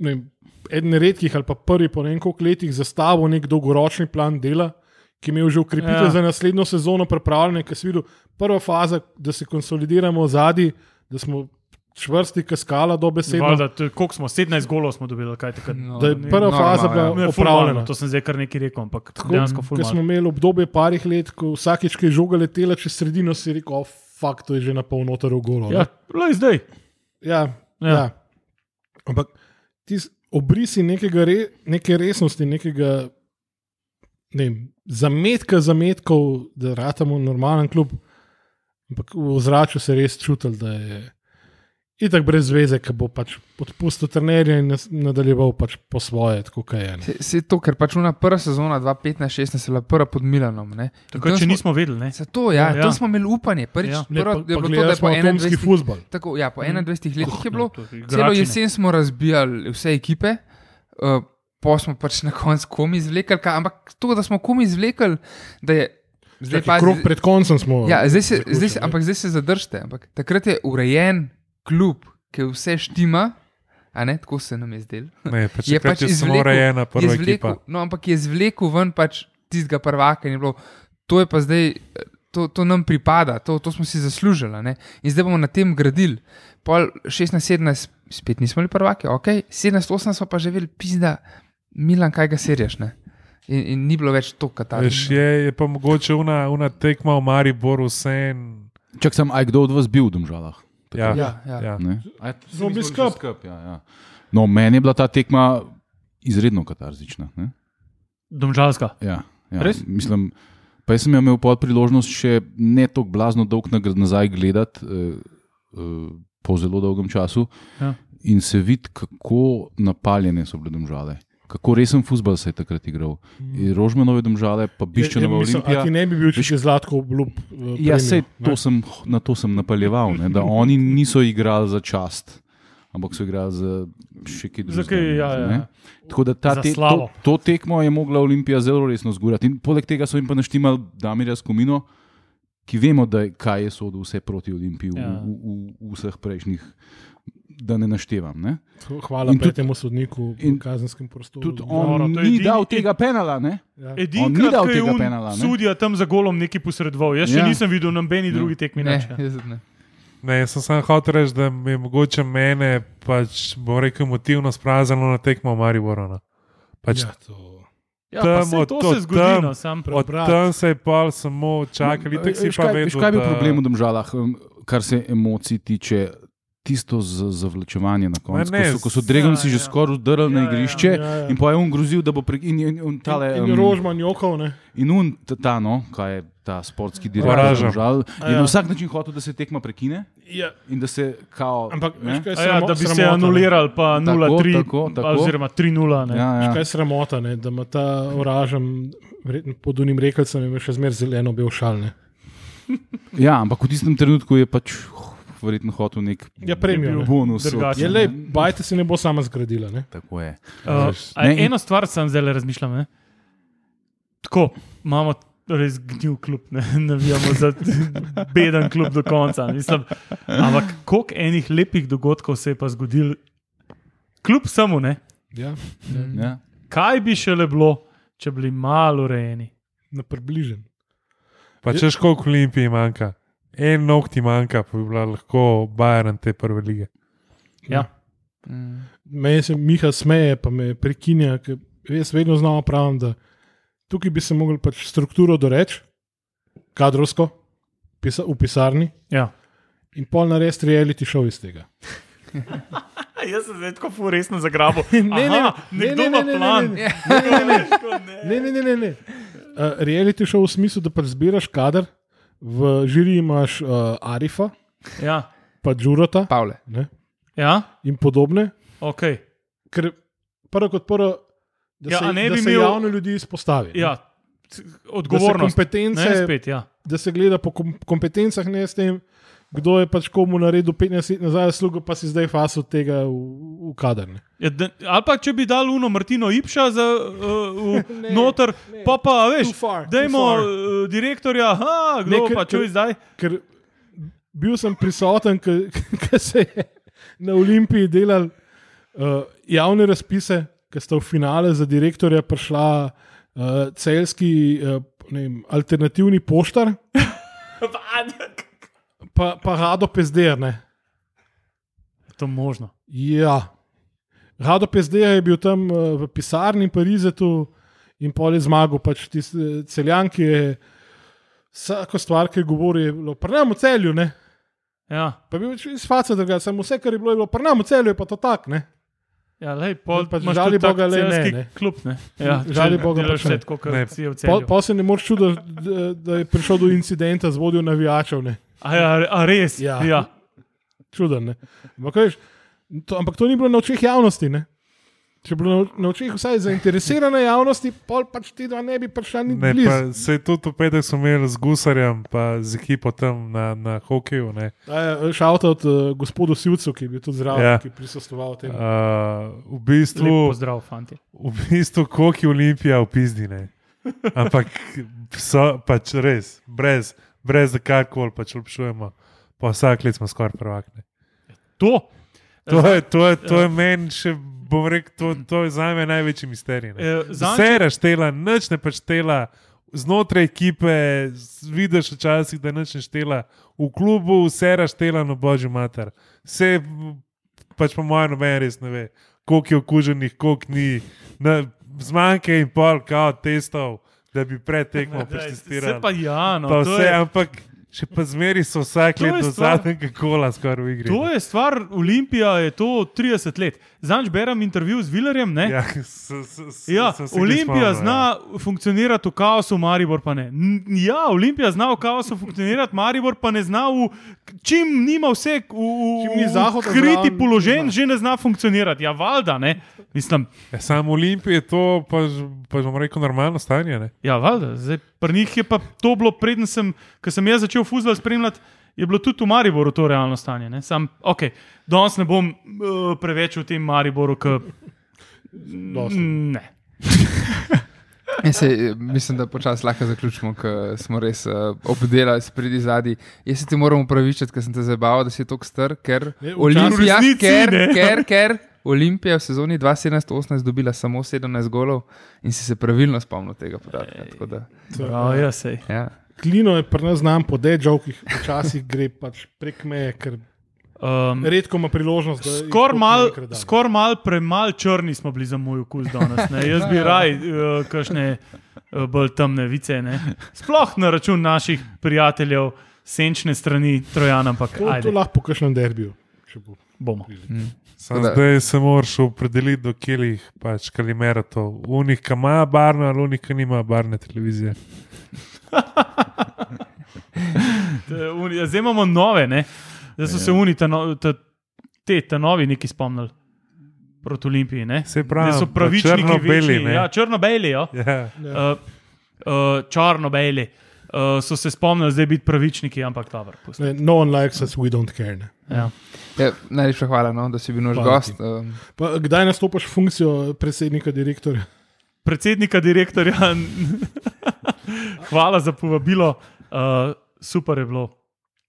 ne, vem, eden redkih ali pa prvi po ne koliko letih zastavil nek dolgoročni plan dela. Ki je imel že ukrepitev Ja. za naslednjo sezono, pripravljene, ki si videl, prva faza, da se konsolidiramo zadnji, da smo čvrsti, kaskala do besede. Valjda, to Koliko smo, 17 golov smo dobili, kaj takrat. No, Da je prva normalno, faza bila ja. Opravljena. To sem zdaj kar nekaj rekel, ampak Tako, dejansko Ko fulno. smo imeli obdobje parih let, ko vsakič, ki je žoga letela čez sredino, si rekel, oh, fakt, to je že na pol noter v goro. Ja, le zdaj. ja, Ja. ja. Ampak ti obrisi nekega re, neke resnosti, nekega ne vem, zametka zametkov, da ratamo normalen klub. Ampak v ozračju se je res čutil, da je itak brez veze, ki bo pač odpustil trenerja in nadaljeval pač po svoje, tako kot je. Se, se to, ker pač una prva sezona 2015-16 je bila prva pod Milanom. ne. Tam še smo- nismo vedeli. Ne? Zato, ja, Ja. ja. smo imeli upanje. Prvič, Ja. ja. Ne, prvo, pa, je pa bilo to, da je po atomski 21, futbol. tako, ja, po 21 letih je bilo. To je Celo jesen smo razbijali vse ekipe, uh, pa smo pač na koncu komi izvlekli, ka- ampak to, da smo komi izvlekli, da je zdaj Čakaj, krog pred koncem smo. Ja, zdaj se, zdaj se, ampak zdaj se zadržite. Ampak takrat je urejen klub, ki vse štima, a ne tako se nam je zdelo. (laughs) Pač Je pač izvlekel- urejena Je prva zvlekel, ekipa. no, ampak je zvlekel ven pač tistega prvaka in je bilo, to je pa zdaj, to, to nam pripada, to, to smo si zaslužili. a ne. In zdaj bomo na tem gradili. Pol 16-17, spet nismo bili prvaki, ok, 17-18 smo pa že videli, pizda, Milan, kaj ga serješ. Ne? In, in ni bilo več to katarsko. je, je pa mogoče una, una tekma v Mariboru, vse en. Čak sem, aj kdo od vas bil v Domžalah? Ja, Ja, ja. ja. Mi bili šli skup. Ja, ja. No, meni je bila ta tekma izredno katarzična. Ne? Domžalska. Ja, ja. Res? Mislim, Pa jaz sem imel pod priložnost še ne tako blazno dolg nazaj gledati, uh, uh, po zelo dolgem času, Ja. in se vidi, kako napaljene so bile domžale. Kako resen futbol se je takrat igral. In Rožmanove domžale, pa Biščanova Ja, mislim, a Olimpija. ti ne bi bil, bi zlatko obljub. uh, Ja, premijo, sej, to sem, na to sem napaljeval, ne, da oni niso igrali za čast, ampak so igrali za še kaj drugega. ja, ja. ne. Tako da ta Za te, to, to tekmo je mogla Olimpija zelo resno zgurati. In poleg tega so jim pa naštimali Damirja Skomino, ki vemo, da je, kaj je sodel vse proti Olimpiji Ja. v, v, v vseh prejšnjih, da ne naštevam. Ne. Hvala tudi- petemu sodniku in v kazenskem prostoru. Tudi on to je ni edini- dal tega penala. Ne. Ja. On ni Edinkrat, dal ko je tega penala, ne? sudija tam za golom neki posredoval. Jaz še Ja. nisem videl nobeni Ja. drugi tekmi. Ne, ja. ne. Ne, jaz sem samo hotel reči, da mi je mogoče mene, pač bom rekel, motivno sprazano na tekmo Mariborona. no. Pač Ja, to. Ja, pa Tam od- to od se zgodi, tam- no, sam Od Prebrati. tam se je pa samo čakali, No, tako si pa vedel. Kaj je bil problem v državah, kar se emocij tiče? Tisto z- zavlačevanje na koncu, ko ne, so, ko so Dregovci ja, že ja. skoraj vdrli na Ja, ja, igrišče ja, ja. in pa je on grozil, da bo prek in, in, in, tale, In, in em, Rožman jokov, ne. in un, ta, ta, no, kaj je ta sportski direktor, Varaža. žal, A je ja. na vsak način hotel, da se tekma prekine Ja, in da se kao. ampak ne? veš, kaj A Ja, sramo- da bi se sramota, ne? anulirali, pa Tako, 0-3, tako, tako. oziroma 3-0. ne. Ja, ja. Kaj je sramota, ne? da ima ta oražen, verjetno pod unim rekelcem, ima še zmeraj zeleno bel šal. Ne? ja, ampak v tistem trenutku je pač oh, verjetno hotel nek Ja, premijo. ne. bonus. drugačen. Je le, bajte se ne bo sama zgradila. Ne? Tako je. Uh, a Ne, in- eno stvar sem zdaj razmišljal. Ne? Tako, imamo res gnil klub, ne (laughs) navijamo za beden klub do konca. Mislim, ampak koliko enih lepih dogodkov se je pa zgodil, kljub samo ne. Ja, Ja. Kaj bi še le bilo, če bi bili malo urejeni? na približen. Pa češ koliko Olimpiji manjka. En nog ti manjka, pa bi bila lahko Bayern te prve lige. Ja. Mm. Meni se Miha smeje, pa me prekinja, ker jaz vedno znova pravim, da tukaj bi se mogli pač strukturo doreči, kadrovsko, pisa, v pisarni Ja. in pol narediti reality show iz tega. (laughs) Jaz sem zdaj tako resno zagrabil. (laughs) Ne, ne, Aha, ne, nekdo ne, ima ne, ne, plan. ne, Ne, (laughs) ne, ne, ne. ne. Uh, reality show v smislu, da pač zbiraš kader, v žiri imaš uh, Arifa, Ja, pa Džurota Pavle. ne, ja, in podobne. ok. Ker prvo kot prvo, da Ja, se, ne da bi se imel- javno ljudi izpostavi. Ja, c- da se odgovornost. kompetence, Ne, spet, ja. da se gleda po kom kompetencah, ne s tem, kdo je pač komu naredil 15 let nazaj slugo, pa si zdaj fasil tega v, v kader. Ja, da, ali pa če bi dal Uno Martino Ipša za uh, (laughs) Ne, noter, ne. pa pa veš, dajmo far. uh, direktorja, ha, kdo Ne, ker- pa čuj ker- zdaj. Ker bil sem prisoten, ko (laughs) se je na Olimpiji delal uh, javne razpise, ki sta v finale za direktorja prišla uh, celski uh, vem, alternativni poštar, (laughs) pa, pa Rado Pezder. Ne. To je možno. Ja. Rado Pezder je bil tam uh, v pisarni Parizetu in pol je zmagal, pač tisti celjan, ki je vsako stvar, ki je govoril, je bilo prnamo celju. Ne. Ja, Pa bi bil iz faca drugače, samo vse, kar je bilo, je bilo prnamo celju, je pa to tak. Ne. ja lej, pol, imaš žali Boga, lej, ne, ne. Klub, ne. Ja, Žali če Boga, pač ne. vse tako, Ne. kot si v Pa, celju. pa se ne moreš čuditi, da, da je prišel do incidenta z vodjo navijačev. Ne. A, ja, a res? Ja. ja. Čuden. ne. Ampak, veš, to, ampak to ni bilo na očeh javnosti. Ne. Če bi bilo na, očeh vsaj zainteresirane javnosti, pol pač ti dva ne bi prišla ni Ne, blizu. pa se je tudi v petek smo imeli z Gusarjem, pa z ekipo tam na, na hokeju. ne. Šalta od uh, gospodu Sivcu, ki je bil tudi zraven, Ja. ki je prisostoval temu. Uh, v Lep bistvu, pozdrav, fanti. v bistvu koliko je Olimpija v pizdine. Ampak so pač res, brez, brez da karkoli pač obšujemo. Pa vsak let smo skoraj prvakne. To. To je, to je, to je meni še, bom rekel, to, to je za me največji misterij. ne. Eh, zanj- Vse raštela, nič ne pač štela. Znotraj ekipe vidiš včasih, da nič ne štela, v klubu vse raštela, no božji mater. Vse, pač po mojem, noben res ne ve, koliko je okuženih, koliko ni. Na, zmanjka in pol, kao testov, da bi pred tekmo pa ja, no, Pa vse, je, ampak Še pa zmeri so vsak To let do stvar- zadnjega kola skoraj v igri. To je stvar, Olimpija je to 30 let. Zanj berem intervju z Vilerjem. Ne? Ja, s, s, s, Ja, Olimpija spomnil, zna funkcionirati v kaosu, Maribor pa ne. N- Ja, Olimpija zna v kaosu funkcionirati, Maribor pa ne zna v. Čim nima vse v, Čim v, ni Zahod v kriti položaj, že ne zna funkcionirati. Ja, valjda, ne. Mislim, Ja, Samo Olimpije je to, pa, pa bom rekel, normalno stanje. Ne? ja, valjda. Zdaj, pri njih je pa to bilo, preden sem, ko sem jaz začel fuzbol spremljati. Je bilo tudi v Mariboru to realno stanje. ne. Sam, okay, danes ne bom uh, preveč v tem Mariboru, Dosti. ne. (laughs) Ja, sej, mislim, da počasi lahko zaključimo, ker smo res uh, obdelali spredi zadnji. Jaz se ti moram upravičiti, ker sem te zabaval, da si tako star, ker Ne, Olimpija, resnici ker, ne. ker, ker Olimpija v sezoni 2017-2018 dobila samo 17 golov in si se pravilno spomnil tega podatka. da, Prav, ja, sej. Ja. Klino je pri nas znam po dežavkih, včasih gre pač prek meje, ker Um, redko ima priložnost. da jih Skoraj toliko mal, nekrat da. skor mal premal črni smo bili za moj okus danes. Ne? Jaz bi (laughs) raj uh, kakšne uh, bolj temne vice. Ne? Sploh na račun naših prijateljev, senčne strani Trojana, ampak To, to ajde, lahko po kakšnem derbiju. bomo. Sam Tako da- zdaj se moraš opredeliti, do kjelih pač kalimera to. Unih, ki ima barno, ali unih, ki nima barne televizije. Ja, Zdaj imamo nove, ne? zdaj so se oni, ta no, ta, te, ta novi, neki spomnili. Proti Olimpiji. ne. Se pravi, Zdaj so pa pravičniki, črno-beli. Ja, črno-beli. Ja. Ja. uh, uh, črno-beli. Uh, so se spomnili zdaj biti pravičniki, ampak dobro. No one likes us, we don't care. Ne. Ja. Ja, najlepša hvala, no, da si bil naš Hvala gost. Um, Pa, kdaj nastopaš funkcijo predsednika, direktorja? predsednika, direktorja. (laughs) Hvala za povabilo, uh, super je bilo.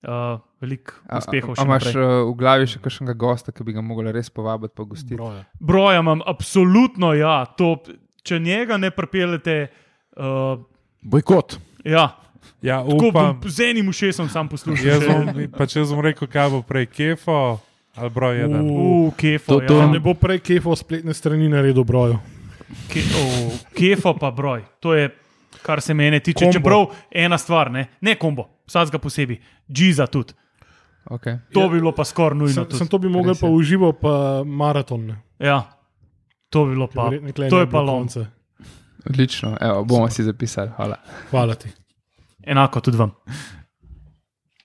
Uh, veliko uspehov a, še a imaš uh, v glavi še kakšnega gosta, ki bi ga mogli res povabiti, pa gostiti? Broja. Broja imam, absolutno ja. To, če njega ne pripeljete, uh, Bojkot. ja, ja, tako upam. bom z enim ušesom sam poslušal. Jaz bom, pa če bom rekel, kaj bo prej, kefo ali broj jedan. Uh, kefo, To- to- ja. Ne bo prej kefo spletne strani naredil broju. Ke, oh, kefo pa broj. To je, kar se mene tiče. Kombo. Čeprav ena stvar, ne, ne kombo, vsakega posebej, džiza tudi. Okay. To bi bilo pa skoraj nujno. Sem, tudi. sem to bi mogel pa uživo, pa maraton. Ne. Ja, to bi bilo pa. To je pa konca. Odlično, Evo, bomo si zapisali. Hvala. Hvala ti. Enako tudi vam.